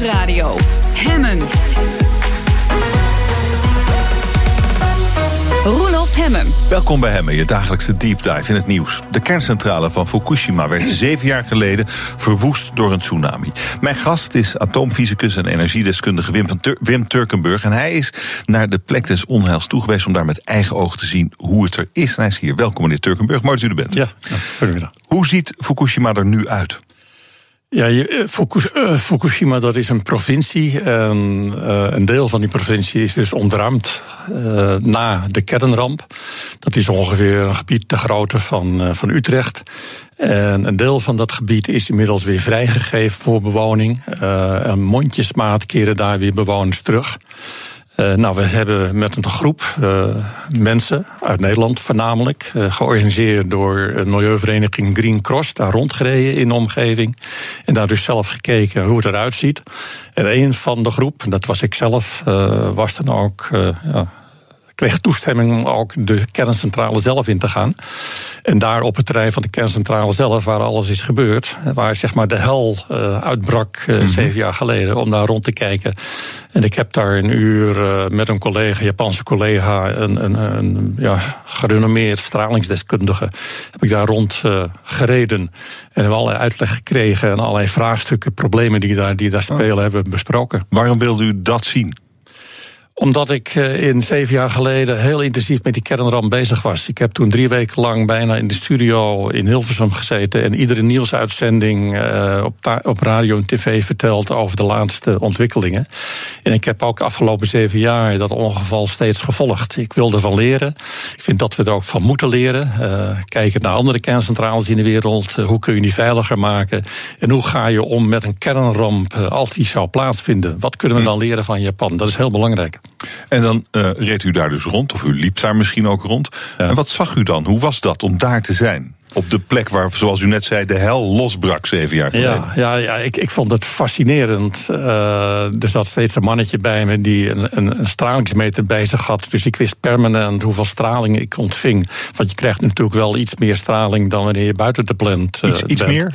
Nieuwsradio. Hemmen. Roelof Hemmen. Welkom bij Hemmen, je dagelijkse deep dive in het nieuws. De kerncentrale van Fukushima werd zeven jaar geleden verwoest door een tsunami. Mijn gast is atoomfysicus en energiedeskundige Wim, van Wim Turkenburg. En hij is naar de plek des onheils toegeweest om daar met eigen ogen te zien hoe het er is. En hij is hier. Welkom meneer Turkenburg, mooi dat u er bent. Ja, goedemiddag. Hoe ziet Fukushima er nu uit? Ja, eh, eh, Fukushima dat is een provincie. En eh, een deel van die provincie is dus ontruimd na de kernramp. Dat is ongeveer een gebied de grootte van, van Utrecht. En een deel van dat gebied is inmiddels weer vrijgegeven voor bewoning. en mondjesmaat keren daar weer bewoners terug. Uh, nou, we hebben met een groep uh, mensen uit Nederland voornamelijk, uh, georganiseerd door milieuvereniging Green Cross, daar rondgereden in de omgeving. En daar dus zelf gekeken hoe het eruit ziet. En een van de groep, dat was ik zelf, was dan ook ja, kreeg toestemming om ook de kerncentrale zelf in te gaan. En daar op het terrein van de kerncentrale zelf, waar alles is gebeurd, waar zeg maar de hel uh, uitbrak uh, zeven jaar geleden, om daar rond te kijken. En ik heb daar een uur uh, met een collega, Japanse collega, een, een, een ja, gerenommeerd stralingsdeskundige, heb ik daar rond gereden. En hebben allerlei uitleg gekregen en allerlei vraagstukken, problemen die daar, die daar spelen, hebben besproken. Waarom wilde u dat zien? Omdat ik eh, in zeven jaar geleden heel intensief met die kernramp bezig was. Ik heb toen drie weken lang bijna in de studio in Hilversum gezeten. En iedere nieuwsuitzending uh, op, op radio en tv verteld over de laatste ontwikkelingen. En ik heb ook de afgelopen zeven jaar dat ongeval steeds gevolgd. Ik wilde ervan leren. Ik vind dat we er ook van moeten leren. Uh, kijken naar andere kerncentrales in de wereld. hoe kun je die veiliger maken? En hoe ga je om met een kernramp als die zou plaatsvinden? Wat kunnen we dan leren van Japan? Dat is heel belangrijk. En dan uh, reed u daar dus rond, of u liep daar misschien ook rond. En wat zag u dan? Hoe was dat om daar te zijn? Op de plek waar, zoals u net zei, de hel losbrak zeven jaar geleden. Ja, ja, ja ik, ik vond het fascinerend. Uh, er zat steeds een mannetje bij me die een, een, een stralingsmeter bij zich had. Dus ik wist permanent hoeveel straling ik ontving. Want je krijgt natuurlijk wel iets meer straling dan wanneer je buiten de plant uh, iets, iets meer?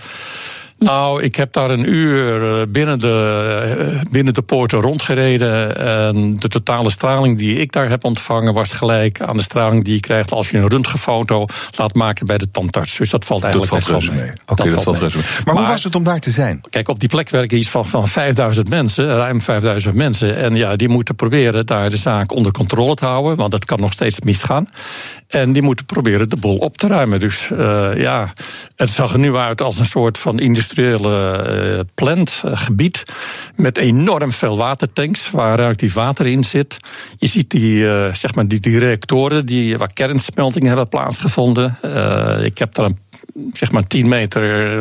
Nou, ik heb daar een uur eh, binnen de, eh, binnen de poorten rondgereden. En de totale straling die ik daar heb ontvangen was gelijk aan de straling die je krijgt als je een röntgenfoto laat maken bij de tandarts. Dus dat valt eigenlijk dat valt best wel mee. Oké, dat, valt mee. mee. Maar, maar, hoe was het om daar te zijn? Kijk, op die plek werken iets van, van 5000 mensen, ruim 5000 mensen. En ja, die moeten proberen daar de zaak onder controle te houden, want het kan nog steeds misgaan. En die moeten proberen de boel op te ruimen. Dus uh, ja, het zag er nu uit als een soort van industriële uh, plantgebied. met enorm veel watertanks waar relatief water in zit. Je ziet die, zeg maar die, die reactoren die, waar kernsmeltingen hebben plaatsgevonden. ik heb daar een zeg maar 10 meter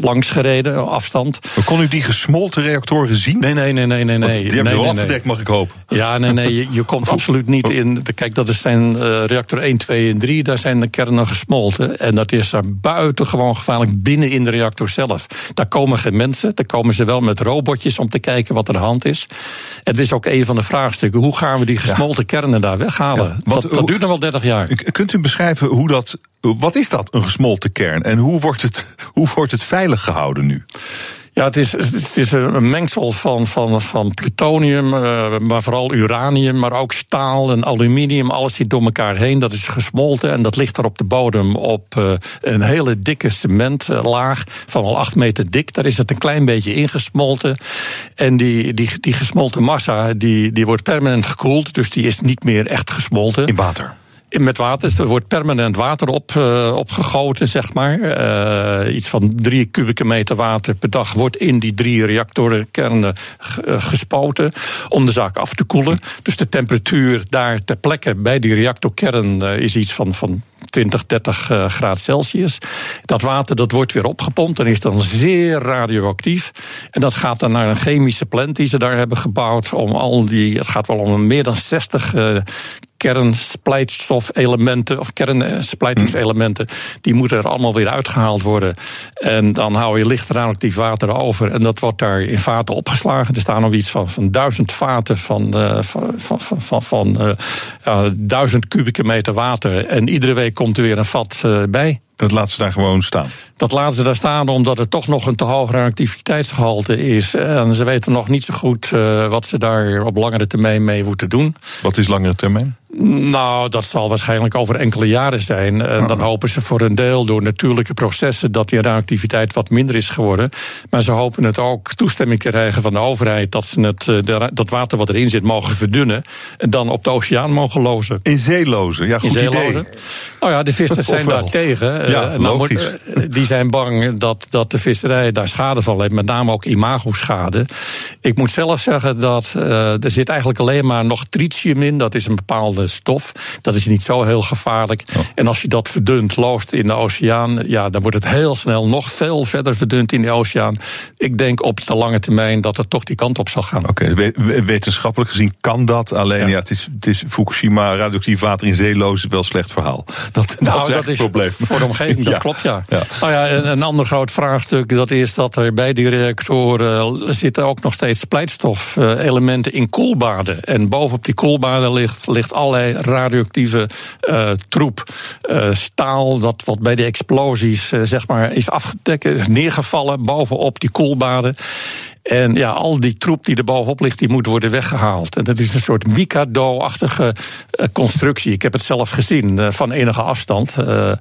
langs gereden, afstand. Maar kon u die gesmolten reactoren zien? Nee, nee, nee, nee, nee. nee. Die hebben nee, wel nee, afgedekt, mag ik hopen. Ja, nee, nee, je, je komt absoluut niet in. Kijk, dat is zijn uh, reactor 1, 2 en 3. Daar zijn de kernen gesmolten. En dat is daar buitengewoon gevaarlijk binnen in de reactor zelf. Daar komen geen mensen. Daar komen ze wel met robotjes om te kijken wat er aan de hand is. Het is ook een van de vraagstukken. Hoe gaan we die gesmolten ja. kernen daar weghalen? Ja, want, dat, dat duurt nog wel 30 jaar. Kunt u beschrijven hoe dat wat is dat, een gesmolten kern? En hoe wordt het, hoe wordt het veilig gehouden nu? Ja, het is, het is een mengsel van, van, van plutonium, uh, maar vooral uranium, maar ook staal en aluminium. Alles zit door elkaar heen. Dat is gesmolten en dat ligt er op de bodem op uh, een hele dikke cementlaag van al acht meter dik. Daar is het een klein beetje ingesmolten. En die, die, die gesmolten massa die, die wordt permanent gekoeld, dus die is niet meer echt gesmolten. In water? Met water. Dus er wordt permanent water op, uh, opgegoten, zeg maar. Uh, iets van drie kubieke meter water per dag wordt in die drie reactorenkernen uh, gespoten. om de zaak af te koelen. Dus de temperatuur daar ter plekke bij die reactorkern is iets van, van 20, 30 uh, graden Celsius. Dat water dat wordt weer opgepompt en is dan zeer radioactief. En dat gaat dan naar een chemische plant die ze daar hebben gebouwd. Om al die, het gaat wel om meer dan 60 uh, kernsplijtstofelementen of kernsplijtingselementen, die moeten er allemaal weer uitgehaald worden. En dan hou je licht radioactief water over. En dat wordt daar in vaten opgeslagen. Er staan nog iets van, van duizend vaten van, uh, van, van, van, van uh, ja, duizend kubieke meter water. En iedere week komt er weer een vat uh, bij. Dat laten ze daar gewoon staan. Dat laten ze daar staan omdat er toch nog een te hoog reactiviteitsgehalte is. En ze weten nog niet zo goed uh, wat ze daar op langere termijn mee moeten doen. Wat is langere termijn? Nou, dat zal waarschijnlijk over enkele jaren zijn. En dan hopen ze voor een deel door natuurlijke processen dat die reactiviteit wat minder is geworden. Maar ze hopen het ook toestemming te krijgen van de overheid dat ze het, eh, dat water wat erin zit mogen verdunnen. En dan op de oceaan mogen lozen. In zee lozen, ja, goed In idee. Nou ja, de vissers zijn daar tegen. Ja, uh, logisch. die zijn bang dat, dat de visserij daar schade van heeft. Met name ook imago-schade. Ik moet zelf zeggen dat uh, er zit eigenlijk alleen maar nog tritium in. Dat is een bepaalde stof. Dat is niet zo heel gevaarlijk. Oh. En als je dat verdunt, loost in de oceaan, ja, dan wordt het heel snel nog veel verder verdund in de oceaan. Ik denk op de lange termijn dat het toch die kant op zal gaan. Oké, okay, wetenschappelijk gezien kan dat. Alleen ja, ja het, is, het is Fukushima, radioactief water in zeeloos, wel een slecht verhaal. Dat, nou, dat is, dat is probleem. voor de omgeving, dat Ja. klopt ja. Ja. Nou ja, een, een ander groot vraagstuk dat is dat er bij die reactoren zitten ook nog steeds splijtstof-elementen in koelbaden. En bovenop die koelbaden ligt, ligt allerlei radioactieve eh, troep. Eh, staal dat wat bij de explosies eh, zeg maar is afgedekt, neergevallen bovenop die koelbaden. En ja, al die troep die er bovenop ligt, die moet worden weggehaald. En dat is een soort Mikado-achtige uh, constructie. Ik heb het zelf gezien uh, van enige afstand. Uh,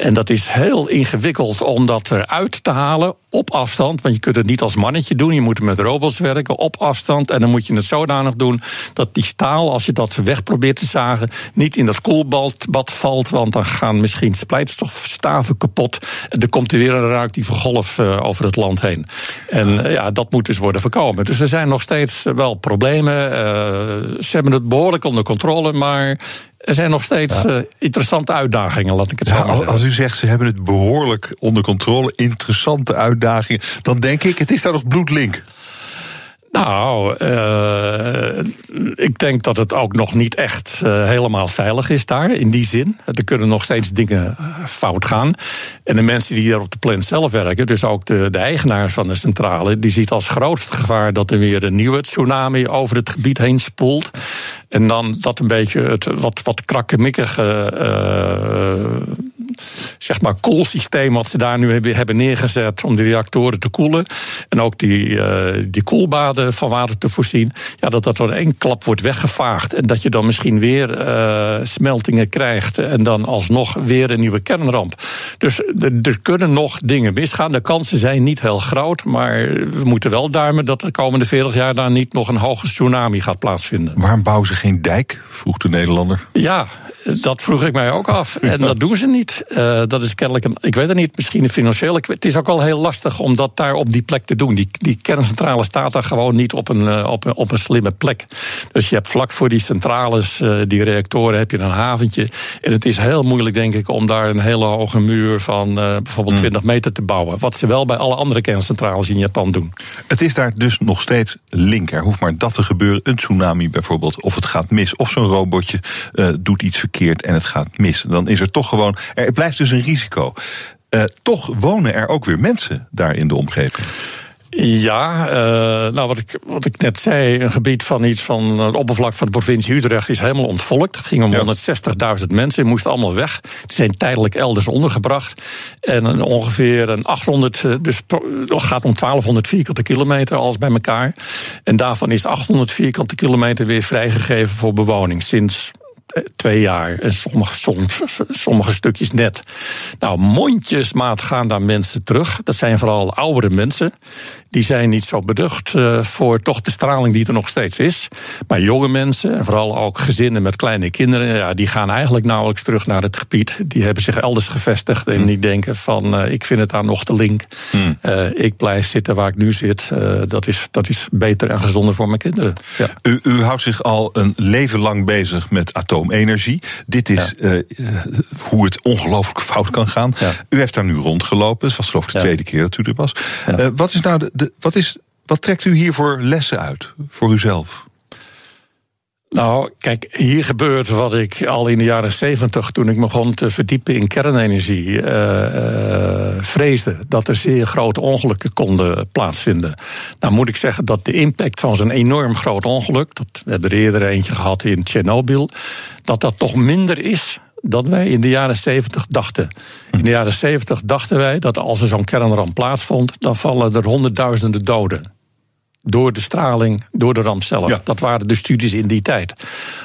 en dat is heel ingewikkeld om dat eruit te halen op afstand. Want je kunt het niet als mannetje doen. Je moet met robots werken op afstand. En dan moet je het zodanig doen dat die staal, als je dat weg probeert te zagen, niet in dat koelbad valt. Want dan gaan misschien splijtstofstaven kapot. En er komt er weer een radioactieve golf uh, over het land heen. En ja, dat moet dus worden voorkomen. Dus er zijn nog steeds wel problemen. Uh, ze hebben het behoorlijk onder controle, maar er zijn nog steeds ja. uh, interessante uitdagingen, laat ik het zo ja, zeggen. Als u zegt ze hebben het behoorlijk onder controle, interessante uitdagingen, dan denk ik, het is daar nog bloedlink. Nou, uh, ik denk dat het ook nog niet echt uh, helemaal veilig is daar, in die zin. Er kunnen nog steeds dingen uh, fout gaan. En de mensen die daar op de plant zelf werken, dus ook de, de eigenaar van de centrale, die ziet als grootste gevaar dat er weer een nieuwe tsunami over het gebied heen spoelt. En dan dat een beetje het wat, wat krakkemikkige zeg maar koelsysteem wat ze daar nu hebben, neergezet om die reactoren te koelen. En ook die, uh, die koelbaden van water te voorzien. Ja, dat dat door één klap wordt weggevaagd. En dat je dan misschien weer uh, smeltingen krijgt. En dan alsnog weer een nieuwe kernramp. Dus er kunnen nog dingen misgaan. De kansen zijn niet heel groot. Maar we moeten wel duimen dat de komende 40 jaar daar niet nog een hoge tsunami gaat plaatsvinden. Waarom bouwen ze geen dijk? vroeg de Nederlander. Ja, dat vroeg ik mij ook af. En dat doen ze niet. Uh, dat is kennelijk een, ik weet het niet, misschien een financiële. Het is ook wel heel lastig om dat daar op die plek te doen. Die, die kerncentrale staat daar gewoon niet op een, uh, op, een, op een slimme plek. Dus je hebt vlak voor die centrales, uh, die reactoren, heb je een haventje. En het is heel moeilijk, denk ik, om daar een hele hoge muur van bijvoorbeeld 20 meter te bouwen. Wat ze wel bij alle andere kerncentrales in Japan doen. Het is daar dus nog steeds link. Er hoeft maar dat te gebeuren. Een tsunami bijvoorbeeld. Of het gaat mis. Of zo'n robotje doet iets verkeerd en het gaat mis. Dan is er toch gewoon. Er blijft dus een risico. Uh, toch wonen er ook weer mensen daar in de omgeving. Ja, uh, nou wat ik, wat ik net zei, een gebied van iets van het oppervlak van de provincie Utrecht is helemaal ontvolkt. Het ging om ja. 160.000 mensen, die moesten allemaal weg. Die zijn tijdelijk elders ondergebracht. En ongeveer een 800, dus het gaat om 1200 vierkante kilometer, alles bij elkaar. En daarvan is 800 vierkante kilometer weer vrijgegeven voor bewoning sinds twee jaar. En sommige, soms, sommige stukjes net. Nou, mondjesmaat gaan daar mensen terug. Dat zijn vooral oudere mensen. Die zijn niet zo beducht uh, voor toch de straling die er nog steeds is. Maar jonge mensen, en vooral ook gezinnen met kleine kinderen... Ja, die gaan eigenlijk nauwelijks terug naar het gebied. Die hebben zich elders gevestigd en die denken van... Uh, ik vind het daar nog te link. Hmm. Uh, ik blijf zitten waar ik nu zit. dat, is, dat is beter en gezonder voor mijn kinderen. Ja. U, u houdt zich al een leven lang bezig met atoomenergie. Dit is ja. hoe het ongelooflijk fout kan gaan. Ja. U heeft daar nu rondgelopen. Het was geloof ik de tweede keer dat u er was. wat is nou de, de, wat, is, wat trekt u hier voor lessen uit, voor uzelf? Nou, kijk, hier gebeurt wat ik al in de jaren zeventig, toen ik me begon te verdiepen in kernenergie, uh, uh, vreesde dat er zeer grote ongelukken konden plaatsvinden. Nou moet ik zeggen dat de impact van zo'n enorm groot ongeluk, dat we hebben er eerder eentje gehad in Tsjernobyl, dat dat toch minder is dat wij in de jaren 70 dachten. In de jaren 70 dachten wij dat als er zo'n kernramp plaatsvond, dan vallen er honderdduizenden doden. Door de straling, door de ramp zelf. Ja. Dat waren de studies in die tijd.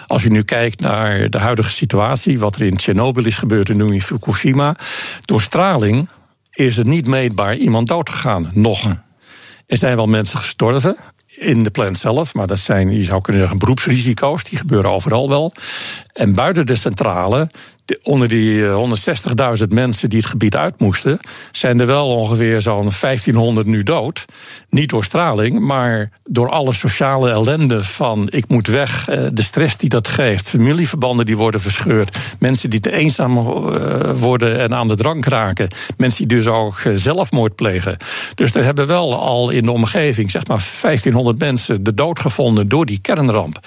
Als je nu kijkt naar de huidige situatie, wat er in Tsjernobyl is gebeurd en nu in Fukushima. Door straling is er niet meetbaar iemand doodgegaan. Nog. Er zijn wel mensen gestorven in de plant zelf, maar dat zijn, je zou kunnen zeggen, beroepsrisico's. Die gebeuren overal wel. En buiten de centrale, onder die eh, 160.000 mensen die het gebied uit moesten, zijn er wel ongeveer zo'n 1500 nu dood. Niet door straling, maar door alle sociale ellende van ik moet weg, eh, de stress die dat geeft, familieverbanden die worden verscheurd, mensen die te eenzaam eh, worden en aan de drank raken, mensen die dus ook eh, zelfmoord plegen. Dus er hebben wel al in de omgeving, zeg maar 1500 mensen, de dood gevonden door die kernramp.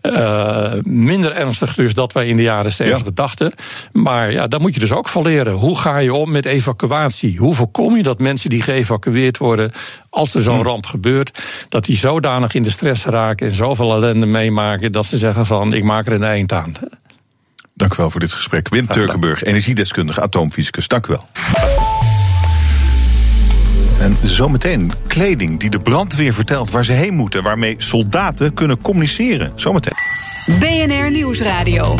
Eh, minder ernstig dus dat wij in de jaren 70 Ja. dachten. Maar ja, daar moet je dus ook van leren. Hoe ga je om met evacuatie? Hoe voorkom je dat mensen die geëvacueerd worden, als er zo'n ramp gebeurt, dat die zodanig in de stress raken en zoveel ellende meemaken dat ze zeggen van ik maak er een eind aan. Dank u wel voor dit gesprek. Wim Turkenburg, energiedeskundige, atoomfysicus. Dank u wel. En zometeen kleding die de brandweer vertelt waar ze heen moeten, waarmee soldaten kunnen communiceren. Zometeen. BNR Nieuwsradio.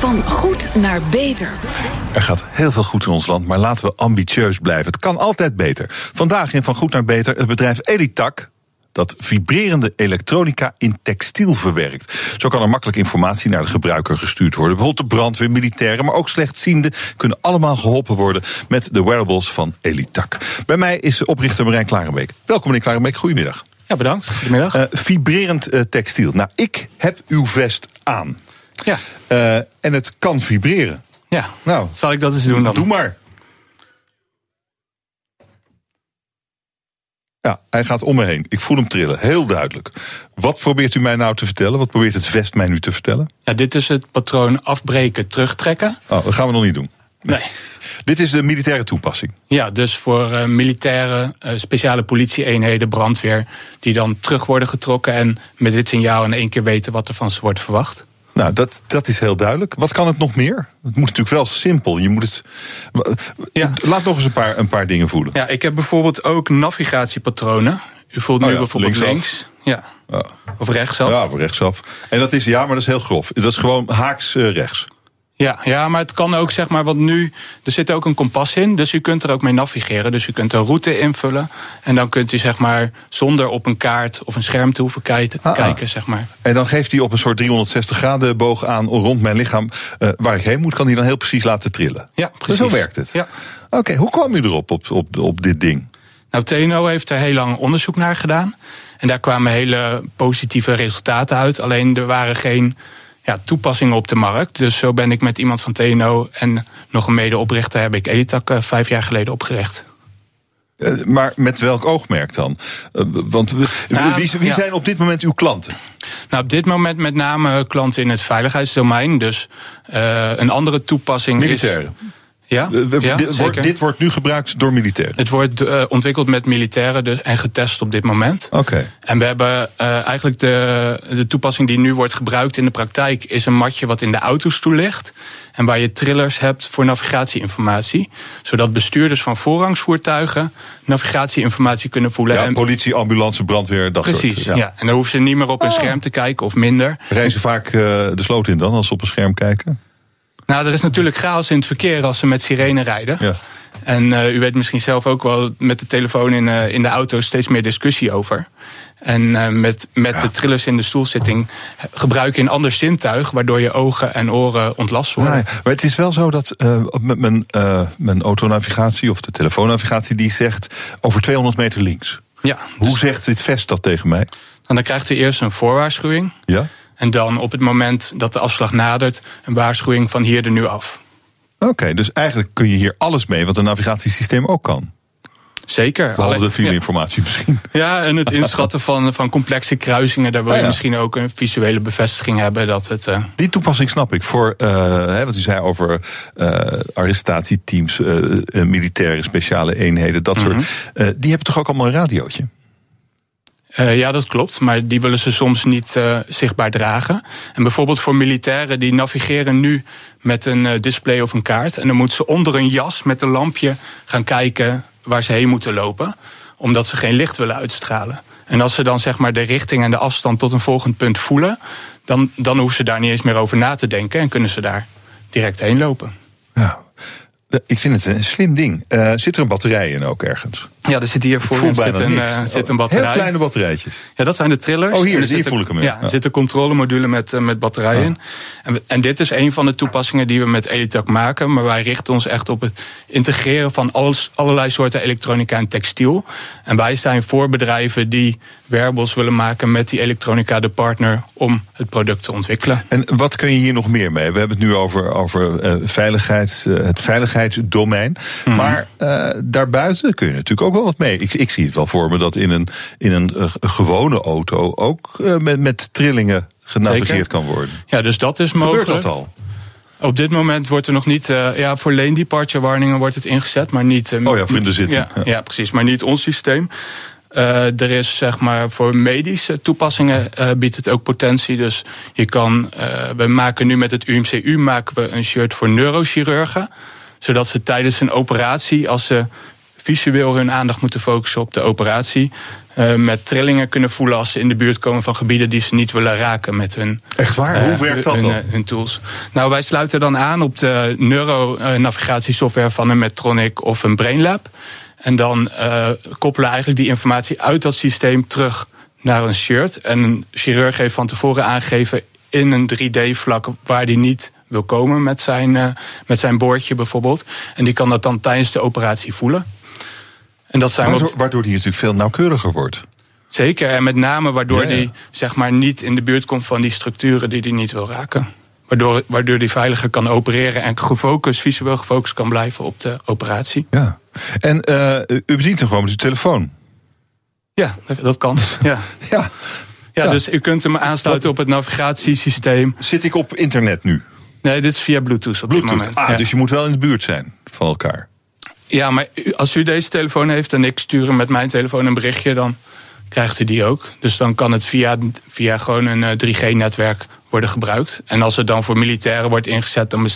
Van goed naar beter. Er gaat heel veel goed in ons land, maar laten we ambitieus blijven. Het kan altijd beter. Vandaag in Van Goed naar Beter het bedrijf Elitac. Dat vibrerende elektronica in textiel verwerkt. Zo kan er makkelijk informatie naar de gebruiker gestuurd worden. Bijvoorbeeld de brandweer, militairen, maar ook slechtzienden kunnen allemaal geholpen worden met de wearables van Elitac. Bij mij is oprichter Marijn Klarenbeek. Welkom meneer Klarenbeek, goedemiddag. Ja, bedankt. Goedemiddag. Eh, vibrerend eh, textiel. Nou, ik heb uw vest aan. Ja, Eh, en het kan vibreren. ja. Nou, Zal ik dat eens doen dan? Doe maar. Ja, hij gaat om me heen. Ik voel hem trillen, heel duidelijk. Wat probeert u mij nou te vertellen? Wat probeert het vest mij nu te vertellen? Ja, dit is het patroon afbreken, terugtrekken. Oh, dat gaan we nog niet doen. Nee. Dit is de militaire toepassing. Ja, dus voor eh, militaire, eh, speciale politieeenheden, brandweer, die dan terug worden getrokken en met dit signaal in één keer weten wat er van ze wordt verwacht. Nou, dat, dat is heel duidelijk. Wat kan het nog meer? Het moet natuurlijk wel simpel. Je moet het. Ja. Laat nog eens een paar, een paar dingen voelen. Ja, ik heb bijvoorbeeld ook navigatiepatronen. U voelt Oh nu ja, bijvoorbeeld linksaf. links. Ja. Ja. Of rechtsaf. Ja, voor rechtsaf. En dat is, ja, maar dat is heel grof. Dat is gewoon haaks eh, rechts. Ja, ja, maar het kan ook zeg maar, want nu, er zit ook een kompas in, dus u kunt er ook mee navigeren. Dus u kunt een route invullen en dan kunt u zeg maar, zonder op een kaart of een scherm te hoeven kijken, Ah, ah. kijken zeg maar. En dan geeft hij op een soort 360 graden boog aan rond mijn lichaam eh, waar ik heen moet, kan hij dan heel precies laten trillen. Ja, precies. Zo werkt het. Ja. Oké, hoe kwam u erop op, op, op dit ding? Nou, TNO heeft er heel lang onderzoek naar gedaan. En daar kwamen hele positieve resultaten uit. Alleen er waren geen ja, toepassingen op de markt. Dus zo ben ik met iemand van TNO en nog een medeoprichter... heb ik Elitac eh, vijf jaar geleden opgericht. Eh, maar met welk oogmerk dan? Eh, want we- Nou, wie, wie ja. zijn op dit moment uw klanten? Nou, op dit moment met name klanten in het veiligheidsdomein. Dus een andere toepassing Militairen. is... Ja, Eh, ja dit, wordt, zeker. dit wordt nu gebruikt door militairen. Het wordt eh, ontwikkeld met militairen en getest op dit moment. Oké. En we hebben eh, eigenlijk de, de toepassing die nu wordt gebruikt in de praktijk... is een matje wat in de autostoel ligt. En waar je trillers hebt voor navigatieinformatie. Zodat bestuurders van voorrangsvoertuigen navigatieinformatie kunnen voelen. Ja, en, politie, ambulance, brandweer, dat precies, soort. ja. En dan hoeven ze niet meer op een Oh. scherm te kijken of minder. Reizen vaak eh, de sloot in dan als ze op een scherm kijken? Nou, er is natuurlijk chaos in het verkeer als ze met sirene rijden. Ja. En eh, u weet misschien zelf ook wel met de telefoon in, eh, in de auto steeds meer discussie over. En eh, met, met de trillers in de stoelzitting gebruik je een ander zintuig, waardoor je ogen en oren ontlast worden. Nou ja, maar het is wel zo dat met mijn, mijn autonavigatie of de telefoonnavigatie die zegt over 200 meter links. Ja, Hoe dus- zegt dit vest dat tegen mij? dan krijgt u eerst een voorwaarschuwing. Ja? En dan op het moment dat de afslag nadert, een waarschuwing van hier er nu af. Oké, dus eigenlijk kun je hier alles mee wat een navigatiesysteem ook kan. Zeker. Behalve Alleen- de misschien. Ja, en het inschatten van, van complexe kruisingen, daar wil Ah, je ja. misschien ook een visuele bevestiging hebben dat het. eh, Die toepassing snap ik. Voor eh, wat u zei over eh, arrestatieteams, militaire speciale eenheden, dat Mhm. soort. eh, die hebben toch ook allemaal een radiootje? Uh, ja, dat klopt. Maar die willen ze soms niet uh, zichtbaar dragen. En bijvoorbeeld voor militairen, die navigeren nu met een uh, display of een kaart. En dan moeten ze onder een jas met een lampje gaan kijken waar ze heen moeten lopen. Omdat ze geen licht willen uitstralen. En als ze dan zeg maar de richting en de afstand tot een volgend punt voelen, dan, dan hoeven ze daar niet eens meer over na te denken en kunnen ze daar direct heen lopen. Ja. Ik vind het een slim ding. Uh, zit er een batterij in ook ergens? Ja, er zit hier voor zit een, uh, zit een batterij. Heel kleine batterijtjes. Ja, dat zijn de trillers. Oh, hier, hier voel ik hem in. Ja, er zit een controlemodule met, uh, met batterijen in. En, en, dit is een van de toepassingen die we met Elitac maken. Maar wij richten ons echt op het integreren van alles, allerlei soorten elektronica en textiel. En wij zijn voor bedrijven die wearables willen maken met die elektronica de partner om het product te ontwikkelen. En wat kun je hier nog meer mee? We hebben het nu over, over veiligheids, het veiligheidsdomein. Mm. Maar daarbuiten kun je natuurlijk ook wel wat mee. Ik, ik zie het wel voor me dat in een, in een, uh, gewone auto ook uh, met, met trillingen genavigeerd Zeker. kan worden. Ja, dus dat is mogelijk. Gebeurt dat al? Op dit moment wordt er nog niet, uh, ja, voor lane departure warningen wordt het ingezet, maar niet. Uh, oh ja, voor in de zitting. Ja, ja. ja, precies, maar niet ons systeem. Uh, er is zeg maar voor medische toepassingen biedt het ook potentie. Dus je kan, we maken nu met het UMCU maken we een shirt voor neurochirurgen. Zodat ze tijdens een operatie, als ze visueel hun aandacht moeten focussen op de operatie. Uh, met trillingen kunnen voelen als ze in de buurt komen van gebieden die ze niet willen raken met hun. Echt waar? Uh, Hoe werkt dat hun, dan? Uh, hun tools. Nou, wij sluiten dan aan op de neuronavigatiesoftware van een Medtronic of een BrainLab. En dan koppelen eigenlijk die informatie uit dat systeem terug naar een shirt. En een chirurg heeft van tevoren aangegeven in een 3D-vlak waar die niet wil komen met zijn, uh, met zijn boordje bijvoorbeeld. En die kan dat dan tijdens de operatie voelen. En dat zijn waardoor, waardoor die natuurlijk veel nauwkeuriger wordt. Zeker, en met name waardoor ja, ja. die zeg maar, niet in de buurt komt van die structuren die hij niet wil raken. Waardoor, waardoor die veiliger kan opereren en gefocust, visueel gefocust kan blijven op de operatie. Ja. En uh, u bedient hem gewoon met uw telefoon? Ja, dat kan. ja. ja. Ja, ja, dus u kunt hem aansluiten op het navigatiesysteem. Zit ik op internet nu? Nee, dit is via Bluetooth op Bluetooth. dit moment. Ah, ja. dus je moet wel in de buurt zijn van elkaar. Ja, maar als u deze telefoon heeft en ik stuur hem met mijn telefoon een berichtje, dan krijgt u die ook. Dus dan kan het via, via gewoon een 3G-netwerk worden gebruikt. En als het dan voor militairen wordt ingezet, dan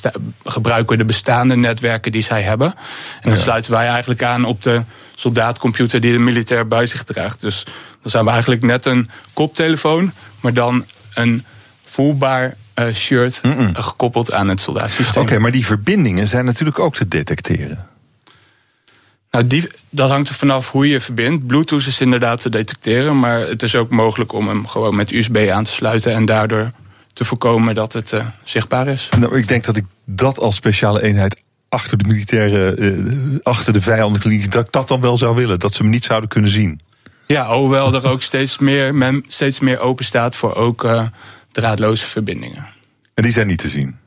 gebruiken we de bestaande netwerken die zij hebben. En dan ja. sluiten wij eigenlijk aan op de soldaatcomputer die de militair bij zich draagt. Dus dan zijn we eigenlijk net een koptelefoon, maar dan een voelbaar shirt mm -mm. gekoppeld aan het soldaatsysteem. Oké, okay, maar die verbindingen zijn natuurlijk ook te detecteren. Nou, die, dat hangt er vanaf hoe je verbindt. Bluetooth is inderdaad te detecteren, maar het is ook mogelijk om hem gewoon met USB aan te sluiten en daardoor te voorkomen dat het uh, zichtbaar is. Nou, ik denk dat ik dat als speciale eenheid achter de militaire, uh, achter de vijandelijke dat ik dat dan wel zou willen, dat ze hem niet zouden kunnen zien. Ja, hoewel er ook steeds meer, men steeds meer open staat voor ook uh, draadloze verbindingen. En die zijn niet te zien?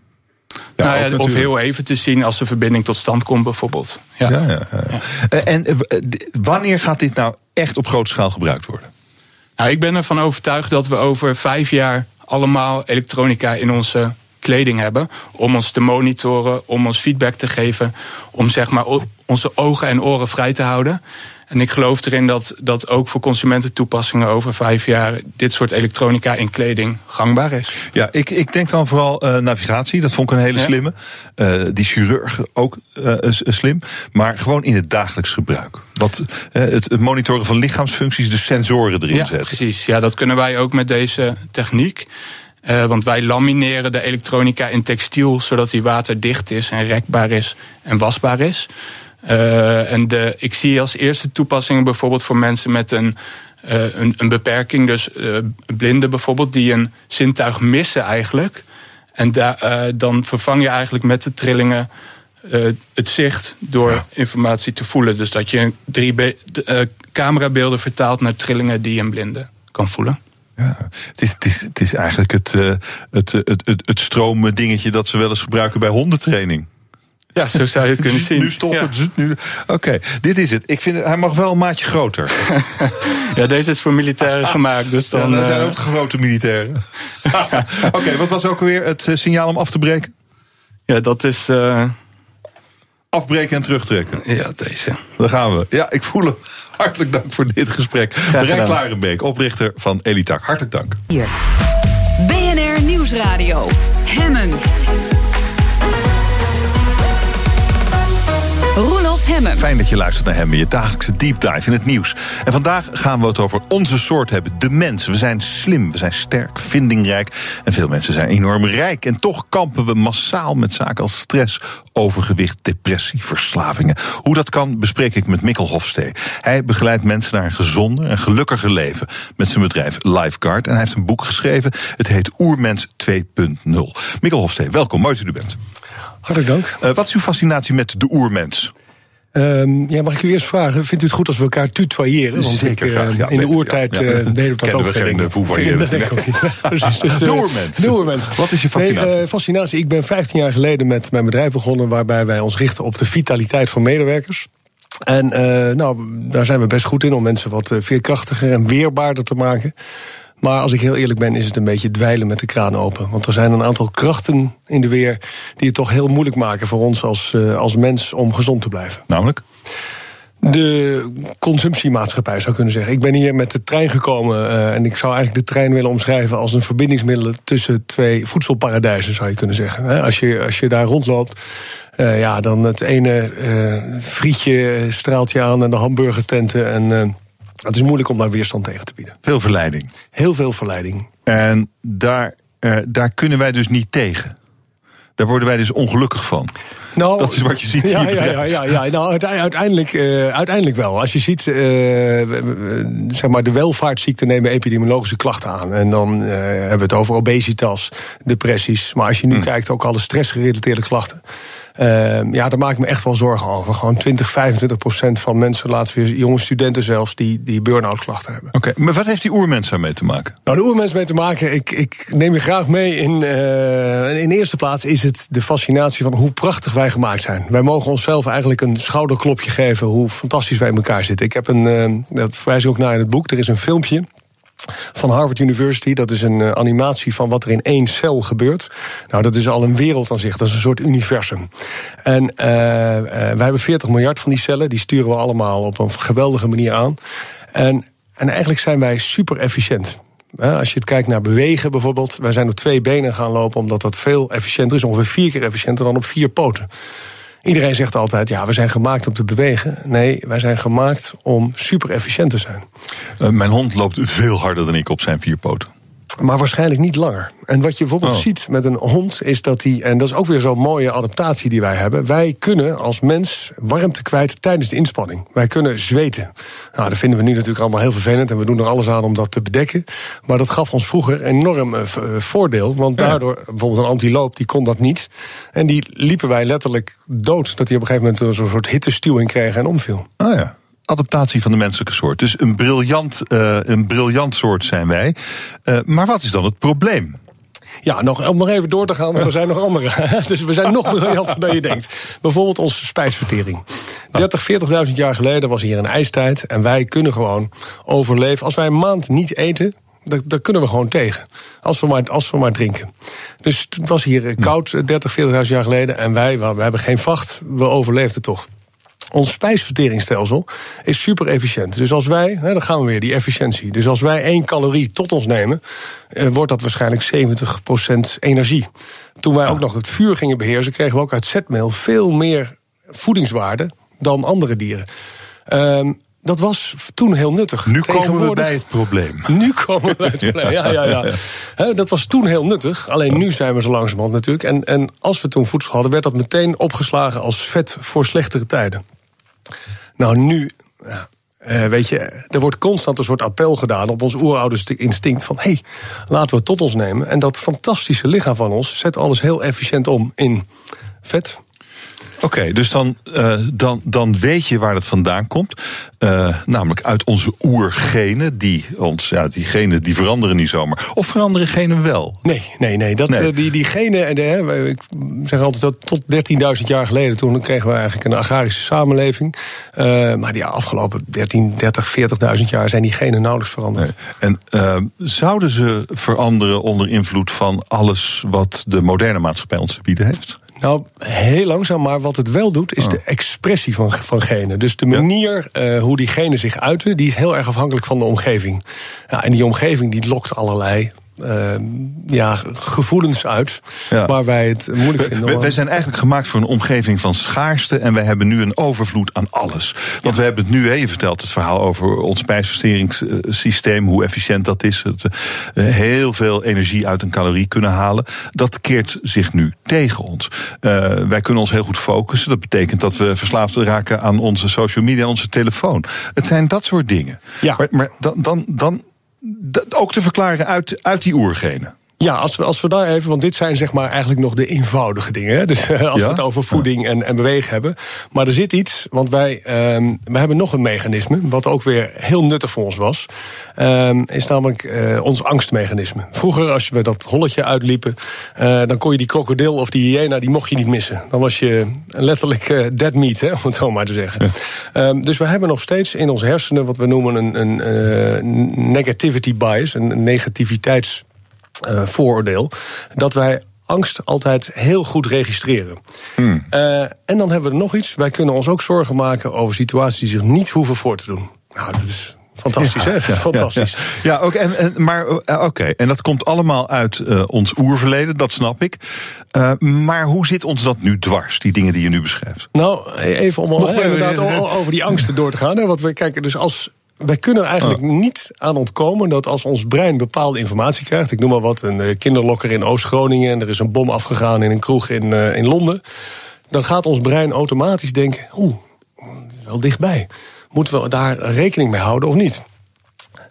Ja, nou ja, of heel even te zien als de verbinding tot stand komt, bijvoorbeeld. Ja. Ja, ja, ja. En wanneer gaat dit nou echt op grote schaal gebruikt worden? Nou, ik ben ervan overtuigd dat we over vijf jaar allemaal elektronica in onze kleding hebben. Om ons te monitoren, om ons feedback te geven. Om zeg maar onze ogen en oren vrij te houden. En ik geloof erin dat, dat ook voor consumententoepassingen over vijf jaar dit soort elektronica in kleding gangbaar is. Ja, ik, ik denk dan vooral uh, navigatie. Dat vond ik een hele ja. slimme. Uh, die chirurg ook uh, slim. Maar gewoon in het dagelijks gebruik. Wat, het, het monitoren van lichaamsfuncties, de sensoren erin ja, zetten. Precies, ja, dat kunnen wij ook met deze techniek. Uh, want wij lamineren de elektronica in textiel zodat die waterdicht is en rekbaar is en wasbaar is. Uh, en de, ik zie als eerste toepassingen bijvoorbeeld voor mensen met een, uh, een, een, beperking, dus uh, blinden bijvoorbeeld, die een zintuig missen eigenlijk. En da, dan vervang je eigenlijk met de trillingen het zicht door ja. informatie te voelen. Dus dat je drie camerabeelden vertaalt naar trillingen die een blinde kan voelen. Ja, het is, het is, het is eigenlijk het, het, het, het, het stromen dingetje dat ze wel eens gebruiken bij hondentraining. Ja, zo zou je het kunnen zien. Nu stoppen, ja. nu. Oké, okay, dit is het. Ik vind het, hij mag wel een maatje groter. ja, deze is voor militairen gemaakt, dus dan. Ja, dat zijn ook grote militairen. Oké, okay, wat was ook alweer het signaal om af te breken? Ja, dat is. Uh, afbreken en terugtrekken. Ja, deze. Daar gaan we. Ja, ik voel hem. Hartelijk dank voor dit gesprek. Marijn Klarenbeek, oprichter van Elitak. Hartelijk dank. Hier. BNR Nieuwsradio. Hemmen. Hemmen. Fijn dat je luistert naar Hemmen, je dagelijkse deep dive in het nieuws. En vandaag gaan we het over onze soort hebben, de mens. We zijn slim, we zijn sterk, vindingrijk en veel mensen zijn enorm rijk. En toch kampen we massaal met zaken als stress, overgewicht, depressie, verslavingen. Hoe dat kan, bespreek ik met Mikkel Hofstee. Hij begeleidt mensen naar een gezonder en gelukkiger leven met zijn bedrijf Lifeguard. En hij heeft een boek geschreven, het heet Oermens 2.0. Mikkel Hofstee, welkom, mooi dat u er bent. Hartelijk dank. Uh, wat is uw fascinatie met de oermens? Um, ja, mag ik u eerst vragen, vindt u het goed als we elkaar tutoyeren? Want Zeker, ik, uh, ja, in de oertijd ja, ja. Uh, deden we dat ook. We geen voetballen. Dat denk ik ook niet. Dus, de. De. Wat is je fascinatie? Nee, fascinatie. Ik ben 15 jaar geleden met mijn bedrijf begonnen... waarbij wij ons richten op de vitaliteit van medewerkers. En nou, daar zijn we best goed in om mensen wat veerkrachtiger en weerbaarder te maken. Maar als ik heel eerlijk ben, is het een beetje dweilen met de kraan open. Want er zijn een aantal krachten in de weer die het toch heel moeilijk maken voor ons als, uh, als mens om gezond te blijven. Namelijk? De consumptiemaatschappij zou kunnen zeggen. Ik ben hier met de trein gekomen uh, en ik zou eigenlijk de trein willen omschrijven als een verbindingsmiddel tussen twee voedselparadijzen, zou je kunnen zeggen. Als je, als je daar rondloopt. Uh, ja, dan het ene uh, frietje straalt je aan en de hamburgertenten en het is moeilijk om daar weerstand tegen te bieden. Veel verleiding. Heel veel verleiding. En daar, uh, daar kunnen wij dus niet tegen. Daar worden wij dus ongelukkig van. Nou, dat is wat je ziet ja, je ja, ja, ja, ja. Nou, uiteindelijk, uh, uiteindelijk wel. Als je ziet, uh, zeg maar, de welvaartsziekten nemen epidemiologische klachten aan. En dan uh, hebben we het over obesitas, depressies. Maar als je nu hmm. kijkt, ook alle stressgerelateerde klachten. Uh, ja, daar maak ik me echt wel zorgen over. Gewoon 20, 25 procent van mensen, laten we jonge studenten zelfs, die, die burn-out klachten hebben. Oké, okay, maar wat heeft die oermens daarmee te maken? Nou, de oermens mee te maken, ik, ik neem je graag mee in. Uh, in de eerste plaats is het de fascinatie van hoe prachtig wij gemaakt zijn. Wij mogen onszelf eigenlijk een schouderklopje geven hoe fantastisch wij in elkaar zitten. Ik heb een, uh, dat verwijs ik ook naar in het boek, er is een filmpje van Harvard University. Dat is een uh, animatie van wat er in één cel gebeurt. Nou, dat is al een wereld aan zich. Dat is een soort universum. En uh, uh, wij hebben 40 miljard van die cellen. Die sturen we allemaal op een geweldige manier aan. En, en eigenlijk zijn wij super efficiënt. Als je het kijkt naar bewegen bijvoorbeeld. Wij zijn op twee benen gaan lopen omdat dat veel efficiënter is. Ongeveer vier keer efficiënter dan op vier poten. Iedereen zegt altijd, ja, we zijn gemaakt om te bewegen. Nee, wij zijn gemaakt om super efficiënt te zijn. Uh, mijn hond loopt veel harder dan ik op zijn vier poten. Maar waarschijnlijk niet langer. En wat je bijvoorbeeld oh. ziet met een hond, is dat die, en dat is ook weer zo'n mooie adaptatie die wij hebben. Wij kunnen als mens warmte kwijt tijdens de inspanning. Wij kunnen zweten. Nou, dat vinden we nu natuurlijk allemaal heel vervelend en we doen er alles aan om dat te bedekken. Maar dat gaf ons vroeger enorm uh, voordeel. Want daardoor, bijvoorbeeld een antiloop, die kon dat niet. En die liepen wij letterlijk dood. Dat hij op een gegeven moment zo'n soort hittestuwing kreeg en omviel. Oh ja adaptatie van de menselijke soort. Dus een briljant, uh, een briljant soort zijn wij. Uh, maar wat is dan het probleem? Ja, nog, om nog even door te gaan, er zijn nog andere. dus we zijn nog briljanter dan je denkt. Bijvoorbeeld onze spijsvertering. 30, 40.000 jaar geleden was hier een ijstijd. En wij kunnen gewoon overleven. Als wij een maand niet eten, daar kunnen we gewoon tegen. Als we maar, als we maar drinken. Dus het was hier koud 30, 40.000 jaar geleden. En wij, we hebben geen vacht, we overleefden toch. Ons spijsverteringsstelsel is super efficiënt. Dus als wij, hè, dan gaan we weer, die efficiëntie. Dus als wij één calorie tot ons nemen, eh, wordt dat waarschijnlijk 70% energie. Toen wij ook nog het vuur gingen beheersen, kregen we ook uit zetmeel veel meer voedingswaarde dan andere dieren. Um, dat was toen heel nuttig. Nu komen we bij het probleem. Nu komen we bij het probleem, ja, ja, ja. He, dat was toen heel nuttig. Alleen nu zijn we zo langzamerhand natuurlijk. En, en als we toen voedsel hadden, werd dat meteen opgeslagen als vet voor slechtere tijden. Nou, nu, ja, uh, weet je, er wordt constant een soort appel gedaan op ons oeroude instinct van hé, hey, laten we het tot ons nemen. En dat fantastische lichaam van ons zet alles heel efficiënt om in vet. Oké, okay, dus dan, uh, dan, dan weet je waar het vandaan komt. Uh, namelijk uit onze oergenen. Die, ons, ja, die genen die veranderen niet zomaar. Of veranderen genen wel? Nee, nee, nee. Dat, nee. Uh, die, die genen, de, ik zeg altijd dat tot 13.000 jaar geleden... toen kregen we eigenlijk een agrarische samenleving. maar die afgelopen 13, 30, 40.000 jaar zijn die genen nauwelijks veranderd. Nee. En zouden ze veranderen onder invloed van alles... wat de moderne maatschappij ons te bieden heeft? Nou, heel langzaam, maar wat het wel doet, is Oh. de expressie van, van genen. Dus de manier eh, hoe die genen zich uiten, die is heel erg afhankelijk van de omgeving. Ja, en die omgeving die lokt allerlei eh, ja, gevoelens uit, Ja. waar wij het moeilijk vinden. Wij, om- wij zijn eigenlijk gemaakt voor een omgeving van schaarste. En wij hebben nu een overvloed aan alles. Want we hebben het nu, je vertelt het verhaal over ons spijsverteringssysteem. Hoe efficiënt dat is. Het, eh, heel veel energie uit een calorie kunnen halen. Dat keert zich nu tegen ons. Eh, wij kunnen ons heel goed focussen. Dat betekent dat we verslaafd raken aan onze social media en onze telefoon. Het zijn dat soort dingen. Ja. Maar, maar dan, dan, dan ook te verklaren uit, uit die oergenen. Ja, als we, als we daar even, want dit zijn zeg maar eigenlijk nog de eenvoudige dingen. Hè? Dus eh, als Ja? we het over voeding en, en bewegen hebben. Maar er zit iets, want wij, ehm, we hebben nog een mechanisme, wat ook weer heel nuttig voor ons was. Ehm, is namelijk eh, ons angstmechanisme. Vroeger, als we dat holletje uitliepen, eh, dan kon je die krokodil of die hyena, die mocht je niet missen. Dan was je letterlijk dead meat, hè, om het zo maar te zeggen. Ehm, dus we hebben nog steeds in onze hersenen wat we noemen een, een negativity bias, een negativiteits eh, vooroordeel. Dat wij angst altijd heel goed registreren. Eh, en dan hebben we nog iets. Wij kunnen ons ook zorgen maken over situaties die zich niet hoeven voor te doen. Nou, dat is fantastisch, hè? Fantastisch. Ja, ja. Ja, ook, en, en, maar eh, oké, en dat komt allemaal uit ons oerverleden, dat snap ik. Maar hoe zit ons dat nu dwars, die dingen die je nu beschrijft? Nou, even om al, Nog inderdaad over die angsten door te gaan. Hè, want we kijken dus als. Wij kunnen eigenlijk niet aan ontkomen dat als ons brein bepaalde informatie krijgt. Ik noem maar wat, een eh, kinderlokker in Oost-Groningen. en er is een bom afgegaan in een kroeg in, eh, in Londen. Dan gaat ons brein automatisch denken: oeh, wel dichtbij. Moeten we daar rekening mee houden of niet?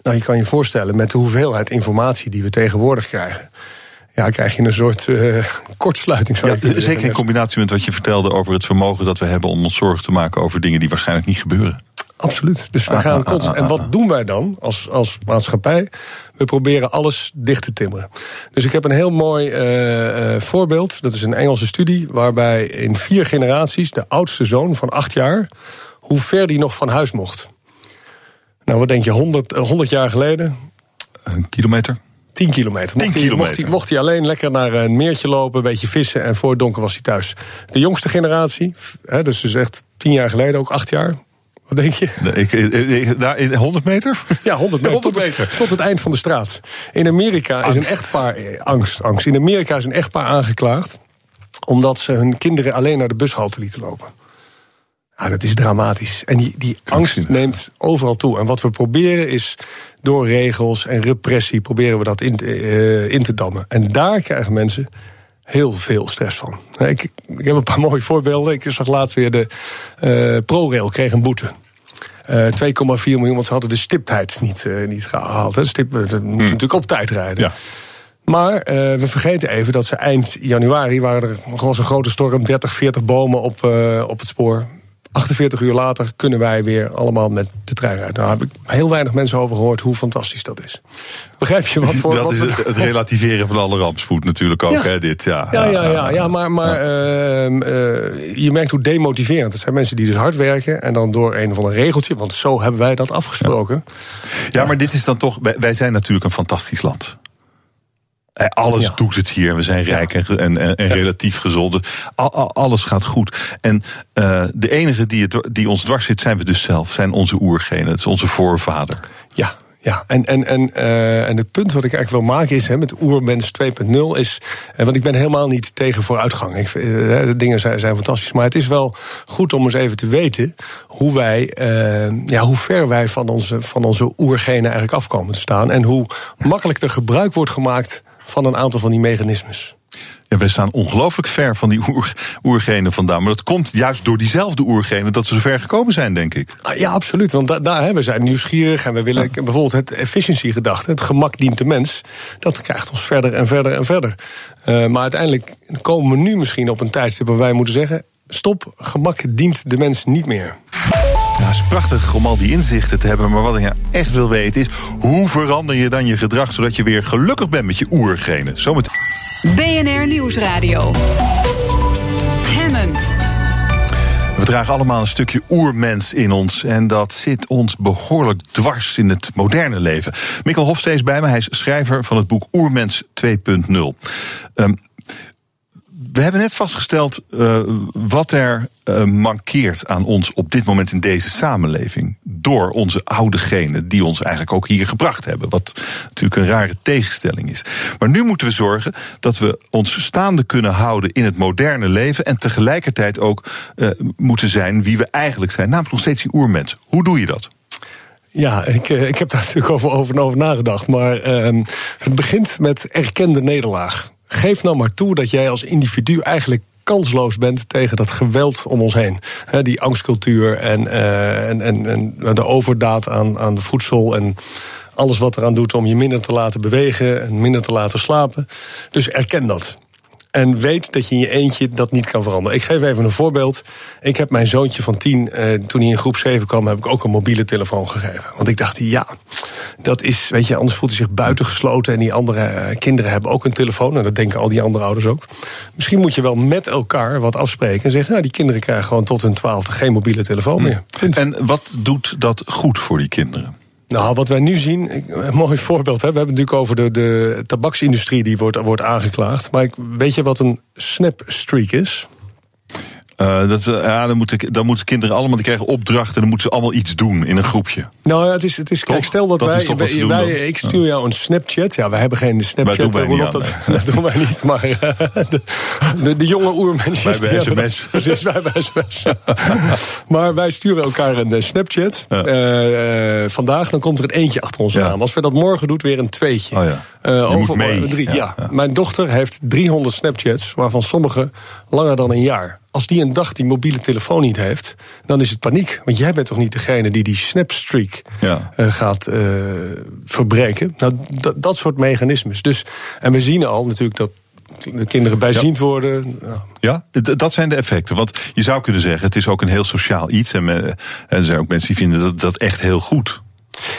Nou, je kan je voorstellen met de hoeveelheid informatie die we tegenwoordig krijgen. Ja, krijg je een soort eh, kortsluiting. Zou Ja, zeker in combinatie met wat je vertelde over het vermogen dat we hebben om ons zorgen te maken over dingen die waarschijnlijk niet gebeuren. Absoluut. Dus wij Ah, gaan constant. ah, En ah, wat doen wij dan als, als maatschappij? We proberen alles dicht te timmeren. Dus ik heb een heel mooi eh, eh, voorbeeld. Dat is een Engelse studie. Waarbij in vier generaties de oudste zoon van acht jaar. hoe ver die nog van huis mocht. Nou, wat denk je, 100, eh, 100 jaar geleden? Een kilometer? 10 kilometer. Mocht, 10 Hij, mocht, kilometer. hij, mocht hij alleen lekker naar een meertje lopen, een beetje vissen en voor het donker was hij thuis. De jongste generatie, hè, dus is echt 10 jaar geleden, ook 8 jaar. Wat denk je? Ik, ik, ik- daar in 100 meter? Ja, 100 meter. 100 tot, meter. tot het eind van de straat. In Amerika is een echtpaar. eh, Angst, angst. In Amerika is een echtpaar aangeklaagd. omdat ze hun kinderen alleen naar de bushalte lieten lopen. Ja, dat is dramatisch. En die, die angst neemt overal toe. En wat we proberen is door regels en repressie. proberen we dat in, eh, in te dammen. En daar krijgen mensen heel veel stress van. Ik, ik heb een paar mooie voorbeelden. Ik zag laatst weer de eh ProRail kreeg een boete. Eh 2,4 miljoen, want ze hadden de stiptheid niet, eh, niet gehaald. Hè. Stip, dat moet natuurlijk op tijd rijden. Ja. Maar eh, we vergeten even dat ze eind januari... waren er eens een grote storm, 30, 40 bomen op, eh, op het spoor. 48 uur later kunnen wij weer allemaal met de trein rijden. Daar heb ik heel weinig mensen over gehoord hoe fantastisch dat is. Begrijp je wat voor... dat wat is het, het relativeren van alle rampspoed natuurlijk ook, Ja. hè, dit. Ja, Ja, ja, ja, ja maar, maar ehm, eh, je merkt hoe demotiverend. Het zijn mensen die dus hard werken en dan door een of ander regeltje, want zo hebben wij dat afgesproken. Ja, maar dit is dan toch. Wij zijn natuurlijk een fantastisch land. Eh, Alles Ja. doet het hier. We zijn rijk en, en, en, relatief gezond. Dus al- al- alles gaat goed. En eh, de enige die, het, die ons dwars zit, zijn we dus zelf. Zijn onze oergenen. Het is onze voorvader. Ja, ja. En, en, en, eh, en het punt wat ik eigenlijk wil maken is, hè, met Oermens 2.0, is. want ik ben helemaal niet tegen vooruitgang. Ik, de dingen zijn, zijn fantastisch. Maar het is wel goed om eens even te weten hoe wij, ja, hoe ver wij van onze, van onze oergenen eigenlijk afkomen te staan. En hoe makkelijk er gebruik wordt gemaakt van een aantal van die mechanismes. Ja, wij staan ongelooflijk ver van die oer, oergenen vandaan. Maar dat komt juist door diezelfde oergenen dat ze zo ver gekomen zijn, denk ik. Ah, Ja, absoluut. Want da daar hè, we zijn nieuwsgierig en we willen bijvoorbeeld het efficiency-gedachte, het gemak dient de mens. Dat krijgt ons verder en verder en verder. Eh, maar uiteindelijk komen we nu misschien op een tijdstip waar wij moeten zeggen: stop, gemak dient de mens niet meer. Ja, het is prachtig om al die inzichten te hebben. Maar wat ik nou echt wil weten is... hoe verander je dan je gedrag... zodat je weer gelukkig bent met je oergenen? Zometeen. BNR Nieuwsradio. Hemmen. We dragen allemaal een stukje oermens in ons. En dat zit ons behoorlijk dwars in het moderne leven. Mikkel Hofstee is bij me. Hij is schrijver van het boek Oermens 2.0. Ehm, we hebben net vastgesteld uh, wat er uh, mankeert aan ons op dit moment in deze samenleving. Door onze oude genen, die ons eigenlijk ook hier gebracht hebben. Wat natuurlijk een rare tegenstelling is. Maar nu moeten we zorgen dat we ons staande kunnen houden in het moderne leven. En tegelijkertijd ook uh, moeten zijn wie we eigenlijk zijn. Namelijk nog steeds die oermens. Hoe doe je dat? Ja, ik, ik heb daar natuurlijk over, over, over nagedacht. Maar uh, het begint met erkende nederlaag. Geef nou maar toe dat jij als individu eigenlijk kansloos bent tegen dat geweld om ons heen. die angstcultuur en, uh, en, en, en, de overdaad aan, aan de voedsel en alles wat eraan doet om je minder te laten bewegen en minder te laten slapen. Dus erken dat. En weet dat je in je eentje dat niet kan veranderen. Ik geef even een voorbeeld. Ik heb mijn zoontje van tien, eh, toen hij in groep 7 kwam, heb ik ook een mobiele telefoon gegeven. Want ik dacht, ja, dat is, weet je, anders voelt hij zich buitengesloten. En die andere eh, kinderen hebben ook een telefoon. En dat denken al die andere ouders ook. Misschien moet je wel met elkaar wat afspreken. En zeggen, nou, die kinderen krijgen gewoon tot hun twaalfde geen mobiele telefoon meer. En wat doet dat goed voor die kinderen? Nou, wat wij nu zien, een mooi voorbeeld. Hè? We hebben het natuurlijk over de, de tabaksindustrie die wordt, wordt aangeklaagd. Maar weet je wat een snapstreak is? Uh, dat, ja, dan, moeten, dan moeten kinderen allemaal, die krijgen opdrachten... en dan moeten ze allemaal iets doen in een groepje. Nou ja, het is, het is kijk, stel dat, wij, wij, wij ik stuur jou een Snapchat. Ja, wij hebben geen Snapchat. Wij doen dat, dat doen wij niet, maar uh, de, de, de, jonge oermensjes... Wij hebben sms. Precies, wij sms. maar wij sturen elkaar een Snapchat. Ja. vandaag, dan komt er een eentje achter onze ja. naam. Als we dat morgen doen, weer een tweetje. Oh ja. over. Drie. Mijn dochter heeft 300 Snapchats, waarvan sommige langer dan een jaar als die een dag die mobiele telefoon niet heeft, dan is het paniek. Want jij bent toch niet degene die die snapstreak ja. uh, gaat uh, verbreken. Nou, dat soort mechanismes. Dus, en we zien al natuurlijk dat de kinderen bijziend ja. worden. Ja. ja, dat zijn de effecten. Want je zou kunnen zeggen, het is ook een heel sociaal iets. En er zijn ook mensen die vinden dat, dat echt heel goed.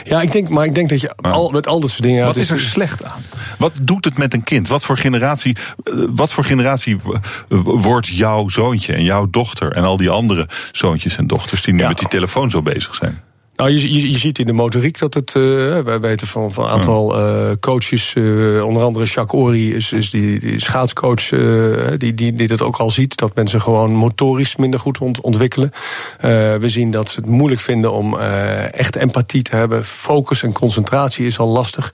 Ja, ik denk, maar ik denk dat je al, met al dat soort dingen. Wat is er slecht aan? Wat doet het met een kind? Wat voor generatie, eh, wat voor generatie wordt jouw zoontje en jouw dochter en al die andere zoontjes en dochters die nu ja. met die telefoon zo bezig zijn? Nou, je, je, je, ziet in de motoriek dat het. Uh, wij weten van, van een aantal uh, coaches, uh, onder andere Jacques Ori is, is die, die schaatscoach, die, die, die dat ook al ziet. Dat mensen gewoon motorisch minder goed ont, ontwikkelen. we zien dat ze het moeilijk vinden om echt empathie te hebben. Focus en concentratie is al lastig.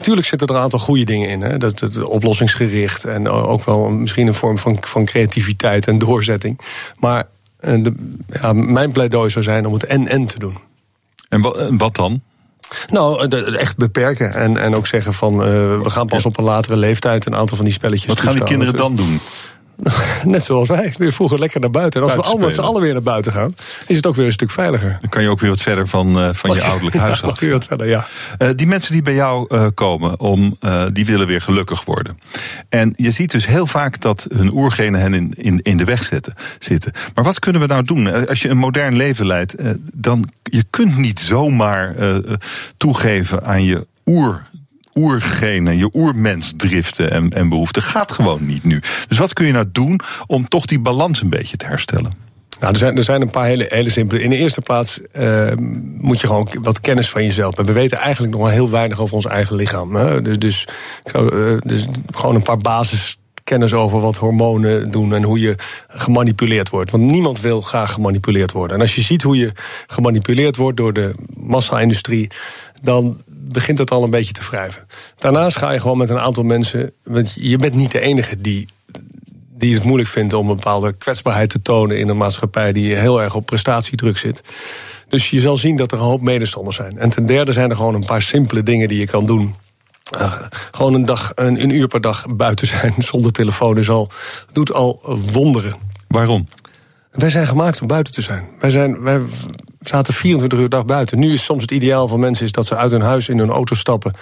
tuurlijk zitten er een aantal goede dingen in. Hè? Dat, dat, oplossingsgericht en ook wel misschien een vorm van, van creativiteit en doorzetting. Maar de, ja, mijn pleidooi zou zijn om het en-en te doen. En wat, dan? Nou, echt beperken. En, en ook zeggen van uh, we gaan pas op een latere leeftijd een aantal van die spelletjes. Wat gaan die kinderen dan doen? Net zoals wij. Weer vroeger lekker naar buiten. En als we allemaal z'n allen weer naar buiten gaan, is het ook weer een stuk veiliger. Dan kan je ook weer wat verder van, uh, van je ouderlijk huis af. wat verder, ja. Uh, die mensen die bij jou uh, komen, om, die willen weer gelukkig worden. En je ziet dus heel vaak dat hun oergenen hen in, in, in de weg zetten, zitten. Maar wat kunnen we nou doen? Als je een modern leven leidt, dan je kunt niet zomaar toegeven aan je oer oergenen, je oermensdriften en, en behoeften gaat gewoon niet nu. Dus wat kun je nou doen om toch die balans een beetje te herstellen? Nou, er zijn, er zijn een paar hele, hele simpele. In de eerste plaats uh, moet je gewoon wat kennis van jezelf hebben. We weten eigenlijk nog maar heel weinig over ons eigen lichaam. Hè? Dus, dus, uh, dus gewoon een paar basiskennis over wat hormonen doen en hoe je gemanipuleerd wordt. Want niemand wil graag gemanipuleerd worden. En als je ziet hoe je gemanipuleerd wordt door de massa-industrie, dan begint het al een beetje te wrijven. Daarnaast ga je gewoon met een aantal mensen. Want je bent niet de enige die, die het moeilijk vindt om een bepaalde kwetsbaarheid te tonen in een maatschappij die heel erg op prestatiedruk zit. Dus je zal zien dat er een hoop medestanders zijn. En ten derde zijn er gewoon een paar simpele dingen die je kan doen. Uh, gewoon een, dag, een, een uur per dag buiten zijn zonder telefoon is al, doet al wonderen. Waarom? Wij zijn gemaakt om buiten te zijn. Wij, zijn, wij zaten 24 uur dag buiten. Nu is soms het ideaal van mensen is dat ze uit hun huis in hun auto stappen,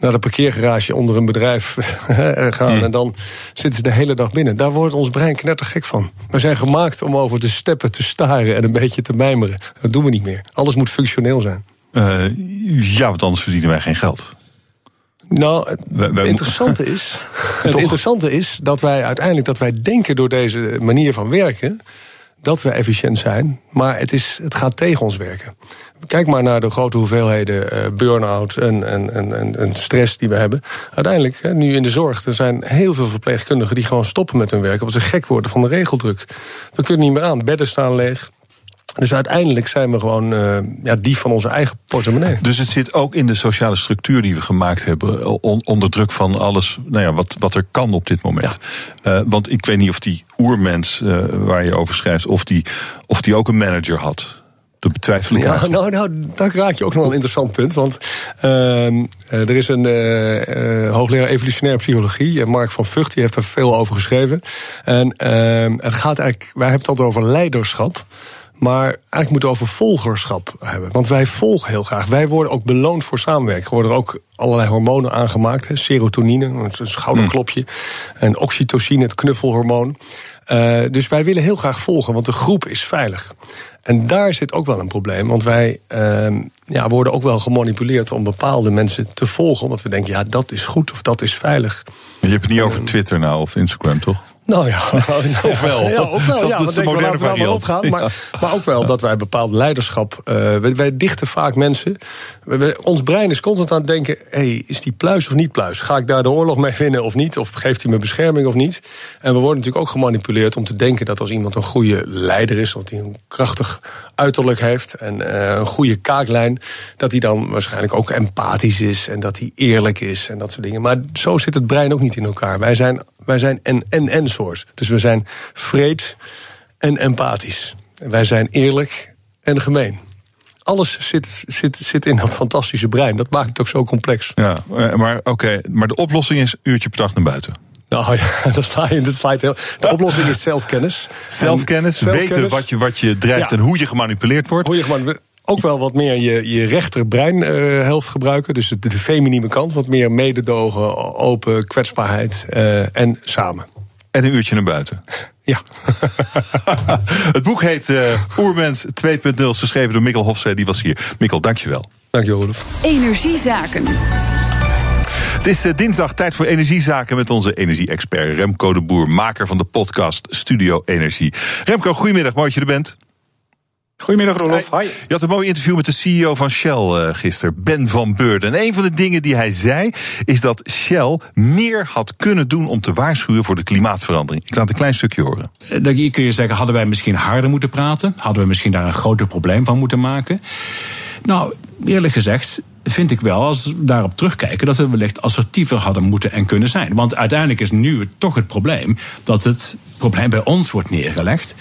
naar de parkeergarage onder een bedrijf gaan. En dan zitten ze de hele dag binnen. Daar wordt ons brein knettergek van. We zijn gemaakt om over de steppen te staren en een beetje te mijmeren. Dat doen we niet meer. Alles moet functioneel zijn. Uh, ja, want anders verdienen wij geen geld. Nou, het interessante is, het interessante is dat wij uiteindelijk dat wij denken door deze manier van werken dat we efficiënt zijn, maar het, is, het gaat tegen ons werken. Kijk maar naar de grote hoeveelheden uh, burn-out en, en, en, en, stress die we hebben. Uiteindelijk, nu in de zorg, er zijn heel veel verpleegkundigen die gewoon stoppen met hun werk. Omdat ze gek worden van de regeldruk. We kunnen niet meer aan. Bedden staan leeg. Dus uiteindelijk zijn we gewoon uh, ja, die van onze eigen portemonnee. Dus het zit ook in de sociale structuur die we gemaakt hebben. On, onder druk van alles nou ja, wat, wat er kan op dit moment. Ja. Uh, want ik weet niet of die oermens uh, waar je over schrijft, of die, of die ook een manager had. Dat betwijfel ik. Ja, nou, nou, daar raak je ook nog een interessant punt. Want er is een hoogleraar evolutionaire psychologie, Mark van Vught, die heeft er veel over geschreven. En het gaat eigenlijk, wij hebben het altijd over leiderschap. Maar eigenlijk moeten we over volgerschap hebben. Want wij volgen heel graag. Wij worden ook beloond voor samenwerking. Er worden er ook allerlei hormonen aangemaakt. Hè. Serotonine, een schouderklopje. Hmm. En oxytocine, het knuffelhormoon. Uh, dus wij willen heel graag volgen, want de groep is veilig. En daar zit ook wel een probleem. Want wij uh, ja, worden ook wel gemanipuleerd om bepaalde mensen te volgen. Omdat we denken, ja, dat is goed of dat is veilig. Je hebt het niet over Twitter nou of Instagram, toch? Nou ja, of wel. Ja, ook wel. dat, ja, dat is de moderne. Opgaan, maar, maar ook wel dat wij bepaald leiderschap. Uh, wij, wij, dichten vaak mensen. Wij, ons brein is constant aan het denken: hey, is die pluis of niet pluis? Ga ik daar de oorlog mee winnen of niet? Of geeft hij me bescherming of niet? En we worden natuurlijk ook gemanipuleerd om te denken dat als iemand een goede leider is, dat hij een krachtig uiterlijk heeft en uh, een goede kaaklijn, dat hij dan waarschijnlijk ook empathisch is en dat hij eerlijk is en dat soort dingen. Maar zo zit het brein ook niet in elkaar. Wij zijn, wij zijn en en en Dus we zijn vreed en empathisch. Wij zijn eerlijk en gemeen. Alles zit, zit, zit in dat fantastische brein. Dat maakt het ook zo complex. Ja, maar oké. Maar de oplossing is uurtje per dag naar buiten. Nou ja, dat sla je, dat sla je heel. De oplossing is zelfkennis. Zelfkennis, weten wat je, wat je drijft ja. en hoe je gemanipuleerd wordt. Hoe je gemanipuleerd ook wel wat meer je, je rechterbreinshelft uh, gebruiken. Dus de, de feminine kant. Wat meer mededogen, open, kwetsbaarheid uh, en samen. En een uurtje naar buiten. Ja. het boek heet uh, Oermens 2.0, geschreven door Mikkel Hofstee. Die was hier. Mikkel, dankjewel. Dankjewel, Olaf. Energiezaken. Het is uh, dinsdag tijd voor energiezaken met onze energie-expert Remco de Boer, maker van de podcast Studio Energie. Remco, goedemiddag, mooi dat je er bent. Goedemiddag, Rolof. Hi. Je had een mooi interview met de CEO van Shell uh, gisteren, Ben van Beurden. En een van de dingen die hij zei, is dat Shell meer had kunnen doen om te waarschuwen voor de klimaatverandering. Ik laat een klein stukje horen. Dan kun je zeggen, hadden wij misschien harder moeten praten? Hadden we misschien daar een groter probleem van moeten maken? Nou, eerlijk gezegd, vind ik wel, als we daarop terugkijken, dat we wellicht assertiever hadden moeten en kunnen zijn. Want uiteindelijk is nu toch het probleem dat het probleem bij ons wordt neergelegd.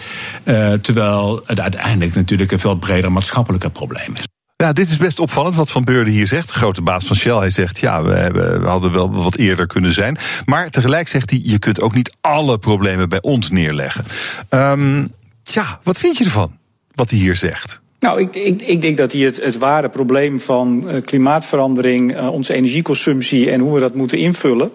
Uh, terwijl het uiteindelijk natuurlijk een veel breder maatschappelijker probleem is. Ja, dit is best opvallend wat Van Beurden hier zegt. De grote baas van Shell. Hij zegt, ja, we, hebben, hadden wel wat eerder kunnen zijn. Maar tegelijk zegt hij, je kunt ook niet alle problemen bij ons neerleggen. Um, tja, wat vind je ervan, wat hij hier zegt? Nou, ik, ik, ik, denk dat hij het, ware probleem van uh, klimaatverandering, uh, onze energieconsumptie en hoe we dat moeten invullen,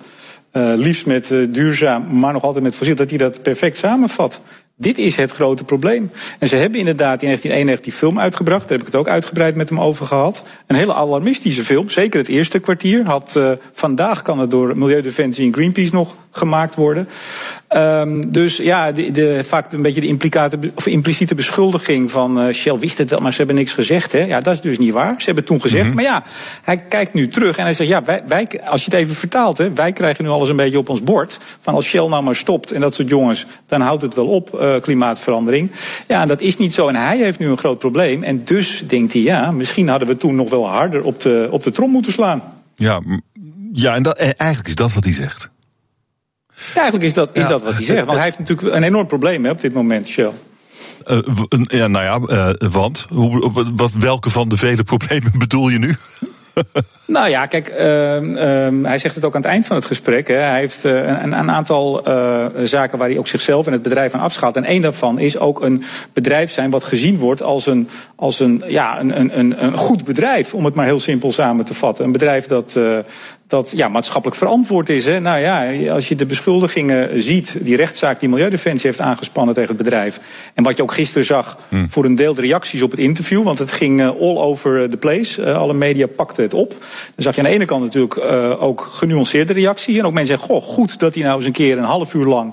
uh, liefst met duurzaam, maar nog altijd met fossiel, dat hij dat perfect samenvat. Dit is het grote probleem. En ze hebben inderdaad in 1991 die film uitgebracht. Daar heb ik het ook uitgebreid met hem over gehad. Een hele alarmistische film. Zeker het eerste kwartier. Had, vandaag kan het door Milieudefensie en Greenpeace nog gemaakt worden. Um, dus ja, de, de, vaak een beetje de implicate, of impliciete beschuldiging van uh, Shell wist het wel, maar ze hebben niks gezegd. Hè? Ja, dat is dus niet waar. Ze hebben het toen gezegd. Mm -hmm. Maar ja, hij kijkt nu terug en hij zegt: ja, wij, wij, als je het even vertaalt, hè, wij krijgen nu alles een beetje op ons bord. Van als Shell nou maar stopt en dat soort jongens, dan houdt het wel op, uh, klimaatverandering. Ja, en dat is niet zo. En hij heeft nu een groot probleem. En dus denkt hij: ja, misschien hadden we toen nog wel harder op de, op de trom moeten slaan. Ja, ja en dat, eigenlijk is dat wat hij zegt. Ja, eigenlijk is dat, is ja. dat wat hij zegt. Want hij heeft natuurlijk een enorm probleem hè, op dit moment, Shell. Uh, ja, nou ja, uh, want hoe, wat, welke van de vele problemen bedoel je nu? Nou ja, kijk, uh, uh, hij zegt het ook aan het eind van het gesprek. Hè. Hij heeft uh, een, een, aantal zaken waar hij ook zichzelf en het bedrijf aan afschaalt. En één daarvan is ook een bedrijf zijn wat gezien wordt als een, als een, ja, een, een, een goed bedrijf, om het maar heel simpel samen te vatten. Een bedrijf dat, dat ja, maatschappelijk verantwoord is. Hè. Nou ja, als je de beschuldigingen ziet, die rechtszaak die Milieudefensie heeft aangespannen tegen het bedrijf. En wat je ook gisteren zag hmm. voor een deel de reacties op het interview, want het ging all over the place. alle media pakten het op. Dan zag je aan de ene kant natuurlijk uh, ook genuanceerde reacties. En ook mensen zeggen, goh, goed dat hij nou eens een keer een half uur lang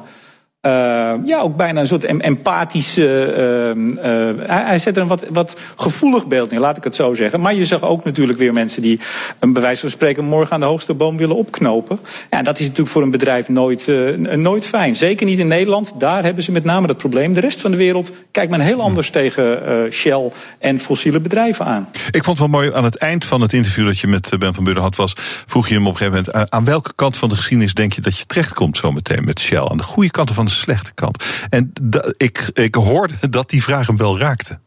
Uh, ja, ook bijna een soort empathische. Uh, uh, hij, zet er een wat, wat gevoelig beeld neer, laat ik het zo zeggen. Maar je zag ook natuurlijk weer mensen die een bewijs van spreken morgen aan de hoogste boom willen opknopen. Ja, dat is natuurlijk voor een bedrijf nooit, nooit fijn. Zeker niet in Nederland. Daar hebben ze met name dat probleem. De rest van de wereld kijkt men heel anders tegen Shell en fossiele bedrijven aan. Ik vond het wel mooi aan het eind van het interview dat je met Ben van Beurden had, was vroeg je hem op een gegeven moment aan welke kant van de geschiedenis denk je dat je terechtkomt zometeen met Shell? Aan de goede kant van de slechte kant. En ik, ik hoorde dat die vraag hem wel raakte.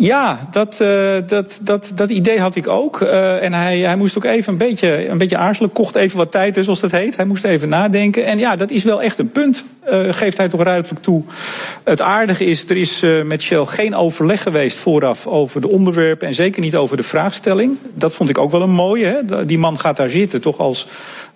Ja, dat, uh, dat, dat, dat idee had ik ook. Uh, en hij, hij moest ook even een beetje, een beetje aarzelen. Kocht even wat tijd, zoals dat heet. Hij moest even nadenken. En ja, dat is wel echt een punt. Uh, geeft hij toch ruidelijk toe. Het aardige is, er is met Shell geen overleg geweest vooraf over de onderwerpen. En zeker niet over de vraagstelling. Dat vond ik ook wel een mooie. Hè? Die man gaat daar zitten, toch als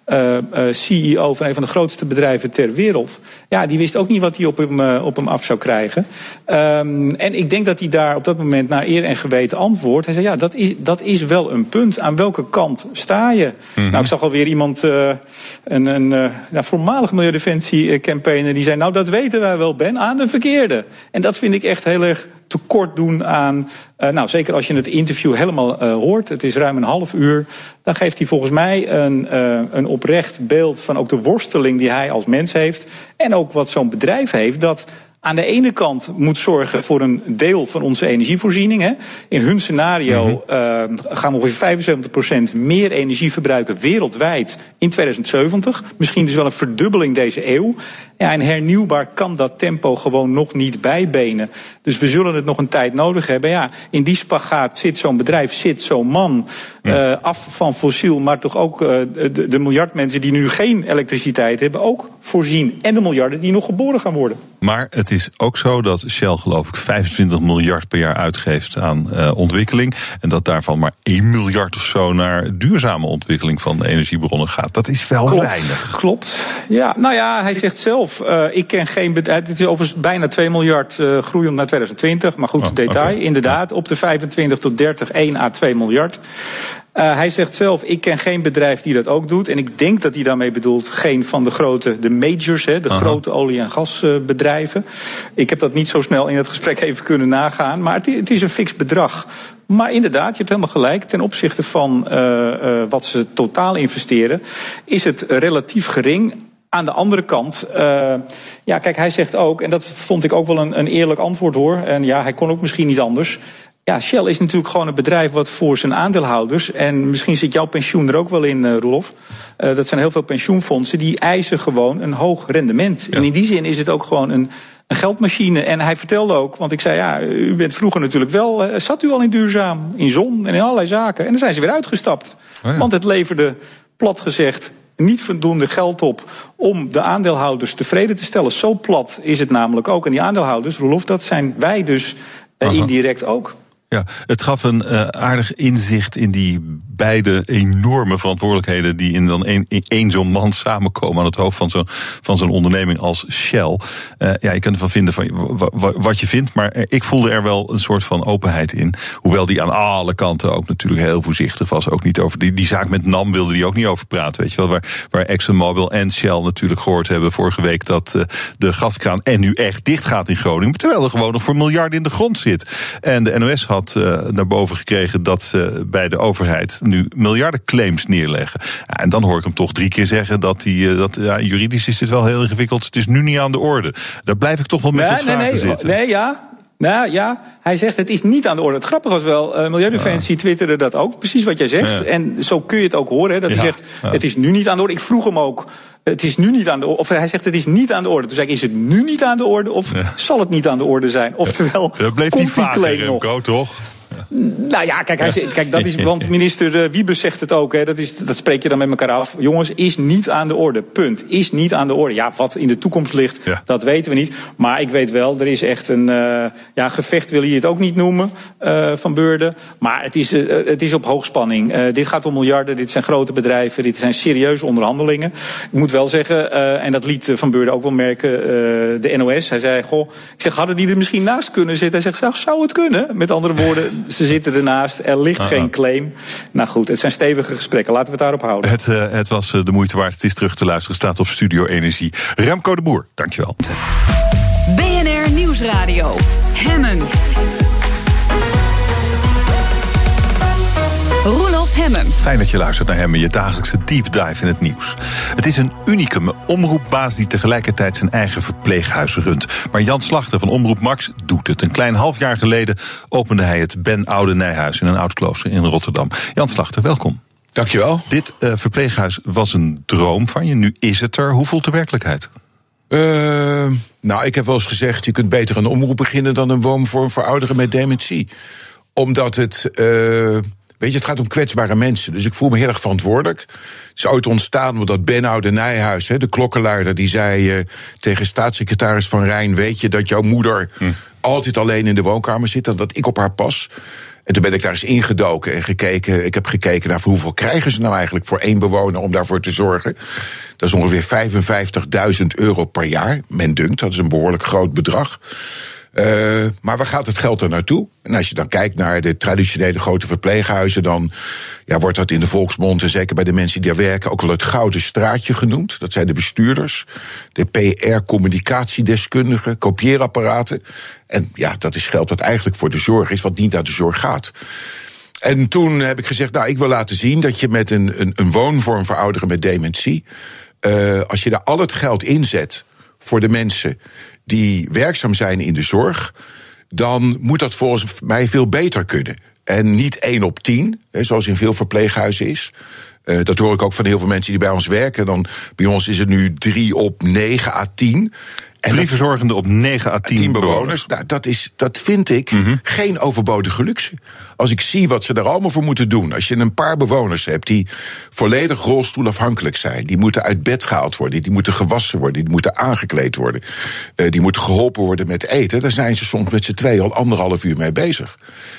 uh, uh, CEO van een van de grootste bedrijven ter wereld. Ja, die wist ook niet wat hij op hem, uh, op hem af zou krijgen. Um, en ik denk dat hij daar op dat moment naar eer en geweten antwoordt. Hij zei, ja, dat is, dat is wel een punt. Aan welke kant sta je? Mm -hmm. Nou, ik zag alweer iemand, een, een nou, voormalig milieudefensie-campaigner... die zei, nou, dat weten wij wel, Ben, aan de verkeerde. En dat vind ik echt heel erg tekort doen aan. Uh, nou, zeker als je het interview helemaal uh, hoort. Het is ruim een half uur. Dan geeft hij volgens mij een, uh, een oprecht beeld van ook de worsteling die hij als mens heeft. En ook wat zo'n bedrijf heeft. Dat aan de ene kant moet zorgen voor een deel van onze energievoorziening. Hè. In hun scenario mm -hmm. uh, gaan we ongeveer 75% meer energie verbruiken wereldwijd in 2070. Misschien dus wel een verdubbeling deze eeuw. Ja, en hernieuwbaar kan dat tempo gewoon nog niet bijbenen. Dus we zullen het nog een tijd nodig hebben. Ja, in die spagaat zit zo'n bedrijf, zit zo'n man. Ja. Uh, af van fossiel, maar toch ook uh, de, de miljard mensen die nu geen elektriciteit hebben, ook voorzien. En de miljarden die nog geboren gaan worden. Maar het is ook zo dat Shell, geloof ik, 25 miljard per jaar uitgeeft aan uh, ontwikkeling. En dat daarvan maar 1 miljard of zo naar duurzame ontwikkeling van energiebronnen gaat. Dat is wel Klopt. weinig. Klopt. Ja, nou ja, hij zegt zelf: uh, ik ken geen bedrijf. Het is overigens bijna 2 miljard uh, groeiend naar 2020. Maar goed, Oh, detail. Inderdaad, op de 25 tot 30, 1 à 2 miljard. Uh, hij zegt zelf, ik ken geen bedrijf die dat ook doet. En ik denk dat hij daarmee bedoelt geen van de grote, de majors, hè, de Aha. grote olie- en gasbedrijven. ik heb dat niet zo snel in het gesprek even kunnen nagaan. Maar het, is een fix bedrag. Maar inderdaad, je hebt helemaal gelijk. Ten opzichte van uh, uh, wat ze totaal investeren, is het relatief gering. Aan de andere kant, uh, ja, kijk, hij zegt ook, en dat vond ik ook wel een, een eerlijk antwoord hoor. En ja, hij kon ook misschien niet anders. Ja, Shell is natuurlijk gewoon een bedrijf wat voor zijn aandeelhouders. En misschien zit jouw pensioen er ook wel in, uh, Roelof. Uh, dat zijn heel veel pensioenfondsen die eisen gewoon een hoog rendement. Ja. En in die zin is het ook gewoon een, een geldmachine. En hij vertelde ook, want ik zei, ja, u bent vroeger natuurlijk wel, uh, zat u al in duurzaam, in zon en in allerlei zaken. En dan zijn ze weer uitgestapt. Oh ja. Want het leverde, plat gezegd, niet voldoende geld op om de aandeelhouders tevreden te stellen. Zo plat is het namelijk ook. En die aandeelhouders, Roelof, dat zijn wij dus uh, indirect ook. Ja, het gaf een uh, aardig inzicht in die beide enorme verantwoordelijkheden die in dan één, zo'n man samenkomen aan het hoofd van zo'n van zo'n onderneming als Shell. Uh, ja, je kunt ervan vinden van wat je vindt, maar ik voelde er wel een soort van openheid in. Hoewel die aan alle kanten ook natuurlijk heel voorzichtig was. Ook niet over die, die zaak met NAM wilde die ook niet over praten. Weet je wel, waar, waar ExxonMobil en Shell natuurlijk gehoord hebben vorige week dat de gaskraan en nu echt dicht gaat in Groningen. Terwijl er gewoon nog voor miljarden in de grond zit. En de NOS had uh, naar boven gekregen dat ze bij de overheid nu miljarden claims neerleggen. Ja, en dan hoor ik hem toch drie keer zeggen dat, die, uh, dat ja, juridisch is dit wel heel ingewikkeld. Het is nu niet aan de orde. Daar blijf ik toch wel met wat nee, nee, zitten. Nee, ja. Nou ja, hij zegt het is niet aan de orde. Het grappige was wel, uh, Milieudefensie ja. twitterde dat ook. Precies wat jij zegt. Ja. En zo kun je het ook horen. Hè, dat ja. hij zegt, het is nu niet aan de orde. Ik vroeg hem ook, het is nu niet aan de orde. Of hij zegt, het is niet aan de orde. Toen zei ik, is het nu niet aan de orde? Of zal het niet aan de orde zijn? Oftewel, dat bleef die vager, Remco, toch? Nou ja, kijk, hij, kijk, dat is, want minister Wiebes zegt het ook, hè, dat, is, dat spreek je dan met elkaar af. Jongens, is niet aan de orde. Punt. Is niet aan de orde. Ja, wat in de toekomst ligt, ja. dat weten we niet. Maar ik weet wel, er is echt een uh, ja, gevecht, wil je het ook niet noemen, uh, van Beurden. Maar het is, uh, het is op hoogspanning. Dit gaat om miljarden, dit zijn grote bedrijven, dit zijn serieuze onderhandelingen. Ik moet wel zeggen, en dat liet Van Beurden ook wel merken, de NOS. Hij zei, goh, ik zeg, hadden die er misschien naast kunnen zitten? Hij zegt, zou het kunnen? Met andere woorden, ze zitten ernaast, er ligt geen claim. Nou goed, het zijn stevige gesprekken. Laten we het daarop houden. Het, uh, het was de moeite waard. Het is terug te luisteren. Staat op Studio Energie. Remco de Boer, dankjewel. BNR Nieuwsradio. Hemmen. Hemmen. Fijn dat je luistert naar Hemmen, je dagelijkse deep dive in het nieuws. Het is een unicum omroepbaas die tegelijkertijd zijn eigen verpleeghuis runt. Maar Jan Slachter van Omroep Max doet het. Een klein half jaar geleden opende hij het Ben Oude Nijhuis in een oud klooster in Rotterdam. Jan Slachter, welkom. Dankjewel. Dit uh, verpleeghuis was een droom van je, nu is het er. Hoe voelt de werkelijkheid? Uh, nou, ik heb wel eens gezegd: je kunt beter een omroep beginnen dan een woonvorm voor ouderen met dementie. Omdat het. Uh, Weet je, het gaat om kwetsbare mensen. Dus ik voel me heel erg verantwoordelijk. Het is ooit ontstaan omdat Benno de Nijhuis, de klokkenluider, die zei uh, tegen staatssecretaris Van Rijn: Weet je dat jouw moeder hm. altijd alleen in de woonkamer zit en dat ik op haar pas? En toen ben ik daar eens ingedoken en gekeken. Ik heb gekeken naar hoeveel krijgen ze nou eigenlijk voor één bewoner om daarvoor te zorgen. Dat is ongeveer 55.000 euro per jaar. Men dunkt, dat is een behoorlijk groot bedrag. Uh, maar waar gaat het geld er naartoe? En als je dan kijkt naar de traditionele grote verpleeghuizen, dan ja, wordt dat in de volksmond, en zeker bij de mensen die daar werken, ook wel het gouden straatje genoemd. Dat zijn de bestuurders, de PR-communicatiedeskundigen, kopieerapparaten. En ja, dat is geld dat eigenlijk voor de zorg is, wat niet naar de zorg gaat. En toen heb ik gezegd, nou, ik wil laten zien dat je met een, een, een woonvorm voor ouderen met dementie, uh, als je daar al het geld inzet voor de mensen die werkzaam zijn in de zorg, dan moet dat volgens mij veel beter kunnen. En niet één op tien, zoals in veel verpleeghuizen is. Uh, dat hoor ik ook van heel veel mensen die bij ons werken. Dan, bij ons is het nu drie op negen à tien. En Drie verzorgenden op 9 à 10, 10 bewoners. bewoners. Nou, dat, is, dat vind ik mm -hmm. geen overbodige luxe. Als ik zie wat ze er allemaal voor moeten doen. Als je een paar bewoners hebt die volledig rolstoelafhankelijk zijn. Die moeten uit bed gehaald worden. Die moeten gewassen worden. Die moeten aangekleed worden. Uh, die moeten geholpen worden met eten. Daar zijn ze soms met z'n twee al anderhalf uur mee bezig.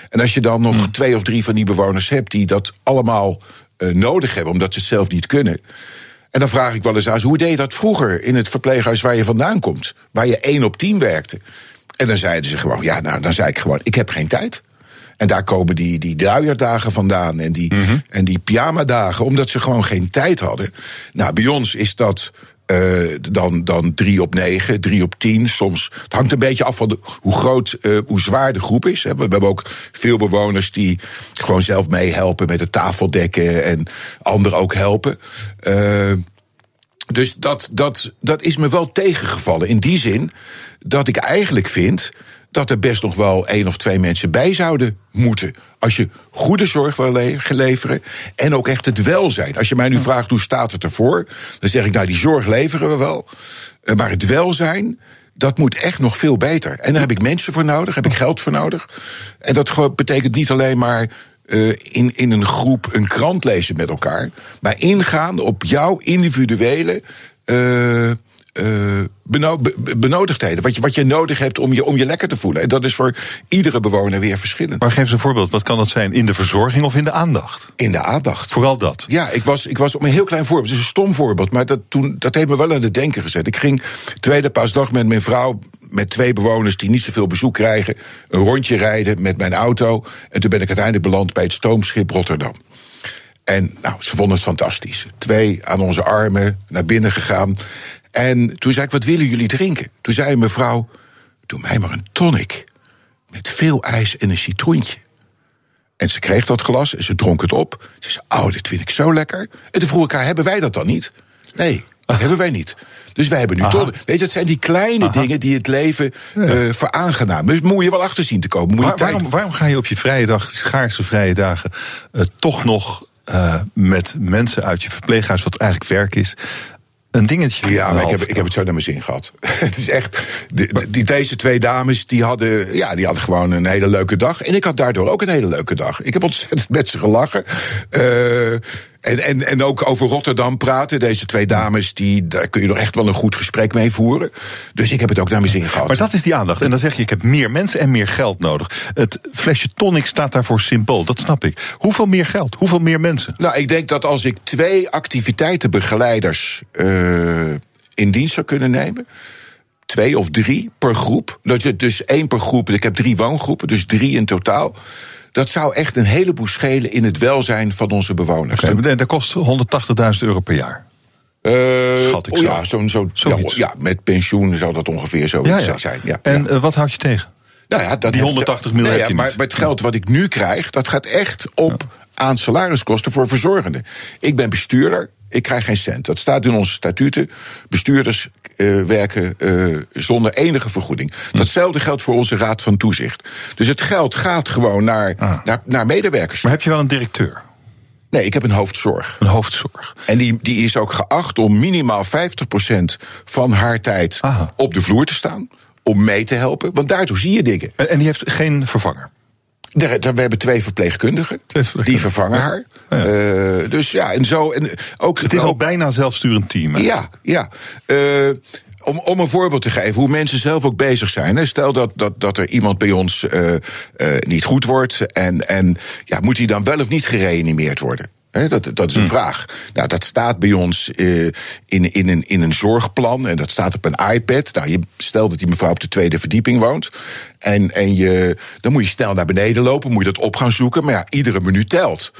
En als je dan nog mm. twee of drie van die bewoners hebt die dat allemaal uh, nodig hebben. omdat ze het zelf niet kunnen en dan vraag ik wel eens aan hoe deed je dat vroeger in het verpleeghuis waar je vandaan komt? Waar je één op tien werkte. En dan zeiden ze gewoon, ja, nou, dan zei ik gewoon, ik heb geen tijd. En daar komen die, die druierdagen vandaan en die, mm -hmm. en die pyjamadagen, omdat ze gewoon geen tijd hadden. Nou, bij ons is dat uh, dan, dan drie op negen, drie op tien. Soms. Het hangt een beetje af van de, hoe groot, uh, hoe zwaar de groep is. We, we hebben ook veel bewoners die gewoon zelf meehelpen met het tafeldekken en anderen ook helpen. Uh, dus dat, dat, dat is me wel tegengevallen. In die zin dat ik eigenlijk vind dat er best nog wel één of twee mensen bij zouden moeten. Als je goede zorg wil leveren en ook echt het welzijn. Als je mij nu vraagt hoe staat het ervoor, dan zeg ik nou die zorg leveren we wel. Eh, maar het welzijn, dat moet echt nog veel beter. En daar heb ik mensen voor nodig, heb ik geld voor nodig. En dat betekent niet alleen maar uh, in, in een groep een krant lezen met elkaar, maar ingaan op jouw individuele. Uh, uh, benodigdheden. Wat je, wat je nodig hebt om je, om je lekker te voelen. En dat is voor iedere bewoner weer verschillend. Maar geef eens een voorbeeld. Wat kan dat zijn? In de verzorging of in de aandacht? In de aandacht. Vooral dat? Ja, ik was, ik was op een heel klein voorbeeld. Het is een stom voorbeeld. Maar dat, toen, dat heeft me wel aan het denken gezet. Ik ging tweede paasdag met mijn vrouw met twee bewoners die niet zoveel bezoek krijgen, een rondje rijden met mijn auto. En toen ben ik uiteindelijk beland bij het stoomschip Rotterdam. En nou, ze vonden het fantastisch. Twee aan onze armen naar binnen gegaan. En toen zei ik, wat willen jullie drinken? Toen zei mevrouw, doe mij maar een tonic. Met veel ijs en een citroentje. En ze kreeg dat glas en ze dronk het op. Ze zei, oh, dit vind ik zo lekker. En toen vroeg ik haar, hebben wij dat dan niet? Nee, dat hebben wij niet. Dus wij hebben nu tonic. Weet je, het zijn die kleine Aha. dingen die het leven uh, veraangenamen. Dus moet je wel achter zien te komen. Moet je Waar, waarom, waarom, ga je op je vrije dag, schaarse vrije dagen, uh, toch nog uh, met mensen uit je verpleeghuis, wat eigenlijk werk is, een dingetje. Ja, maar ik heb, ik heb het zo naar mijn zin gehad. het is echt. De, die, deze twee dames die hadden, ja, die hadden gewoon een hele leuke dag. En ik had daardoor ook een hele leuke dag. Ik heb ontzettend met ze gelachen. Uh, en, en, en ook over Rotterdam praten. Deze twee dames, die, daar kun je nog echt wel een goed gesprek mee voeren. Dus ik heb het ook naar mijn zin gehad. Maar dat is die aandacht. En dan zeg je, ik heb meer mensen en meer geld nodig. Het flesje tonic staat daarvoor symbool, dat snap ik. Hoeveel meer geld? Hoeveel meer mensen? Nou, ik denk dat als ik twee activiteitenbegeleiders uh, in dienst zou kunnen nemen twee of drie per groep. Dat je dus één per groep. Ik heb drie woongroepen, dus drie in totaal Dat zou echt een heleboel schelen in het welzijn van onze bewoners. Okay, en dat kost 180.000 euro per jaar. Uh, Schat ik oh zo. ja, zo'n zo, ja, ja, met pensioen zou dat ongeveer zo Ja, ja. zijn. Ja, En ja. eh, wat houd je tegen? Nou ja, dat Die heb- 180 mil Nee, heb ja, maar het geld wat ik nu krijg, dat gaat echt op aan salariskosten voor verzorgenden. Ik ben bestuurder, ik krijg geen cent. Dat staat in onze statuten. Bestuurders eh, werken eh, zonder enige vergoeding. Hm. Datzelfde geldt voor onze raad van toezicht. Dus het geld gaat gewoon naar, Ah. naar, naar medewerkers. Maar heb je wel een directeur? Nee, ik heb een hoofdzorg. Een hoofdzorg? En die, die is ook geacht om minimaal 50% van haar tijd Aha. op de vloer te staan. Om mee te helpen, want daardoor zie je dingen. En en die heeft geen vervanger? We hebben twee verpleegkundigen. Twee verpleegkundigen. Die vervangen haar. Ja. Eh, dus ja, en zo. En ook, Het is al ook- bijna een zelfsturend team. Ja, ja. Eh, om, om een voorbeeld te geven hoe mensen zelf ook bezig zijn. Stel dat, dat, dat er iemand bij ons eh, niet goed wordt. En, en ja, moet hij dan wel of niet gereanimeerd worden? Dat, dat is een vraag. Nou, dat staat bij ons eh, in, in, een, in een zorgplan en dat staat op een iPad. Nou, je, stel dat die mevrouw op de tweede verdieping woont. En, en je, dan moet je snel naar beneden lopen, moet je dat op gaan zoeken. Maar ja, iedere minuut telt.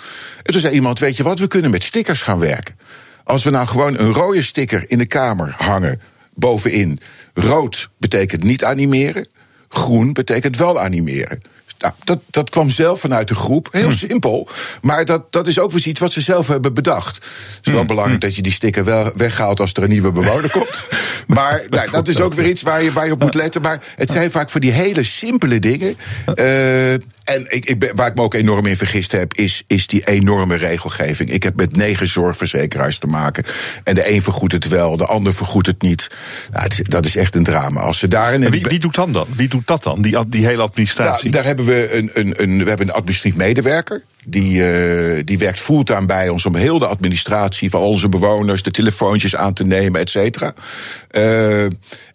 En toen zei iemand: Weet je wat, we kunnen met stickers gaan werken. Als we nou gewoon een rode sticker in de kamer hangen, bovenin. Rood betekent niet animeren, groen betekent wel animeren. Nou, dat, dat kwam zelf vanuit de groep, heel simpel. Maar dat, dat is ook weer iets wat ze zelf hebben bedacht. Het is wel belangrijk dat je die sticker wel weghaalt als er een nieuwe bewoner komt. Maar nou, dat is ook weer iets waar je, waar je op moet letten. Maar het zijn vaak voor die hele simpele dingen. Eh, en ik, ik ben, waar ik me ook enorm in vergist heb, is, is die enorme regelgeving. Ik heb met negen zorgverzekeraars te maken. En de een vergoedt het wel, de ander vergoedt het niet. Nou, het dat is echt een drama. Als ze daarin. En wie, wie doet dan dan? Wie doet dat dan? Die, die hele administratie? Nou, daar hebben we een, een, een, we hebben een administratief medewerker. Die, eh, die werkt fulltime bij ons om heel de administratie van onze bewoners, de telefoontjes aan te nemen, et cetera. Eh,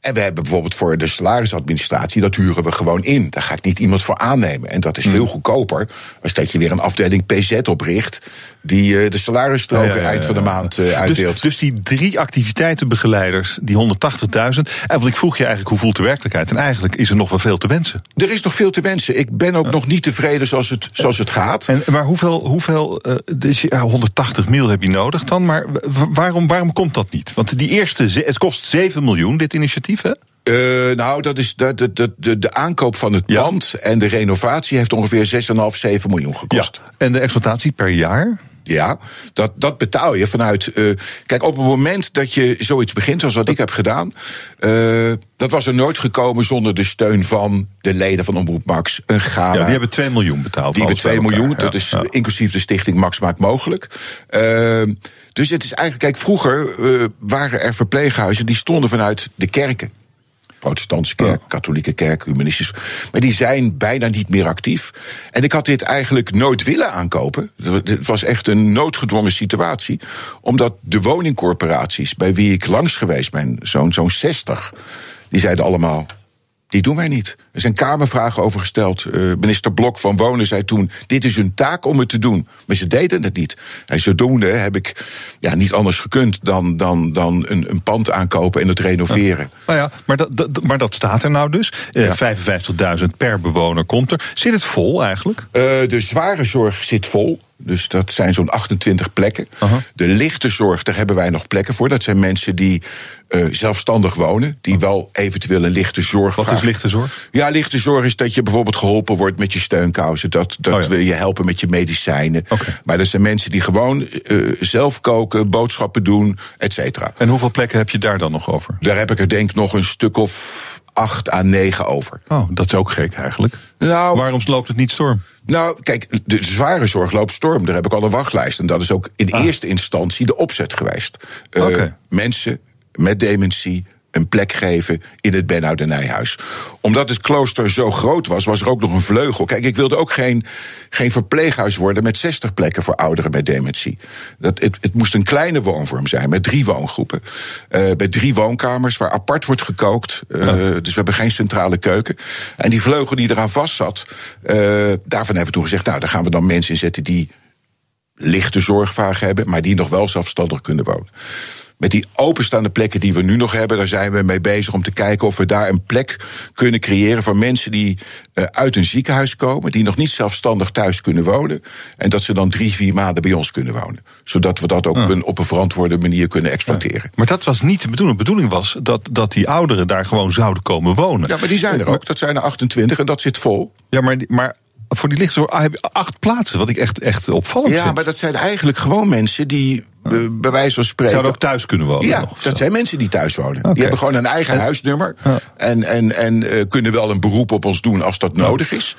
en we hebben bijvoorbeeld voor de salarisadministratie, dat huren we gewoon in. Daar ga ik niet iemand voor aannemen. En dat is veel goedkoper als dat je weer een afdeling PZ opricht, die eh, de salarisstroken Ja, ja, ja, ja. eind van de maand eh, uitdeelt. Dus, dus die drie activiteitenbegeleiders, die 180.000. En want ik vroeg je eigenlijk, hoe voelt de werkelijkheid? En eigenlijk is er nog wel veel te wensen. Er is nog veel te wensen. Ik ben ook nog niet tevreden zoals het, zoals het gaat. En, maar hoeveel, hoeveel eh, dus, ja, 180 mil heb je nodig dan? Maar wa- waarom, waarom komt dat niet? Want die eerste, het kost 7 miljoen, dit initiatief, hè? Eh, nou, dat is de, de, de, de, de aankoop van het Ja. pand en de renovatie heeft ongeveer 6,5, 7 miljoen gekost. En de exploitatie per jaar? Ja, dat, dat betaal je vanuit. eh, kijk, op het moment dat je zoiets begint, zoals wat ik heb gedaan. eh, dat was er nooit gekomen zonder de steun van de leden van Omroep Max. Een gala. Ja, die hebben 2 miljoen betaald. Die hebben alles bij 2 miljoen, dat is ja. inclusief de stichting Max Maakt Mogelijk. Ehm, dus het is eigenlijk, kijk, vroeger eh, waren er verpleeghuizen die stonden vanuit de kerken. Protestantse kerk, katholieke kerk, humanistisch. Maar die zijn bijna niet meer actief. En ik had dit eigenlijk nooit willen aankopen. Het was echt een noodgedwongen situatie. Omdat de woningcorporaties bij wie ik langs geweest ben, zo'n zo'n 60, die zeiden allemaal. Die doen wij niet. Er zijn kamervragen over gesteld. Eh, minister Blok van Wonen zei toen: Dit is hun taak om het te doen. Maar ze deden het niet. En zodoende heb ik ja, niet anders gekund dan, dan, dan een, een pand aankopen en het renoveren. Nou ja, maar dat, dat, maar dat staat er nou dus. Eh, Ja. 55.000 per bewoner komt er. Zit het vol eigenlijk? Eh, de zware zorg zit vol. Dus dat zijn zo'n 28 plekken. De lichte zorg, daar hebben wij nog plekken voor. Dat zijn mensen die eh, zelfstandig wonen. Die wel eventueel een lichte zorg Wat is lichte zorg? Ja, lichte zorg is dat je bijvoorbeeld geholpen wordt met je steunkousen. Dat, dat Oh ja. we je helpen met je medicijnen. Maar dat zijn mensen die gewoon eh, zelf koken, boodschappen doen, et cetera. En hoeveel plekken heb je daar dan nog over? Daar heb ik er denk ik nog een stuk of acht à negen over. Oh, dat is ook gek eigenlijk. Nou, Waarom loopt het niet storm? Nou, kijk, de zware zorg loopt storm. Daar heb ik al een wachtlijst. En dat is ook in eerste instantie de opzet geweest. Eh. Mensen met dementie een plek geven in het Benhoud en Nijhuis. Omdat het klooster zo groot was, was er ook nog een vleugel. Kijk, ik wilde ook geen, geen verpleeghuis worden met 60 plekken voor ouderen met dementie. Dat, het, het moest een kleine woonvorm zijn met drie woongroepen. Eh met drie woonkamers waar apart wordt gekookt. Eh, Dus we hebben geen centrale keuken. En die vleugel die eraan vast zat, eh, daarvan hebben we toen gezegd, nou, daar gaan we dan mensen in zetten die lichte zorgvragen hebben, maar die nog wel zelfstandig kunnen wonen. Met die openstaande plekken die we nu nog hebben, daar zijn we mee bezig om te kijken of we daar een plek kunnen creëren voor mensen die uh, uit een ziekenhuis komen, die nog niet zelfstandig thuis kunnen wonen. En dat ze dan drie, vier maanden bij ons kunnen wonen. Zodat we dat ook op, een, op een verantwoorde manier kunnen exploiteren. Maar dat was niet de bedoeling. De bedoeling was dat, dat die ouderen daar gewoon zouden komen wonen. Ja, maar die zijn er ook. Dat zijn er 28 en dat zit vol. Ja, maar, maar voor die lichtzorg heb je acht plaatsen, wat ik echt, echt opvallend ja, vind. maar dat zijn eigenlijk gewoon mensen die bij wijze van spreken. Zouden ook thuis kunnen wonen? Ja, nog, dat zijn mensen die thuis wonen. Die hebben gewoon een eigen huisnummer. En, en, en eh, kunnen wel een beroep op ons doen als dat nodig is.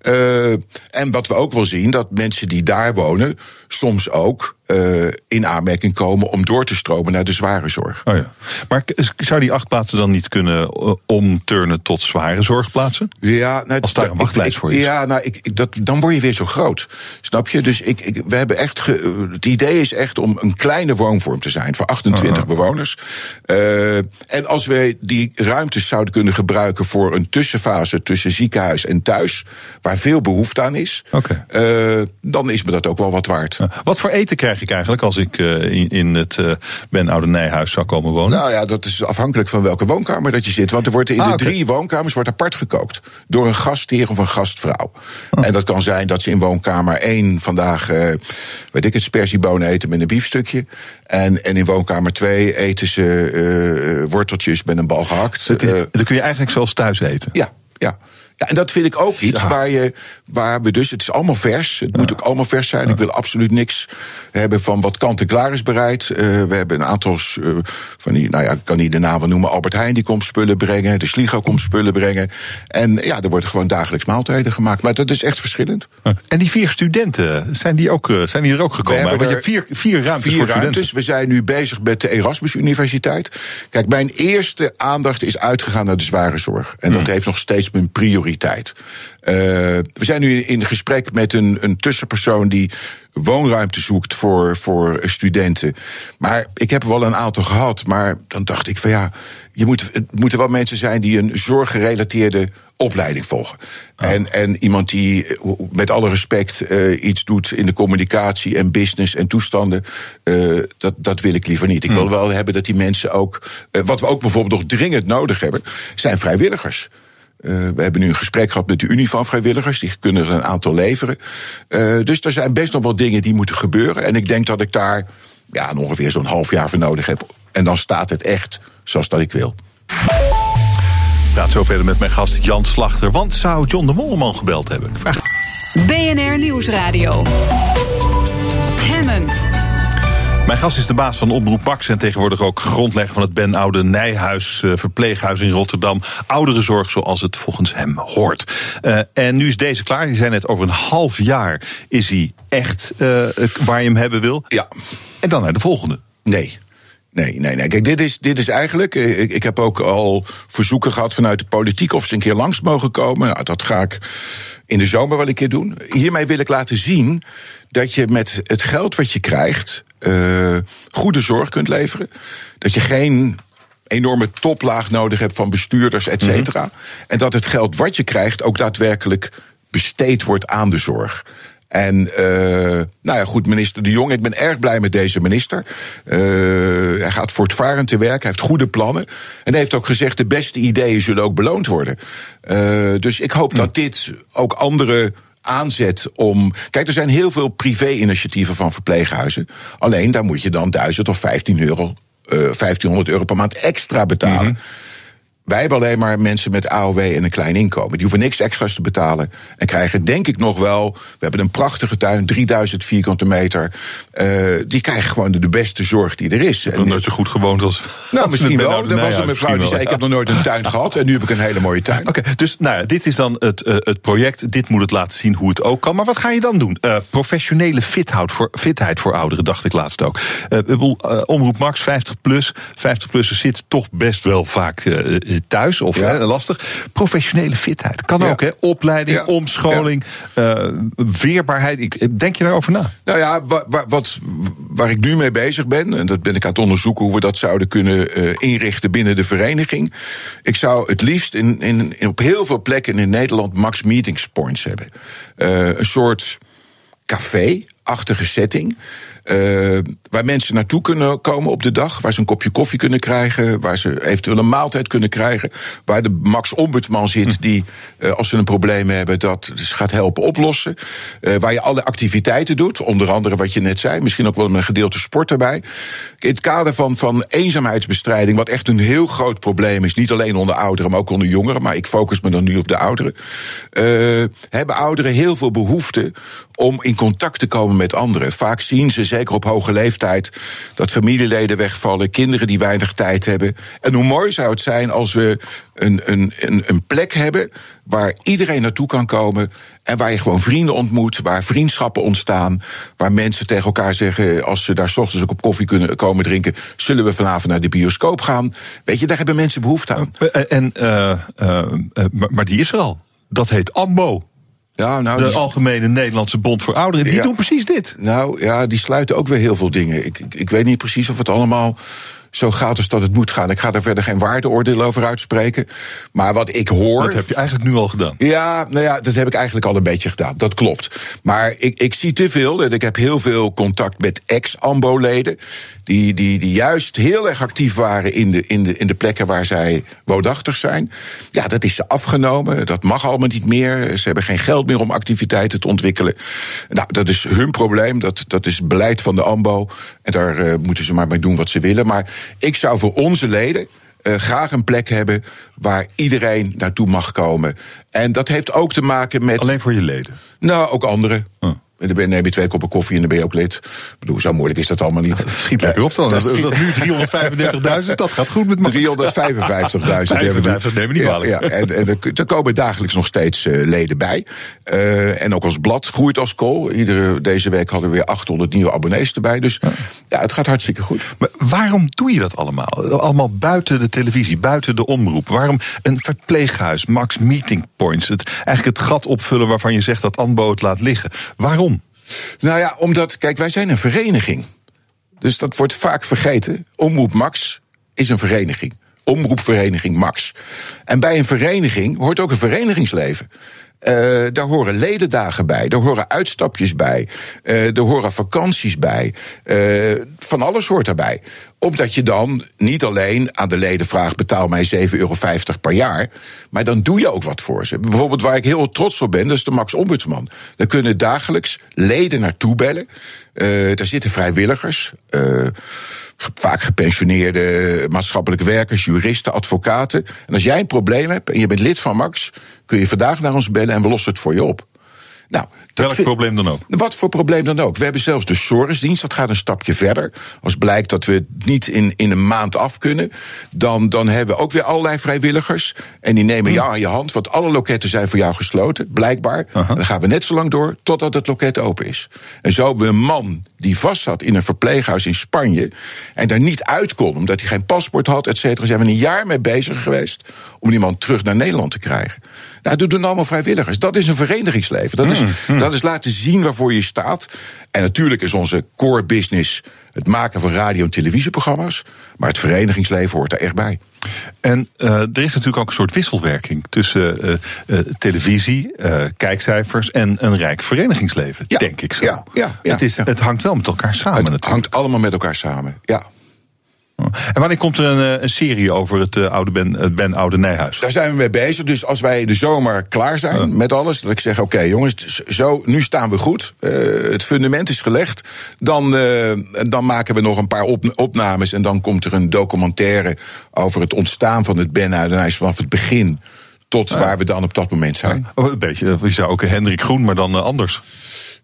Eh, en wat we ook wel zien, dat mensen die daar wonen... soms ook eh, in aanmerking komen om door te stromen naar de zware zorg. Oh ja. Maar zou die acht plaatsen dan niet kunnen eh, omturnen tot zware zorgplaatsen? Ja, nou, Als daar een wachtlijst voor is. Ja, nou, ik, ik- dat, dan word je weer zo groot. Snap je? Dus ik, ik, we hebben echt. ge- het idee is echt om een kleine woonvorm te zijn voor 28 Oh. bewoners. Eh, en als we die ruimtes zouden kunnen gebruiken voor een tussenfase tussen ziekenhuis en thuis, waar veel behoefte aan is, dan is me dat ook wel wat waard. Wat voor eten krijg ik eigenlijk als ik eh, in, in het eh, Ben Oude Nijhuis zou komen wonen? Nou ja, dat is afhankelijk van welke woonkamer dat je zit. Want er wordt in Ah, de drie woonkamers wordt apart gekookt. Door een gastheer of een gastvrouw. Oh. En dat kan zijn dat ze in woonkamer 1 vandaag, eh, weet ik het, spersiebonen eten met een biefstukje. En, en in woonkamer 2 eten ze worteltjes met een bal gehakt. Is, dan kun je eigenlijk zelfs thuis eten. ja, ja. Ja, en dat vind ik ook iets waar, je, waar we dus, het is allemaal vers. Het moet ook allemaal vers zijn. Ik wil absoluut niks hebben van wat kant-en-klaar is bereid. Eh, we hebben een aantal eh, van die, nou ja, ik kan niet de namen noemen. Albert Heijn die komt spullen brengen. De Sligo komt spullen brengen. En ja, er worden gewoon dagelijks maaltijden gemaakt. Maar dat is echt verschillend. En die vier studenten, zijn die, ook, eh, zijn die er ook gekomen? We hebben vier, vier ruimtes Vier voor studenten. ruimtes. We zijn nu bezig met de Erasmus Universiteit. Kijk, mijn eerste aandacht is uitgegaan naar de zware zorg. En Hmm. dat heeft nog steeds mijn prioriteit. Eh, we zijn nu in gesprek met een, een tussenpersoon die woonruimte zoekt voor, voor studenten. Maar ik heb er wel een aantal gehad. Maar dan dacht ik van ja, je moet, het moeten wel mensen zijn die een zorggerelateerde opleiding volgen. En, en iemand die eh, met alle respect eh, iets doet in de communicatie en business en toestanden, dat, dat wil ik liever niet. Ik wil wel hebben dat die mensen ook. wat we ook bijvoorbeeld nog dringend nodig hebben, zijn vrijwilligers. Eh, we hebben nu een gesprek gehad met de Unie van Vrijwilligers. Die kunnen er een aantal leveren. Eh, dus er zijn best nog wel dingen die moeten gebeuren. En ik denk dat ik daar ja, ongeveer zo'n half jaar voor nodig heb. En dan staat het echt zoals dat ik wil. Ik praat zo verder met mijn gast Jan Slachter. Want zou John de Molleman gebeld hebben? Ik vraag BNR Nieuwsradio. Mijn gast is de baas van Omroep Max en tegenwoordig ook grondlegger van het Ben Oude Nijhuis eh, verpleeghuis in Rotterdam. Ouderenzorg zoals het volgens hem hoort. Eh, en nu is deze klaar. Die zei net over een half jaar is hij echt eh, waar je hem hebben wil. Ja. En dan naar de volgende. Nee. Nee, nee, nee. Kijk, dit is, dit is eigenlijk. Ik, ik heb ook al verzoeken gehad vanuit de politiek of ze een keer langs mogen komen. Nou, dat ga ik in de zomer wel een keer doen. Hiermee wil ik laten zien dat je met het geld wat je krijgt. Eh, goede zorg kunt leveren. Dat je geen enorme toplaag nodig hebt van bestuurders, et cetera. En dat het geld wat je krijgt ook daadwerkelijk besteed wordt aan de zorg. En eh, nou ja, goed, minister De Jong, ik ben erg blij met deze minister. Eh, hij gaat voortvarend te werk, hij heeft goede plannen. En hij heeft ook gezegd, de beste ideeën zullen ook beloond worden. Dus ik hoop dat dit ook andere aanzet om. Kijk, er zijn heel veel privé-initiatieven van verpleeghuizen. Alleen daar moet je dan 1000 of 15 euro, eh 1500 euro per maand extra betalen. Wij hebben alleen maar mensen met AOW en een klein inkomen. Die hoeven niks extra's te betalen. En krijgen, denk ik nog wel. We hebben een prachtige tuin, 3000 vierkante meter. Eh, die krijgen gewoon de, de beste zorg die er is. En- nooit zo goed gewoond als. nou, misschien wel. Er was een mevrouw die zei: Ik heb nog nooit een tuin gehad. En nu heb ik een hele mooie tuin. Oké, dus nou ja, dit is dan het, eh, het project. Dit moet het laten zien hoe het ook kan. Maar wat ga je dan doen? Eh, professionele fithoud voor, fitheid voor ouderen, dacht ik laatst ook. Omroep Max, 50 plus. 50-plussers zitten toch best wel vaak thuis. Of Ja. hè, lastig. Professionele fitheid. Kan Ja. ook, hè? Opleiding, Ja. omscholing, eh, weerbaarheid. Ik, denk je daarover na? Nou ja, wa- wa- wat, waar ik nu mee bezig ben, en dat ben ik aan het onderzoeken hoe we dat zouden kunnen eh, inrichten binnen de vereniging. Ik zou het liefst in, in, in- op heel veel plekken in Nederland max meetings points hebben. Eh, een soort café. achtige setting. Uh, waar mensen naartoe kunnen komen op de dag. Waar ze een kopje koffie kunnen krijgen. Waar ze eventueel een maaltijd kunnen krijgen. Waar de Max Ombudsman zit, hm. die uh, als ze een probleem hebben, dat dus gaat helpen oplossen. Uh, waar je alle activiteiten doet. Onder andere wat je net zei. Misschien ook wel een gedeelte sport erbij. In het kader van, van eenzaamheidsbestrijding, wat echt een heel groot probleem is. Niet alleen onder ouderen, maar ook onder jongeren. Maar ik focus me dan nu op de ouderen. hebben ouderen heel veel behoefte om in contact te komen met anderen. Vaak zien ze, zeker op hoge leeftijd, dat familieleden wegvallen, kinderen die weinig tijd hebben. En hoe mooi zou het zijn als we een, een, een, een plek hebben waar iedereen naartoe kan komen. En waar je gewoon vrienden ontmoet, waar vriendschappen ontstaan. Waar mensen tegen elkaar zeggen, als ze daar s ochtends ook op koffie kunnen komen drinken, zullen we vanavond naar de bioscoop gaan. Weet je, daar hebben mensen behoefte aan. En, uh, uh, maar die is er al. Dat heet AMBO. Ja, nou, de Algemene Nederlandse Bond voor Ouderen, die doen precies dit. Nou ja, die sluiten ook weer heel veel dingen. Ik, ik, ik weet niet precies of het allemaal zo gaat als dat het moet gaan. Ik ga daar verder geen waardeoordeel over uitspreken. Maar wat ik hoor. Dat heb je eigenlijk nu al gedaan. Ja, nou ja, dat heb ik eigenlijk al een beetje gedaan. Dat klopt. Maar ik, ik zie te veel, en ik heb heel veel contact met ex-AMBO-leden. Die, die, die juist heel erg actief waren in de, in, de, in de plekken waar zij woonachtig zijn. Ja, dat is ze afgenomen. Dat mag allemaal niet meer. Ze hebben geen geld meer om activiteiten te ontwikkelen. Nou, dat is hun probleem. Dat, dat is beleid van de AMBO. En daar uh, moeten ze maar mee doen wat ze willen. Maar ik zou voor onze leden. Uh, graag een plek hebben waar iedereen naartoe mag komen. En dat heeft ook te maken met. Alleen voor je leden? Nou, ook anderen. Oh. En dan neem je twee koppen koffie en dan ben je ook lid. Ik bedoel, zo moeilijk is dat allemaal niet. Dat schiet lekker op dan. Dat, dat, dat nu 335.000, dat gaat goed met 355.000 hebben nemen niet ja, ja, en, en er komen dagelijks nog steeds uh, leden bij. Uh, en ook ons blad groeit als kool. Iedere, deze week hadden we weer 800 nieuwe abonnees erbij. Dus ja. ja, het gaat hartstikke goed. Maar waarom doe je dat allemaal? Allemaal buiten de televisie, buiten de omroep. Waarom een verpleeghuis, max meeting points? Het, eigenlijk het gat opvullen waarvan je zegt dat Anbo het laat liggen. Waarom? Nou ja, omdat, kijk, wij zijn een vereniging. Dus dat wordt vaak vergeten. Omroep Max is een vereniging. Omroepvereniging Max. En bij een vereniging hoort ook een verenigingsleven. Uh, daar horen ledendagen bij, daar horen uitstapjes bij, uh, er horen vakanties bij. Uh, van alles hoort daarbij. Omdat je dan niet alleen aan de leden vraagt: betaal mij 7,50 euro per jaar. Maar dan doe je ook wat voor ze. Bijvoorbeeld waar ik heel trots op ben, dat is de Max Ombudsman. Daar kunnen dagelijks leden naartoe bellen. daar zitten vrijwilligers vaak gepensioneerde maatschappelijke werkers, juristen, advocaten. En als jij een probleem hebt en je bent lid van Max, kun je vandaag naar ons bellen en we lossen het voor je op. Nou, Welk probleem dan ook? Wat voor probleem dan ook. We hebben zelfs de SORES-dienst, dat gaat een stapje verder. Als blijkt dat we het niet in, in een maand af kunnen, dan, dan hebben we ook weer allerlei vrijwilligers. En die nemen hm. jou aan je hand, want alle loketten zijn voor jou gesloten, blijkbaar. Dan gaan we net zo lang door totdat het loket open is. En zo hebben we een man die vast zat in een verpleeghuis in Spanje en daar niet uit kon, omdat hij geen paspoort had, et cetera. Zijn we een jaar mee bezig geweest om die man terug naar Nederland te krijgen. Nou, dat doen allemaal vrijwilligers. Dat is een verenigingsleven. Dat is, hm, hm. dat is laten zien waarvoor je staat. En natuurlijk is onze core business het maken van radio- en televisieprogramma's. Maar het verenigingsleven hoort er echt bij. En uh, er is natuurlijk ook een soort wisselwerking tussen uh, uh, televisie, kijkcijfers en een rijk verenigingsleven, ja, denk ik zo. Ja, ja, ja, het, is, het hangt wel met elkaar samen. Het natuurlijk. hangt allemaal met elkaar samen, ja. En wanneer komt er een, eh, een serie over het uh, oude Ben, het ben Oude Nijhuis? Daar zijn we mee bezig. Dus als wij de zomer klaar zijn met alles, dat ik zeg: oké jongens, zo, nu staan we goed. Uh, het fundament is gelegd. Dan, dan maken we nog een paar op, opnames. En dan komt er een documentaire over het ontstaan van het Ben Oude Nijhuis vanaf het begin tot waar we dan op dat moment zijn. Een beetje, je zou ook Hendrik Groen, maar dan anders.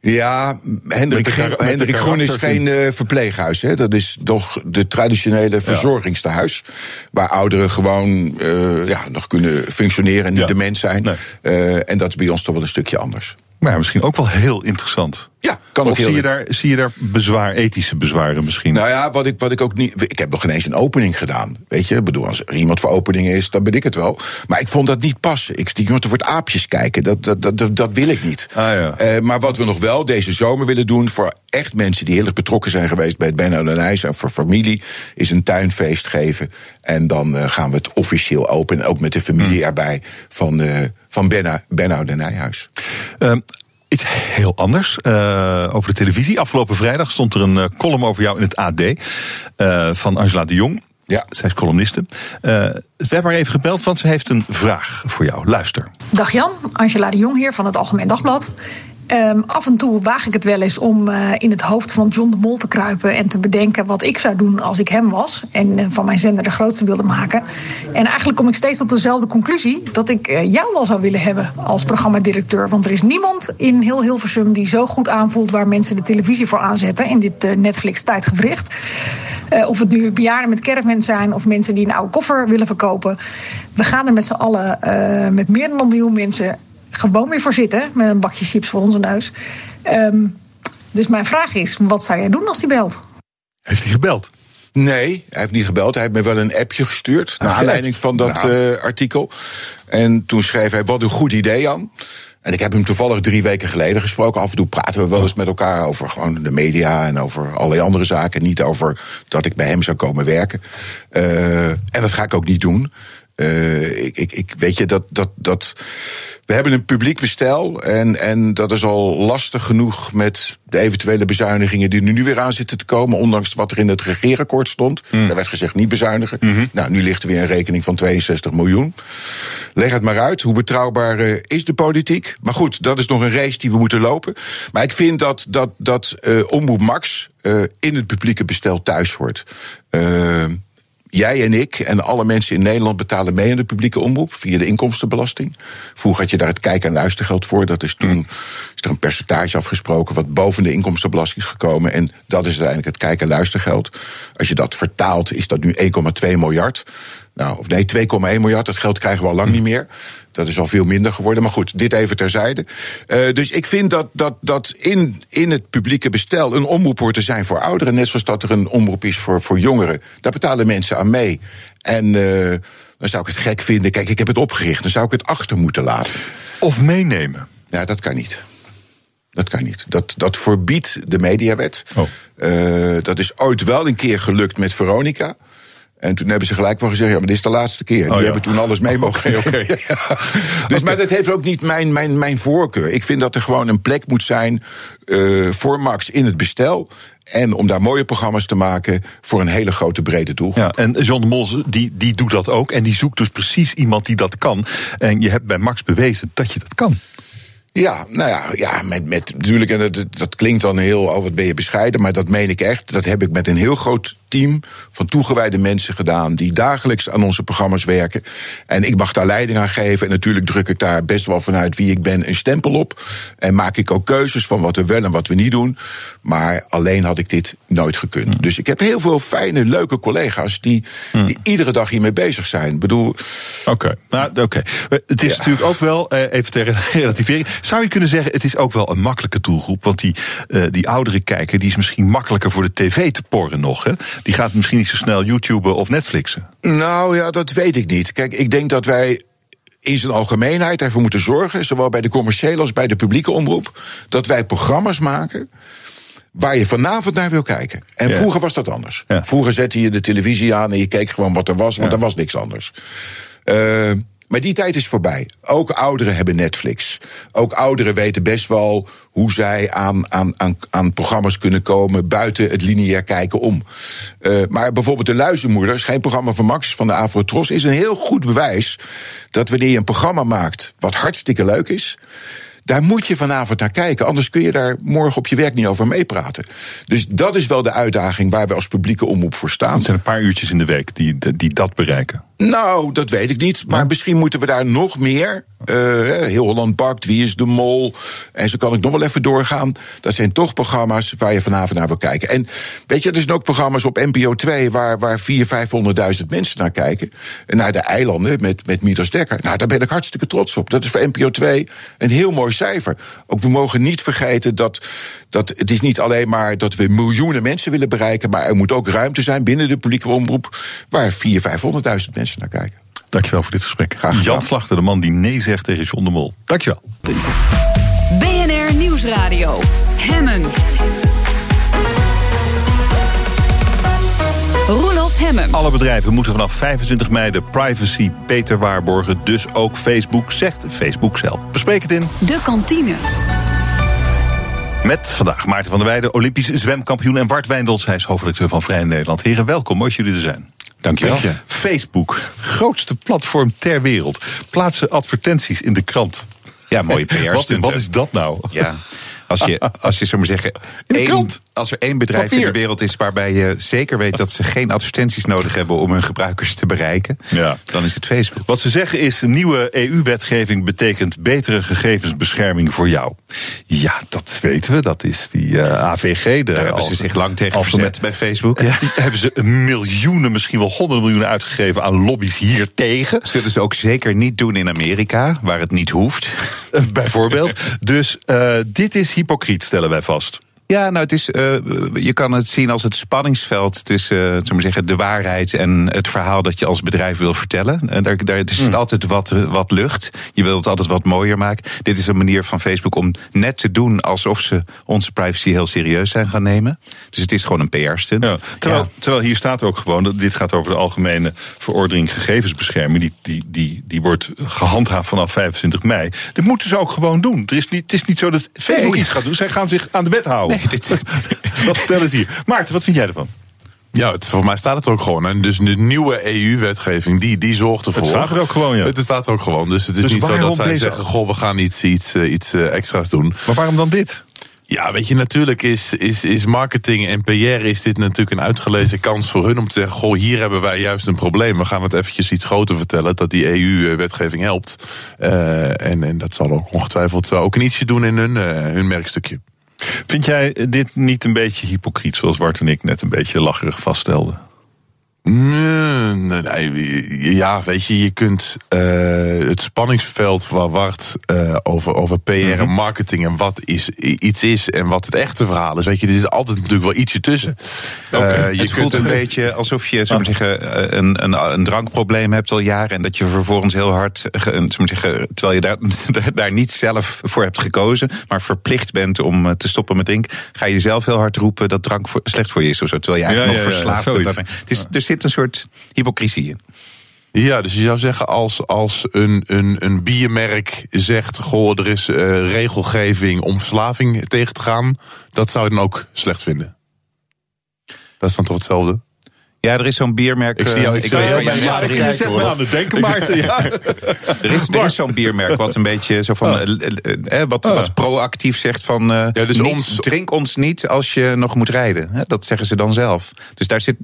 Ja, Hendrik, Hendrik Groen is geen uh, verpleeghuis. Hè. Dat is toch de traditionele verzorgingstehuis. Waar ouderen gewoon uh, ja, nog kunnen functioneren en niet ja. dement zijn. Nee. Uh, en dat is bij ons toch wel een stukje anders. Maar misschien ook wel heel interessant. Ja, kan of ook zie je, daar, zie je daar bezwaar, ethische bezwaren misschien? Nou ja, wat ik, wat ik ook niet. Ik heb nog geen eens een opening gedaan. Weet je, ik bedoel, als er iemand voor openingen is, dan ben ik het wel. Maar ik vond dat niet passen. Ik stiek iemand voor aapjes kijken. Dat, dat, dat, dat wil ik niet. Ah, ja. uh, maar wat we nog wel deze zomer willen doen. voor echt mensen die heel erg betrokken zijn geweest bij het Benno en IJs. en voor familie. is een tuinfeest geven. En dan uh, gaan we het officieel openen. Ook met de familie hmm. erbij. van, uh, van Benno, Benno de Nijhuis. Uh, Iets heel anders. Uh, over de televisie. Afgelopen vrijdag stond er een uh, column over jou in het AD. Uh, van Angela de Jong. Ja. Zij is columniste. we hebben haar even gebeld, want ze heeft een vraag voor jou. Luister. Dag Jan, Angela de Jong hier van het Algemeen Dagblad. Um, af en toe waag ik het wel eens om uh, in het hoofd van John de Mol te kruipen en te bedenken wat ik zou doen als ik hem was en uh, van mijn zender de grootste wilde maken. En eigenlijk kom ik steeds tot dezelfde conclusie dat ik uh, jou wel zou willen hebben als programmadirecteur. Want er is niemand in heel Hilversum die zo goed aanvoelt waar mensen de televisie voor aanzetten in dit Netflix-tijdgevricht. of het nu bejaarden met caravan zijn of mensen die een oude koffer willen verkopen. We gaan er met z'n allen met meer dan een miljoen mensen gewoon weer voor zitten met een bakje chips voor onze neus. Um, dus mijn vraag is: wat zou jij doen als hij belt? Heeft hij gebeld? Nee, hij heeft niet gebeld. Hij heeft me wel een appje gestuurd. Naar aanleiding van dat nou. uh, artikel. En toen schreef hij: Wat een goed idee, Jan. En ik heb hem toevallig drie weken geleden gesproken. Af en toe praten we wel eens met elkaar over gewoon de media en over allerlei andere zaken. Niet over dat ik bij hem zou komen werken. Uh, en dat ga ik ook niet doen. Uh, ik, ik, ik, weet je, dat, dat, dat we hebben een publiek bestel. En, en dat is al lastig genoeg met de eventuele bezuinigingen die nu weer aan zitten te komen. Ondanks wat er in het regeerakkoord stond. Mm. Daar werd gezegd niet bezuinigen. Mm -hmm. Nou, nu ligt er weer een rekening van 62 miljoen. Leg het maar uit. Hoe betrouwbaar uh, is de politiek? Maar goed, dat is nog een race die we moeten lopen. Maar ik vind dat, dat, dat uh, Omroep Max uh, in het publieke bestel thuis hoort jij en ik en alle mensen in Nederland betalen mee aan de publieke omroep via de inkomstenbelasting. Vroeger had je daar het kijk- en luistergeld voor. Dat is toen mm. is er een percentage afgesproken wat boven de inkomstenbelasting is gekomen. En dat is uiteindelijk het kijk- en luistergeld. Als je dat vertaalt, is dat nu 1,2 miljard. Nou, of nee, 2,1 miljard. Dat geld krijgen we al lang niet meer. Dat is al veel minder geworden. Maar goed, dit even terzijde. Uh, dus ik vind dat, dat, dat in, in het publieke bestel een omroep hoort te zijn voor ouderen. Net zoals dat er een omroep is voor, voor jongeren. Daar betalen mensen aan mee. En uh, dan zou ik het gek vinden. Kijk, ik heb het opgericht. Dan zou ik het achter moeten laten. Of meenemen. Ja, dat kan niet. Dat kan niet. Dat, dat verbiedt de mediawet. Oh. Uh, dat is ooit wel een keer gelukt met Veronica. En toen hebben ze gelijk wel gezegd: ja, maar dit is de laatste keer. Die oh, ja. hebben toen alles mee mogen okay, okay. ja. Dus, okay. maar dat heeft ook niet mijn, mijn, mijn voorkeur. Ik vind dat er gewoon een plek moet zijn uh, voor Max in het bestel. En om daar mooie programma's te maken voor een hele grote brede doel. Ja, en John de Mol die, die doet dat ook. En die zoekt dus precies iemand die dat kan. En je hebt bij Max bewezen dat je dat kan. Ja, nou ja, ja met, met natuurlijk, en dat, dat klinkt dan heel, oh wat ben je bescheiden, maar dat meen ik echt. Dat heb ik met een heel groot team van toegewijde mensen gedaan, die dagelijks aan onze programma's werken. En ik mag daar leiding aan geven. En natuurlijk druk ik daar best wel vanuit wie ik ben een stempel op. En maak ik ook keuzes van wat we wel en wat we niet doen. Maar alleen had ik dit nooit gekund. Mm. Dus ik heb heel veel fijne, leuke collega's die, mm. die iedere dag hiermee bezig zijn. Ik bedoel. Oké, okay. nou, oké. Okay. Het is ja. natuurlijk ook wel, uh, even ter relativering. Zou je kunnen zeggen, het is ook wel een makkelijke doelgroep. Want die, uh, die oudere kijker, die is misschien makkelijker voor de tv te porren nog. Hè? Die gaat misschien niet zo snel YouTuben of Netflixen. Nou ja, dat weet ik niet. Kijk, ik denk dat wij in zijn algemeenheid ervoor moeten zorgen, zowel bij de commerciële als bij de publieke omroep, dat wij programma's maken waar je vanavond naar wil kijken. En ja. vroeger was dat anders. Ja. Vroeger zette je de televisie aan en je keek gewoon wat er was, want ja. er was niks anders. Uh, maar die tijd is voorbij. Ook ouderen hebben Netflix. Ook ouderen weten best wel hoe zij aan, aan, aan, aan programma's kunnen komen buiten het lineair kijken om. Uh, maar bijvoorbeeld De Luizenmoeder, geen programma van Max van de Avrotros, is een heel goed bewijs dat wanneer je een programma maakt wat hartstikke leuk is daar moet je vanavond naar kijken. Anders kun je daar morgen op je werk niet over meepraten. Dus dat is wel de uitdaging waar we als publieke omroep voor staan. Het zijn een paar uurtjes in de week die, die dat bereiken. Nou, dat weet ik niet. Maar ja. misschien moeten we daar nog meer. Uh, Heel Holland Bakt, Wie is de Mol? En zo kan ik nog wel even doorgaan. Dat zijn toch programma's waar je vanavond naar wil kijken. En weet je, er zijn ook programma's op NPO 2 waar, waar 400.000, 500.000 mensen naar kijken. En naar de eilanden met, met Midas Dekker. Nou, daar ben ik hartstikke trots op. Dat is voor NPO 2 een heel mooi cijfer. Ook we mogen niet vergeten dat, dat het is niet alleen maar dat we miljoenen mensen willen bereiken. Maar er moet ook ruimte zijn binnen de publieke omroep. waar 400.000, 500.000 mensen naar kijken. Dankjewel voor dit gesprek. Graag Jan Slachter, de man die nee zegt tegen John de Mol. Dankjewel. BNR Nieuwsradio. Hemmen. Roelof Hemmen. Alle bedrijven moeten vanaf 25 mei de privacy beter waarborgen. Dus ook Facebook, zegt Facebook zelf. Bespreek het in... De kantine. Met vandaag Maarten van der Weijden, Olympisch zwemkampioen en Bart Wijndels. Hij is hoofdredacteur van Vrij Nederland. Heren, welkom. Mooi dat jullie er zijn. Dankjewel. Dank je. Facebook, grootste platform ter wereld. Plaatsen advertenties in de krant. Ja, mooie PR. Wat, wat is dat nou? Ja. Als je, als je zo maar zeggen, de één- krant. Als er één bedrijf Papier. in de wereld is waarbij je zeker weet dat ze geen advertenties nodig hebben om hun gebruikers te bereiken, Ja. dan is het Facebook. Wat ze zeggen is, nieuwe EU-wetgeving betekent betere gegevensbescherming voor jou. Ja, dat weten we. Dat is die eh, AVG. De, Daar hebben ze zich lang tegen verzet bij Facebook. Ja. Hebben ze miljoenen, misschien wel honderden miljoenen uitgegeven aan lobby's hier tegen. Zullen ze ook zeker niet doen in Amerika, waar het niet hoeft. Eh, Bijvoorbeeld. Dus eh, dit is hypocriet, stellen wij vast. Ja, nou, het is, eh, je kan het zien als het spanningsveld tussen uh, zullen we zeggen, de waarheid en het verhaal dat je als bedrijf wil vertellen. En daar, daar is Hmm. altijd wat, wat lucht. Je wilt het altijd wat mooier maken. Dit is een manier van Facebook om net te doen alsof ze onze privacy heel serieus zijn gaan nemen. Dus het is gewoon een PR-stunt. Ja, terwijl, terwijl hier staat ook gewoon, dat dit gaat over de algemene verordening gegevensbescherming. Die, die, die, die wordt gehandhaafd vanaf 25 mei. Dit moeten ze ook gewoon doen. Er is niet, het is niet zo dat Facebook Nee. iets gaat doen. Zij gaan zich aan de wet houden. Nee, dit- Wat vertellen ze hier? Maarten, wat vind jij ervan? Ja, het, voor mij staat het ook gewoon. En dus de nieuwe EU-wetgeving, die, die zorgt ervoor. Het staat er ook gewoon, ja. Het staat er ook gewoon. Dus het is Dus niet zo dat zij deze- zeggen, goh, we gaan iets, iets, eh, iets eh, extra's doen. Maar waarom dan dit? Ja, weet je, natuurlijk is, is, is marketing en PR is dit natuurlijk een uitgelezen kans voor hun om te zeggen, goh, hier hebben wij juist een probleem. We gaan het eventjes iets groter vertellen, dat die EU-wetgeving helpt. Eh, en, en dat zal ook ongetwijfeld ook een ietsje doen in hun, eh, hun merkstukje. Vind jij dit niet een beetje hypocriet, zoals Bart en ik net een beetje lacherig vaststelden? Nee, nee, ja, weet je, je kunt eh, het spanningsveld waar Wart eh, over, over PR en marketing en wat is, iets is en wat het echte verhaal is, weet je, er is altijd natuurlijk wel ietsje tussen. Eh, je het voelt een beetje alsof je we zeggen, een, een, een drankprobleem hebt al jaren. En dat je vervolgens heel hard, zeggen, terwijl je daar, daar- niet zelf voor hebt gekozen, maar verplicht bent om te stoppen met drinken, ga je zelf heel hard roepen dat drank voor, slecht voor je is of zo. Terwijl je eigenlijk Ja, nog ja, ja, verslaafd bent. Zit een soort hypocrisie. Ja, dus je zou zeggen als, als een, een, een biermerk zegt, goh, er is eh, regelgeving om verslaving tegen te gaan, dat zou je dan ook slecht vinden. Dat is dan toch hetzelfde? Ja, er is zo'n biermerk. Ik zie jou- eh, ik jou naar de kijkt, zet me aan het denken, Maarten. Ja. Er is, er is zo'n biermerk wat een beetje zo van, eh, eh, eh, wat, wat proactief zegt van, Ja, dus ons- drink ons niet als je nog moet rijden. Hè, Dat zeggen ze dan zelf. Dus daar zit,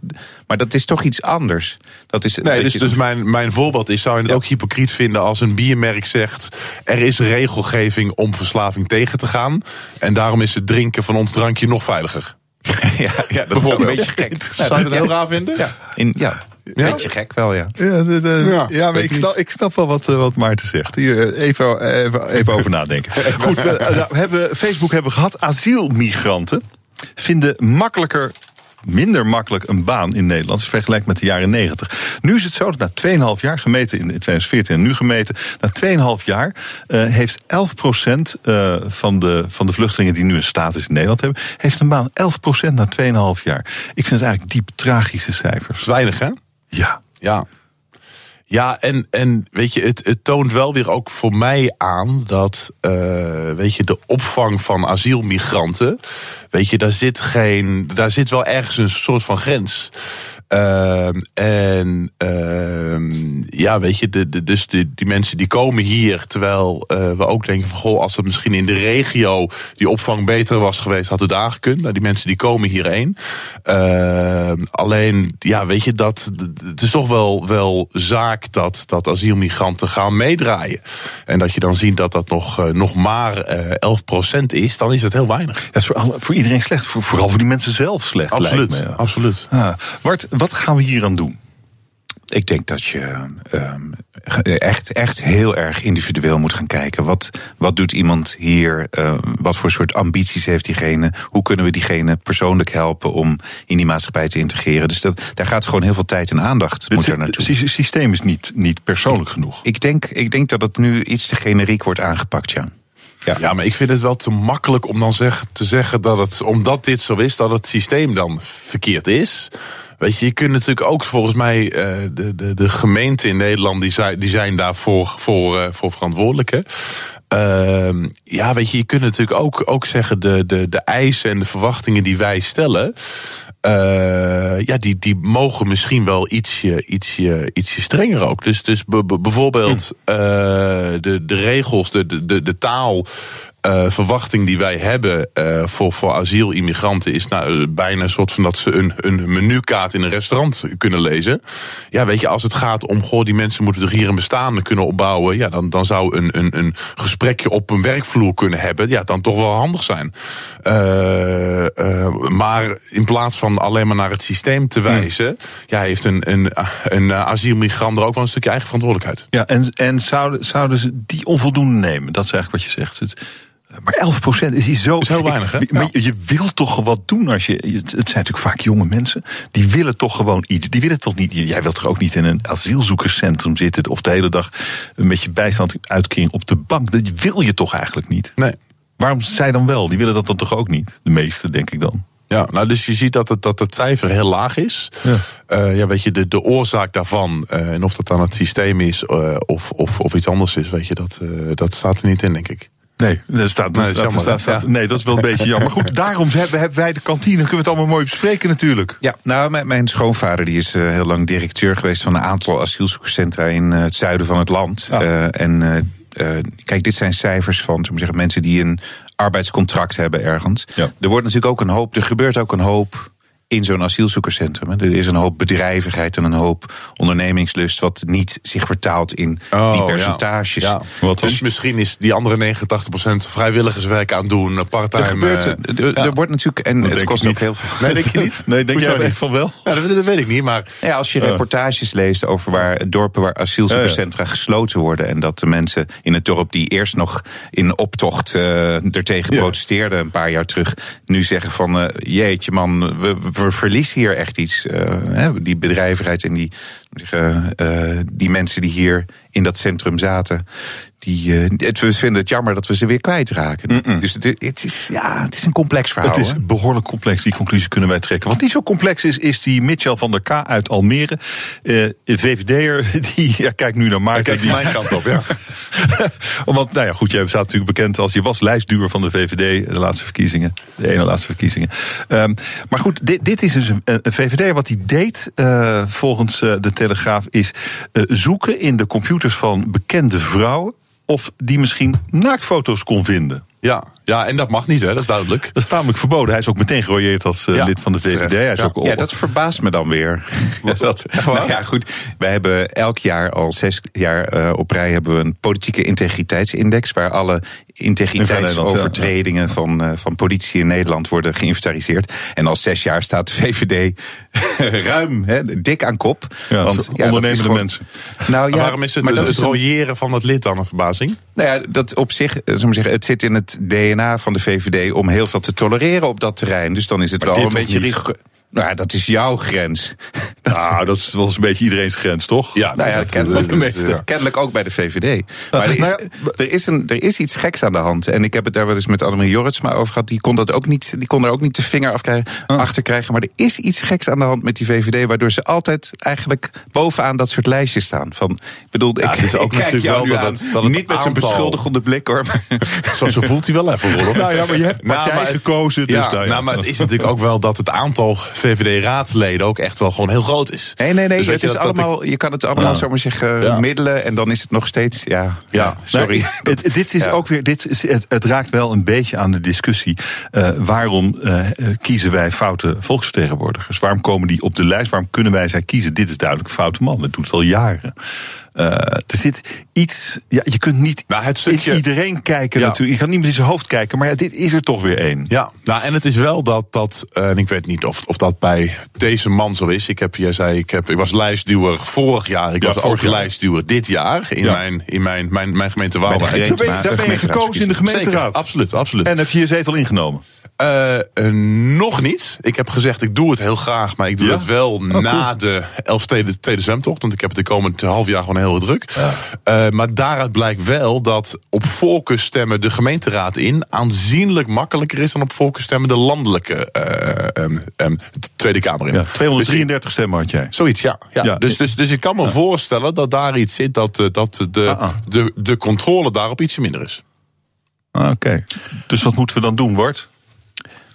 maar dat is toch iets anders. Dat is, Nee, dus, je- dus mijn, mijn voorbeeld is, zou je het ook hypocriet vinden als een biermerk zegt, er is regelgeving om verslaving tegen te gaan. En daarom is het drinken van ons drankje nog veiliger. ja, ja, dat is wel een beetje gek. Zou je dat heel raar vinden? Ja, in, ja, een beetje gek wel, ja. Ja, de- de- Ja, ja, maar ik snap, ik snap wel wat, eh, wat Maarten zegt. Hier, eh, even, even, even over nadenken. Goed, we, eh, nou, we hebben, Facebook hebben we gehad. Asielmigranten vinden makkelijker, minder makkelijk een baan in Nederland... vergelijkt met de jaren 90. Nu is het zo dat na 2,5 jaar, gemeten in 2014 en nu gemeten... na 2,5 jaar eh, heeft 11% eh, van, de, van de vluchtelingen... die nu een status in Nederland hebben, heeft een baan. 11% na 2,5 jaar. Ik vind het eigenlijk diep tragische cijfers. Weinig, hè? Ja. Ja. Ja, en, en weet je, het, toont wel weer ook voor mij aan dat, eh, weet je, de opvang van asielmigranten, weet je, daar zit geen, daar zit wel ergens een soort van grens. Ehm, en ehm, ja, weet je, de, de, dus die, die mensen die komen hier, terwijl eh, we ook denken van, goh, als het misschien in de regio die opvang beter was geweest, had het daar gekund. Nou, die mensen die komen hierheen. Ehm, alleen, ja, weet je, dat, het is toch wel, wel zaak dat, dat asielmigranten gaan meedraaien. En dat je dan ziet dat dat nog, eh, nog maar eh 11% is, dan is het heel weinig. Dat is voor, alle- voor iedereen slecht. Voor, vooral voor die mensen zelf slecht. Absoluut, absoluut. Ah, Bart, wat gaan we hier aan doen? Ik denk dat je ehm, echt, echt heel erg individueel moet gaan kijken. Wat, wat doet iemand hier? Ehm, wat voor soort ambities heeft diegene? Hoe kunnen we diegene persoonlijk helpen om in die maatschappij te integreren? Dus dat, daar gaat gewoon heel veel tijd en aandacht moet Het er naartoe. sy- systeem is niet, niet persoonlijk genoeg. Ik denk, ik denk dat het nu iets te generiek wordt aangepakt, ja. Ja. Ja, maar ik vind het wel te makkelijk om dan zeg, te zeggen dat het, omdat dit zo is, dat het systeem dan verkeerd is. Weet je, je kunt natuurlijk ook volgens mij eh, de, de, de gemeenten in Nederland, die zijn, die zijn daarvoor voor, eh, voor verantwoordelijk. Hè? Ehm, ja, weet je, je kunt natuurlijk ook, ook zeggen de, de, de eisen en de verwachtingen die wij stellen. eh, ja, die, die mogen misschien wel ietsje, ietsje, ietsje strenger ook. Dus, dus bijvoorbeeld eh, de, de regels, de, de, de, de taal. Eh, verwachting die wij hebben eh, voor, voor asielimmigranten is nou, bijna een soort van dat ze een, een menukaart in een restaurant kunnen lezen. Ja, weet je, als het gaat om, goh, die mensen moeten er hier een bestaan kunnen opbouwen. Ja, dan, dan zou een, een, een gesprekje op een werkvloer kunnen hebben. Ja, dan toch wel handig zijn. Eh, maar in plaats van alleen maar naar het systeem te wijzen, ja, heeft een, een, een asielmigrant er ook wel een stukje eigen verantwoordelijkheid. Ja, en, en zouden, zouden ze die onvoldoende nemen? Dat is eigenlijk wat je zegt. Het, maar 11 procent is die zo. is heel weinig, hè? Maar je, je wil toch wat doen als je. Het zijn natuurlijk vaak jonge mensen. Die willen toch gewoon iets. Die willen toch niet. Jij wilt toch ook niet in een asielzoekerscentrum zitten. of de hele dag een beetje bijstand uitkering op de bank. Dat wil je toch eigenlijk niet? Nee. Waarom zij dan wel? Die willen dat dan toch ook niet? De meeste, denk ik dan. Ja, nou, dus je ziet dat het, dat het cijfer heel laag is. Ja. Eh, ja, weet je, de, de oorzaak daarvan, eh, en of dat dan het systeem is eh, of, of, of iets anders is, weet je, dat, eh, dat staat er niet in, denk ik. Nee, dat staat, Nee, dat staat, jammer, staat- nee, dat is wel een beetje jammer. Maar goed, daarom hebben, hebben wij de kantine. Kunnen we het allemaal mooi bespreken natuurlijk. Ja, nou, mijn, mijn schoonvader die is eh, heel lang directeur geweest van een aantal asielzoekerscentra in eh, het zuiden van het land. Eh, en kijk, dit zijn cijfers van we zeggen, mensen die een arbeidscontract hebben ergens. Ja. Er wordt natuurlijk ook een hoop, er gebeurt ook een hoop in zo'n asielzoekerscentrum. hè. Er is een hoop bedrijvigheid en een hoop ondernemingslust, wat niet zich vertaalt in Oh, die percentages. Ja. Wat dus misschien is die andere 89% vrijwilligerswerk aan doen, eh, parttime. Er gebeurt, eh, er, er ja. wordt natuurlijk, en Dat het kost ook niet. heel veel. Nee, denk je niet? Nee, denk jij niet? echt van wel? Ja, dat, dat weet ik niet, maar Ja, als je reportages leest over waar dorpen waar asielzoekerscentra gesloten worden. En dat de mensen in het dorp die eerst nog in optocht eh ertegen Ja. protesteerden een paar jaar terug. Nu zeggen van jeetje man, we, we verliezen hier echt iets. eh, die bedrijvigheid en die, die mensen die hier in dat centrum zaten. Die, eh, het, we vinden het jammer dat we ze weer kwijtraken. Dus het, het, is, ja, het is een complex verhaal. Het is hè. behoorlijk complex, die conclusie kunnen wij trekken. Wat niet zo complex is, is die Mitchell van der K uit Almere. Eh VVD'er, die ja, kijk nu naar Maarten. kijk die, mijn kant op, ja. Want, nou ja, goed, jij staat natuurlijk bekend als je was lijstduur van de VVD, de laatste verkiezingen. De ene laatste verkiezingen. Ehm, maar goed, dit, dit is dus een, een VVD. Wat hij deed, eh, volgens eh, de Telegraaf, is eh, zoeken in de computers van bekende vrouwen. of die misschien naaktfoto's kon vinden. Ja, ja, en dat mag niet, hè, dat is duidelijk. Dat is tamelijk verboden. Hij is ook meteen gerooieerd als eh, Ja, lid van de VVD. Hij is Ja. ook Ja, dat verbaast me dan weer. dat, nou ja, goed. Wij hebben elk jaar, al zes jaar eh, op rij, hebben we een politieke integriteitsindex. Waar alle integriteitsovertredingen van, eh, van politie in Nederland worden geïnventariseerd. En al zes jaar staat de VVD ruim, hè, dik aan kop. Ja, Want, dat ja, dat ondernemende gewoon- mensen. Nou Maar ja, waarom is het maar het, dat het royeren van het lid dan een verbazing? nou ja, dat op zich, eh, we zeggen, het zit in het DNA van de VVD om heel veel te tolereren op dat terrein. Dus dan is het Maar wel een beetje rigoureus. Nou ja, dat is jouw grens. Nou, dat is wel eens een beetje iedereen's grens, toch? Ja, Nou ja, dat- kennelijk, dat- dat- ja. kennelijk ook bij de VVD. Maar er is, nou er, is een, er is iets geks aan de hand. En ik heb het daar wel eens met Annemarie Jorritsma over gehad. Die kon, dat ook niet, die kon er ook niet de vinger af krijgen, Ah. achter krijgen. Maar er is iets geks aan de hand met die VVD... waardoor ze altijd eigenlijk bovenaan dat soort lijstjes staan. Van, ik bedoel, Ja, ik, het is ook ik natuurlijk wel dat aan. het- dat het Niet met zo'n beschuldigende blik, hoor. Maar, Zo, zo voelt hij wel even, Rolf. Nou ja, maar je hebt Nou, partij maar- gekozen. Dus nou nou, maar het is natuurlijk ook wel dat het aantal VVD-raadsleden ook echt wel gewoon heel groot is. nee, nee, nee. Dus het je is dat- dat allemaal, je kan het allemaal, Ja. zomaar zeggen, Ja. middelen. En dan is het nog steeds, ja, ja, sorry. Nee, het, dit is Ja. ook weer, dit is, het, het raakt wel een beetje aan de discussie. Eh, waarom eh, eh, kiezen wij foute volksvertegenwoordigers? Waarom komen die op de lijst? Waarom kunnen wij zij kiezen? Dit is duidelijk een foute man. Dat doet het al jaren. Eh, er zit iets. Ja, je kunt niet Nou, het stukje- in iedereen kijken Ja. natuurlijk. Je kan niet met in zijn hoofd kijken. Maar ja, dit is er toch weer één. Ja, nou, en het is wel dat, dat eh, en ik weet niet of, of dat bij deze man zo is. Ik, heb, jij zei, ik, heb, ik was lijstduwer vorig jaar. Ik Ja, was ook jaar. lijstduwer dit jaar in, Ja. mijn, in mijn, mijn, mijn gemeente Waalwijk. Daar ben je, daar ben je gekozen in de Zeker, gemeenteraad. absoluut, absoluut. En heb je je zetel ingenomen? Eh, eh, nog niet. Ik heb gezegd, ik doe het heel graag, maar ik doe Ja? het wel Oh, na de Elfsteden Tweede Zwemtocht. Want ik heb het de komend half jaar gewoon heel druk. Eh, maar daaruit blijkt wel dat op voorkeur stemmen de gemeenteraad in aanzienlijk makkelijker is dan op voorkeur stemmen de landelijke Tweede Kamer in. Ja, Dus 233 stemmen had jij. Zoiets, ja. ja. Ja. Dus, dus, dus ik kan me voorstellen dat daar iets zit dat, dat de, Ah, ah. de, de controle daarop ietsje minder is. Ah, Oké. Dus wat moeten we dan doen, Wart?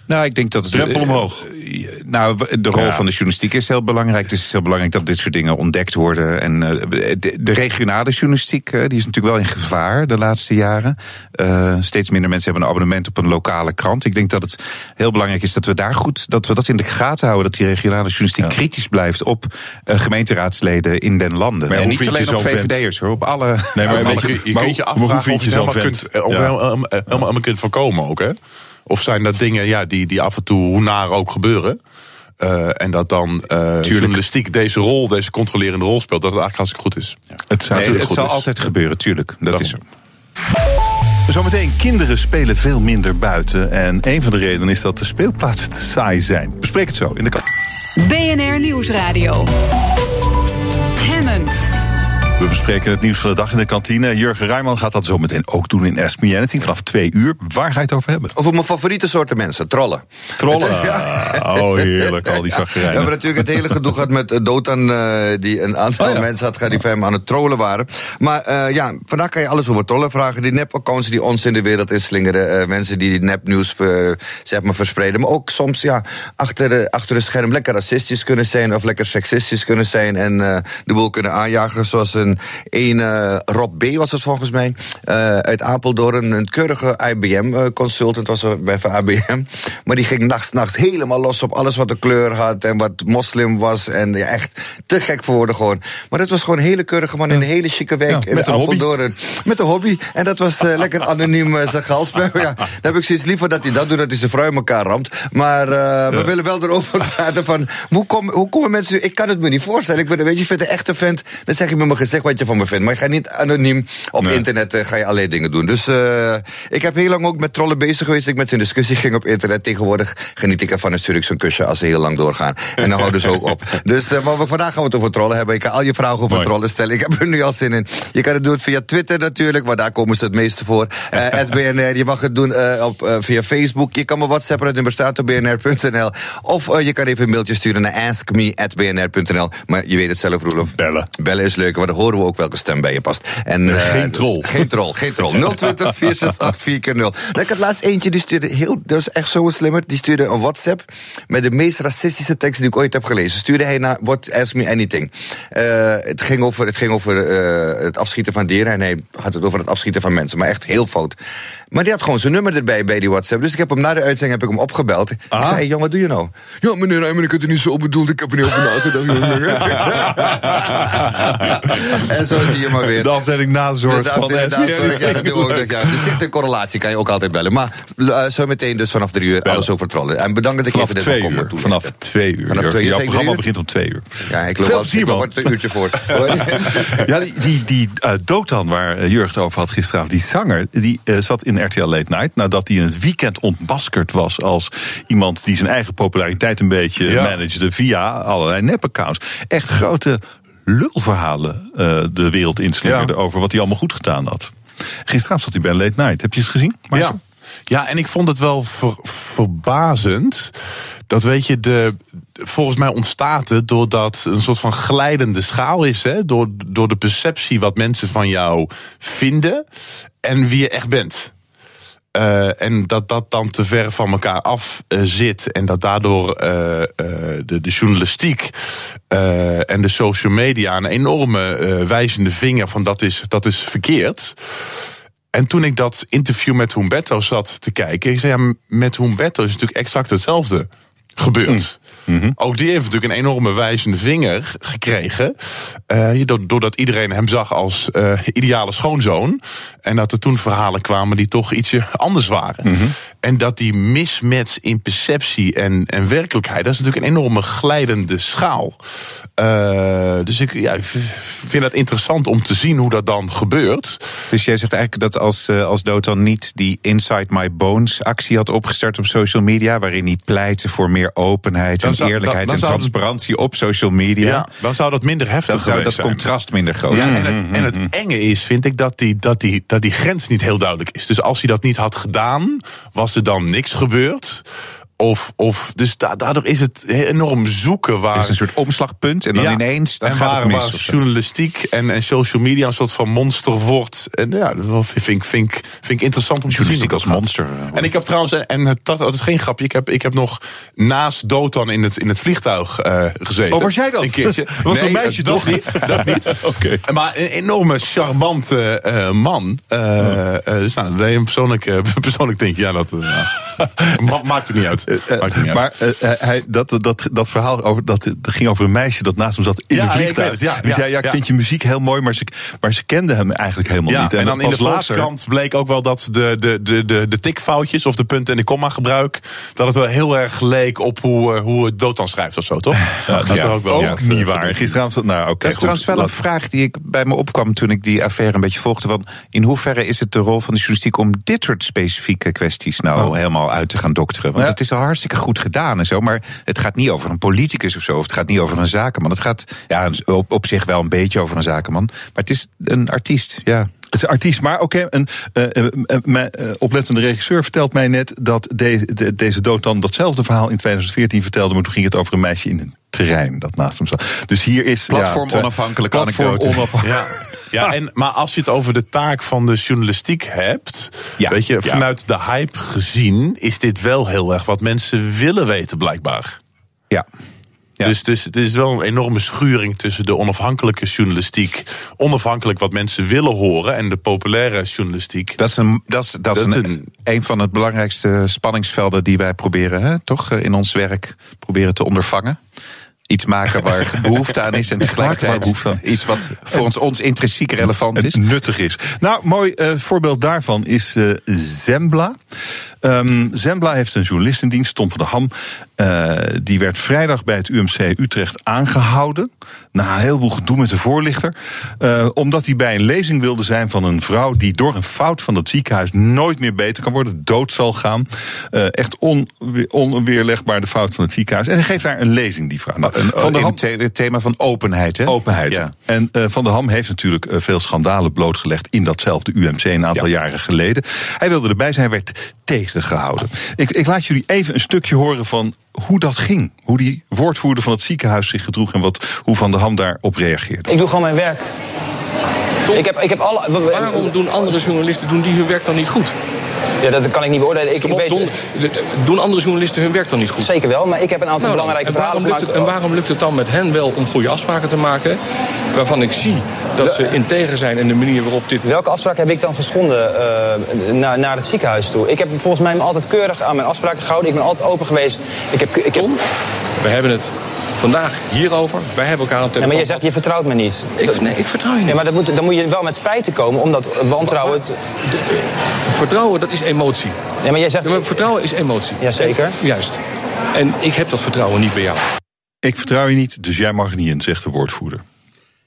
Nou, ik denk dat het. Drempel omhoog. eh, nou, de rol Ja. van de journalistiek is heel belangrijk. Dus het is heel belangrijk dat dit soort dingen ontdekt worden. En eh, de, de regionale journalistiek, eh, die is natuurlijk wel in gevaar de laatste jaren. Eh, steeds minder mensen hebben een abonnement op een lokale krant. Ik denk dat het heel belangrijk is dat we daar goed, dat we dat in de gaten houden. Dat die regionale journalistiek kritisch blijft op eh, gemeenteraadsleden in den landen. Maar en niet alleen op? VVD'ers hoor, op alle. Nee, maar weet je, je, kunt je afvragen of je het helemaal kunt, Ja. helemaal, helemaal kunt voorkomen ook, hè? Of zijn dat dingen ja, die, die af en toe, hoe naar ook gebeuren... eh, en dat dan eh journalistiek deze rol, deze controlerende rol speelt... dat het eigenlijk hartstikke goed is. Het zou Nee, het goed zal is. altijd gebeuren, tuurlijk. Dat is zo. Zometeen, kinderen spelen veel minder buiten. En een van de redenen is dat de speelplaatsen te saai zijn. Bespreek het zo in de kant. BNR Nieuwsradio. We bespreken het nieuws van de dag in de kantine. Jurgen Rijman gaat dat zo meteen ook doen in Anything vanaf twee uur. Waar ga je het over hebben? Over mijn favoriete soorten mensen, trollen. Trollen. Oh, heerlijk, al die We hebben natuurlijk het hele gedoe gehad met eh, Dotan, eh, die een aantal Oh ja. mensen had gehad die hem aan het trollen waren. Maar eh, ja, vandaag kan je alles over trollen vragen. Die nep-accounts die ons in de wereld inslingeren. eh, mensen die nepnieuws eh, zeg maar, verspreiden. Maar ook soms ja, achter, de- achter het scherm lekker racistisch kunnen zijn of lekker seksistisch kunnen zijn. En de boel kunnen aanjagen. Zoals een, een eh, Rob B. was het volgens mij. eh, uit Apeldoorn. Een keurige IBM-consultant was er bij van IBM. Maar die ging nachts, nachts helemaal los op alles wat een kleur had. En wat moslim was. En ja, echt te gek voor woorden gewoon. Maar dat was gewoon een hele keurige man in een hele chique wijk. Ja, in met een hobby. Apeldoorn. Met een hobby. En dat was eh, lekker anoniem zijn galspel. Ja, dan heb ik zoiets liever dat hij dat doet, dat hij zijn vrouw in elkaar ramt. Maar eh, we willen wel erover praten van... Hoe, kom, hoe komen mensen... Ik kan het me niet voorstellen. Ik ben, weet je, vindt een echte vent... Dan zeg je met mijn gezicht wat je van me vindt. Maar je gaat niet anoniem op Nee. internet eh, ga je allerlei dingen doen. Dus eh, ik heb heel lang ook met trollen bezig geweest. Ik met zijn discussie ging op internet. Tegenwoordig geniet ik ervan ik zo'n kusje als ze heel lang doorgaan. En dan houden ze ook op. Dus uh, maar we, vandaag gaan we het over trollen hebben. Ik kan al je vragen over Mooi. trollen stellen. Ik heb er nu al zin in. Je kan het doen via Twitter natuurlijk, want daar komen ze het meeste voor. Het BNR. Je mag het doen op, via Facebook. Je kan me WhatsAppen, het nummer staat op bnr.nl. Of je kan even een mailtje sturen naar askme.bnr.nl. Maar je weet het zelf, Roelof. Bellen. Bellen is leuk, want horen we ook welke stem bij je past. En, uh, geen troll. Geen troll, geen troll. 020 468 0 Ik had laatst eentje, die stuurde heel, dat is echt zo'n slimmer. Die stuurde een WhatsApp met de meest racistische tekst die ik ooit heb gelezen. Stuurde hij naar What Ask Me Anything. Uh, het ging over, het, ging over uh, het afschieten van dieren en hij had het over het afschieten van mensen. Maar echt heel fout. Maar die had gewoon zijn nummer erbij bij die WhatsApp. Dus ik heb hem na de uitzending heb ik hem opgebeld. Ah. Ik zei, hey, jong, wat doe je nou? Ja, meneer Rijman, ik had het niet zo bedoeld. Ik heb er niet over nagedacht. en zo zie je maar weer. De afdeling nazorg de van afdeling nazorg, ja, dat doen we ook. Ja. De stichte correlatie kan je ook altijd bellen. Maar uh, zo meteen dus vanaf drie uur Bellen. alles over trollen. En bedankt dat ik Vanaf even dit twee uur. Vanaf twee uur. Vanaf twee uur. Jouw programma uur? begint om twee uur. Ja, ik loop Veel altijd plezier, man. een uurtje voor. Ja, die, die, die uh, Dotan, waar uh, Jurgen het over had gisteravond, die zanger, die uh, zat in RTL Late Night. Nadat hij in het weekend ontmaskerd was als iemand die zijn eigen populariteit een beetje Ja. managede via allerlei nepaccounts. Echt grote lulverhalen uh, de wereld inslingerde Ja. over wat hij allemaal goed gedaan had. Gisteravond zat hij bij Late Night. Heb je het gezien? Maarten? Ja. ja, en ik vond het wel ver- verbazend. Dat weet je, de, volgens mij ontstaat het doordat een soort van glijdende schaal is. Hè? Door, door de perceptie wat mensen van jou vinden en wie je echt bent. Uh, en dat dat dan te ver van elkaar af uh, zit. En dat daardoor uh, de, de, journalistiek en de social media een enorme wijzende vinger van dat is, dat is verkeerd. En toen ik dat interview met Humberto zat te kijken, ik zei ja, met Humberto is natuurlijk exact hetzelfde gebeurd. Mm -hmm. Ook die heeft natuurlijk een enorme wijzende vinger gekregen. Uh, doordat iedereen hem zag als uh, ideale schoonzoon. En dat er toen verhalen kwamen die toch ietsje anders waren. Mm -hmm. En dat die mismatch in perceptie en, en werkelijkheid, dat is natuurlijk een enorme glijdende schaal. Uh, dus ik, ja, vind het interessant om te zien hoe dat dan gebeurt. Dus jij zegt eigenlijk dat als, als Dotan niet die Inside My Bones actie had opgestart op social media, waarin hij pleitte voor meer openheid zou- eerlijkheid dan- dan en transparantie op social media, Ja, dan zou dat minder heftig geweest dat zijn. contrast minder groot Ja, zijn. en, het, en het enge is, vind ik, dat die, dat, die, dat die grens niet heel duidelijk is. Dus als hij dat niet had gedaan, was er dan niks gebeurd. Of, of, dus da- daardoor is het enorm zoeken waar. Het is een soort omslagpunt en dan Ja, ineens dan en gaat waar, het mis. waar of zo. journalistiek en, en social media een soort van monster wordt. En ja, dat vind ik, vind, ik- vind ik interessant om te zien. Als gaat. monster. eh, En ik heb trouwens, en het, dat, dat is geen grapje, ik heb, ik heb nog naast Dotan in het, in het vliegtuig eh, gezeten. Oh, was jij dat? Een keertje. Dat was Nee, een meisje dat toch? niet, dat niet. Oké. Maar een enorme charmante eh, man. Eh, dus nou, nee, persoonlijk, persoonlijk denk ik, ja, dat ma- maakt het niet uit. Eh, uit. maar eh, eh, hij, dat, dat, dat verhaal over, dat, dat ging over een meisje dat naast hem zat in Ja, een ja, ik vliegtuig. het, ja, Die zei, ja, ik ja. vind je muziek heel mooi, maar ze, maar ze kende hem eigenlijk helemaal Ja, niet. en dan in de Volkskrant bleek ook wel dat de, de, de, de, de tikfoutjes of de punten en de komma gebruik, dat het wel heel erg leek op hoe, eh, hoe het Dotan schrijft of zo, toch? Ja, dat is ja. ook wel Ook eh, niet waar. Gisteravond, zat- nou oké, Dat is goed, trouwens wel een vraag die ik bij me opkwam toen ik die affaire een beetje volgde. Van in hoeverre is het de rol van de journalistiek om dit soort specifieke kwesties nou Oh. helemaal uit te gaan dokteren? Want Ja. het is hartstikke goed gedaan en zo, maar het gaat niet over een politicus of zo, of het gaat niet over een zakenman. Het gaat ja, op, op zich wel een beetje over een zakenman, maar het is een artiest, ja. Het is een artiest, maar oké, een eh, eh, eh, oplettende regisseur vertelt mij net dat deze, de- deze dood dan datzelfde verhaal in 2014 vertelde, maar toen ging het over een meisje in een terrein dat naast hem zat. Dus hier is Platform ja, onafhankelijke platform anekdote. onafhankelijk. Ja, ja en, maar als je het over de taak van de journalistiek hebt, Ja, weet je, vanuit de hype gezien, is dit wel heel erg wat mensen willen weten, blijkbaar. Ja. Ja. Dus, dus het is wel een enorme schuring tussen de onafhankelijke journalistiek, onafhankelijk wat mensen willen horen, en de populaire journalistiek. Dat is, een, dat is, dat is Dat is een, een- een van het belangrijkste spanningsvelden die wij proberen, hè, toch eh, in ons werk proberen te ondervangen. Iets maken waar behoefte aan is en tegelijkertijd iets wat voor ons, ons intrinsiek relevant is. nuttig is. Nou, mooi eh, voorbeeld daarvan is eh, Zembla. Ehm, Zembla heeft een journalist in dienst, Tom van der Ham. Eh, die werd vrijdag bij het UMC Utrecht aangehouden. Na een heleboel gedoe met de voorlichter. Eh, omdat hij bij een lezing wilde zijn van een vrouw die door een fout van het ziekenhuis nooit meer beter kan worden, dood zal gaan. Eh, echt on, onweerlegbaar de fout van het ziekenhuis. En hij geeft daar een lezing, die vrouw. Nou, van der Ham- het, the- het thema van openheid, hè? Openheid. Ja. En Van der Ham heeft natuurlijk veel schandalen blootgelegd in datzelfde UMC een aantal jaren geleden. Hij wilde erbij zijn, werd tegengehouden. Ik, ik laat jullie even een stukje horen van hoe dat ging. Hoe die woordvoerder van het ziekenhuis zich gedroeg en wat, hoe Van der Ham daarop reageerde. Ik doe gewoon mijn werk. Ik heb, ik heb alle. Waarom doen andere journalisten doen die hun werk dan niet goed? Ja, dat kan ik niet beoordelen. Ik, Kom ik op, weet doen, doen andere journalisten hun werk dan niet goed? zeker wel, maar ik heb een aantal Nou, belangrijke en, waarom verhalen gemaakt. het, en waarom lukt het dan met hen wel om goede afspraken te maken... waarvan ik zie dat ze integer zijn in de manier waarop dit... Welke afspraak heb ik dan geschonden eh, naar, naar het ziekenhuis toe? Ik heb volgens mij me altijd keurig aan mijn afspraken gehouden. Ik ben altijd open geweest. Ik heb, ik heb, we hebben het vandaag hierover. Wij hebben elkaar aan de ja, maar telefoon. je zegt, je vertrouwt me niet. Ik, nee, ik vertrouw je niet. Ja, maar dat moet, dan moet je wel met feiten komen, omdat wantrouwen... Vertrouwen, dat is emotie. Ja, maar jij zegt... Ja, maar vertrouwen is emotie. Jazeker. En- Juist. En ik heb dat vertrouwen niet bij jou. Ik vertrouw je niet, dus jij mag er niet in, zegt de woordvoerder.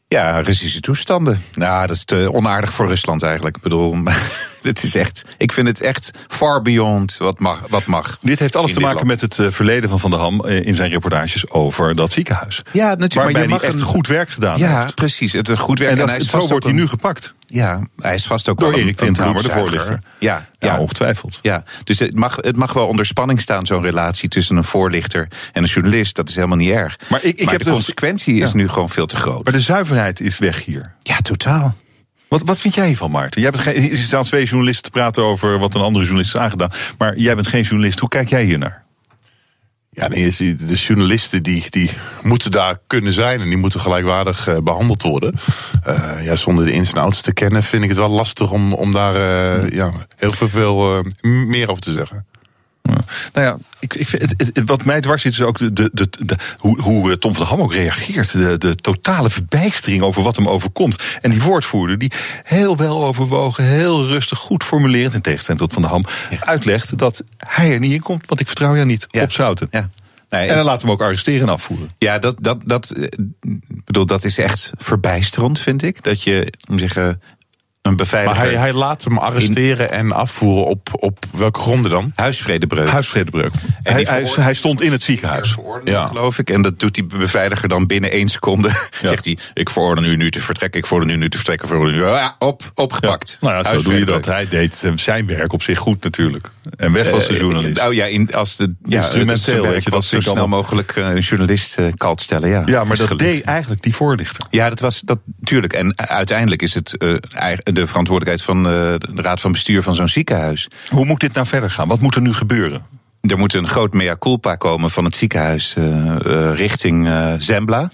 Ja, Russische toestanden. Nou, dat is te onaardig voor Rusland eigenlijk. Ik bedoel, het is echt. Ik vind het echt far beyond wat mag. Wat mag Dit heeft alles te dit maken land. met het eh, verleden van Van der Ham eh, in zijn reportages over dat ziekenhuis. Ja, natuurlijk. Waarbij maar je hij mag echt een- goed werk gedaan Ja, heeft. precies. Het is goed werk. En dat, hij is zo wordt hij nu gepakt. Ja, hij is vast ook Door wel een- Erik een Windhamer, de voorlichter. Ja, Ja, ja. ongetwijfeld. Ja, dus het mag, het mag wel onder spanning staan, zo'n relatie tussen een voorlichter en een journalist. Dat is helemaal niet erg. Maar ik- ik heb de dus- consequentie is nu gewoon veel te groot. Maar de zuiverheid is weg hier. Ja, totaal. Wat, wat vind jij hiervan, Maarten? Jij bent geen, er staan twee journalisten te praten over wat een andere journalist is aangedaan. Maar jij bent geen journalist. Hoe kijk jij hier naar? Ja, nee, de journalisten die, die moeten daar kunnen zijn en die moeten gelijkwaardig eh, behandeld worden. Eh, ja, zonder de ins en outs te kennen vind ik het wel lastig om, om daar eh, ja, heel veel meer over te zeggen. Nou ja, ik, ik vind het, wat mij dwars zit is ook de, de, de, de- hoe, hoe eh, Tom van der Ham ook reageert. De, de totale verbijstering over wat hem overkomt. En die woordvoerder die heel wel overwogen, heel rustig, goed formulerend... in tegenstelling tot Van der Ham, uitlegt dat hij er niet in komt. Want ik vertrouw jou niet, Ja. op zouten. Ja. Nee, En dan laat hem ook arresteren en afvoeren. Ja, dat, dat, dat, eh, bedoel, dat is echt verbijsterend, vind ik. Dat je, om te zeggen, een beveiliger. Maar hij, hij laat hem arresteren en afvoeren op, op welke gronden dan? Huisvredebreuk. Huisvredebreuk. En Hij, hij, hij stond in het ziekenhuis. ja. geloof ik. En dat doet die beveiliger dan binnen één seconde. Zegt hij, ik verorder u nu te vertrekken, ik verorder u nu te vertrekken, u... Ja, op, opgepakt. Nou ja, zo doe je dat. Hij deed eh, zijn werk op zich goed natuurlijk. En weg was de Eh, journalist. Nou ja, in, als de ja, Instrumenteel, je, dat zo snel allemaal- mogelijk eh, een journalist kalt stellen. Ja, ja, maar dat deed eigenlijk die voorlichter. Ja, dat was dat natuurlijk. En uiteindelijk is het eigen- de verantwoordelijkheid van eh, de raad van bestuur van zo'n ziekenhuis. Hoe moet dit nou verder gaan? Wat moet er nu gebeuren? Er moet een groot mea culpa komen van het ziekenhuis eh, eh, richting Zembla.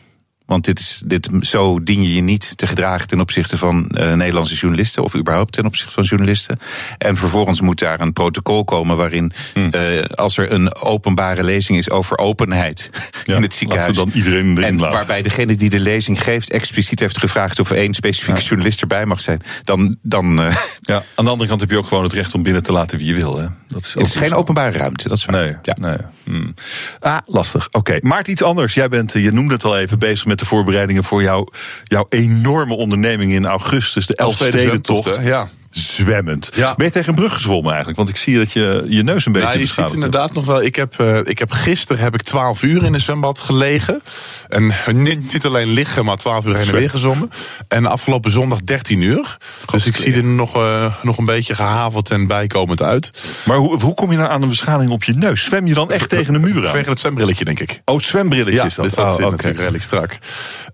Want dit is, dit, zo dien je je niet te gedragen ten opzichte van eh, Nederlandse journalisten. Of überhaupt ten opzichte van journalisten. En vervolgens moet daar een protocol komen waarin Hmm. eh, als er een openbare lezing is over openheid in het ziekenhuis. dan iedereen erin en laten. waarbij degene die de lezing geeft expliciet heeft gevraagd of er één specifieke journalist erbij mag zijn. Dan, dan eh, Ja, aan de andere kant heb je ook gewoon het recht om binnen te laten wie je wil. Hè? Dat is, het is geen openbare ruimte. Dat is waar. Nee, nee. Hmm. Ah, lastig. Oké, maar iets anders. Jij bent, je noemde het al even, bezig met de voorbereidingen voor jouw, jouw enorme onderneming in augustus, de Elfstedentocht. Ja. Zwemmend. Ja. Ben je tegen een brug gezwommen eigenlijk? Want ik zie dat je je neus een beetje Nou, je ziet hebt. inderdaad nog wel. Ik heb, eh, ik heb gisteren heb ik 12 uur in een zwembad gelegen. En niet, niet alleen liggen, maar 12 uur heen en weer gezwommen. En afgelopen zondag 13 uur. Dus ik zie er nog, eh, nog een beetje gehaveld en bijkomend uit. Maar hoe, hoe kom je nou aan een beschadiging op je neus? Zwem je dan echt tegen de muur aan? Vanwege het zwembrilletje, denk ik. Oh, het zwembrilletje Ja, is dat. dus dat Oh, zit natuurlijk redelijk strak.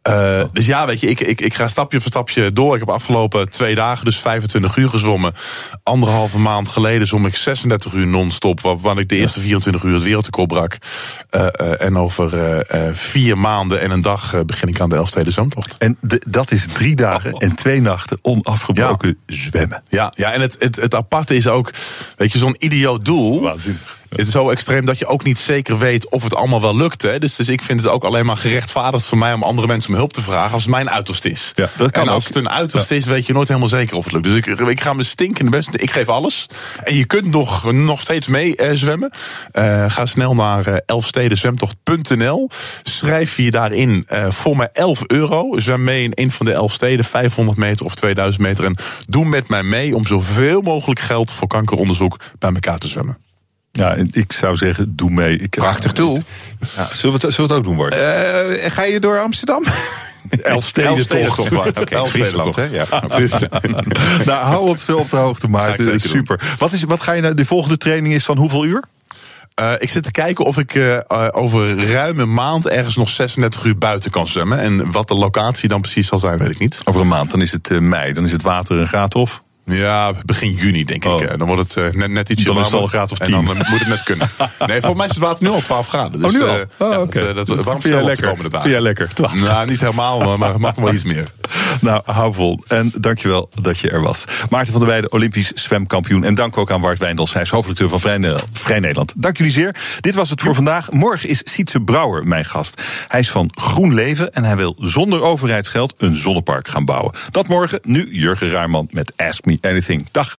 Eh, dus ja, weet je, ik, ik, ik ga stapje voor stapje door. Ik heb afgelopen twee dagen dus 25 uur gezwommen. Anderhalve maand geleden zwom ik 36 uur non-stop. Waarvan ik de eerste 24 uur het wereldrecord brak. Eh, eh, en over eh, vier maanden en een dag begin ik aan de Elfsteden zwemtocht. En de- dat is drie dagen en twee nachten onafgebroken zwemmen. Ja, ja en het, het, het aparte is ook, weet je, zo'n idioot doel. Waanzinnig. Het is zo extreem dat je ook niet zeker weet of het allemaal wel lukt. Hè? Dus, dus ik vind het ook alleen maar gerechtvaardigd voor mij om andere mensen om hulp te vragen als het mijn uiterste is. Ja, dat kan en als ook. het een uiterste is, weet je nooit helemaal zeker of het lukt. Dus ik, ik ga me stinkende best. Ik geef alles. En je kunt nog, nog steeds mee eh, zwemmen. Eh, ga snel naar eh, elfstedenzwemtocht.nl. Schrijf je daarin eh, voor mij 11 euro. Zwem mee in een van de elf steden, 500 meter of 2000 meter. En doe met mij mee om zoveel mogelijk geld voor kankeronderzoek bij elkaar te zwemmen. Ja, en ik zou zeggen, doe mee. Ik, Prachtig doel. Ja, zullen, we het, zullen we het ook doen, Bart? Eh, ga je door Amsterdam? Elfstedentocht. Oké, Elfstedentocht. Friesland, hè? Ja. nou, hou ons op de hoogte, Maarten. Super. Wat, is, wat ga je nou, de volgende training is van hoeveel uur? Eh, ik zit te kijken of ik eh, eh, over ruim een maand ergens nog 36 uur buiten kan zwemmen. En wat de locatie dan precies zal zijn, weet ik niet. Over een maand, dan is het eh, mei. Dan is het water een graad of. Ja, begin juni denk Oh. ik. Eh, Dan wordt het eh, net, net ietsje Dan is het al warmer. een graad of En dan 10. eh, moet het net kunnen. Nee, volgens mij is het water nu al 12 graden. Dus, oh, nu al? eh, Oh, ja, oké. Dat, dat, Dat op de lekker. komende dagen. Jij lekker? Nou, niet helemaal, maar, maar het mag nog wel iets meer. Nou, hou vol. En dankjewel dat je er was. Maarten van der Weijden, Olympisch zwemkampioen. En dank ook aan Bart Wijndels. Hij is hoofdredacteur van Vrij Nederland. Vrij Nederland. Dank jullie zeer. Dit was het voor vandaag. Morgen is Sietse Brouwer mijn gast. Hij is van Groen Leven en hij wil zonder overheidsgeld een zonnepark gaan bouwen. Dat morgen. Nu Jurgen Ruijman met Ask Me Anything. Dag.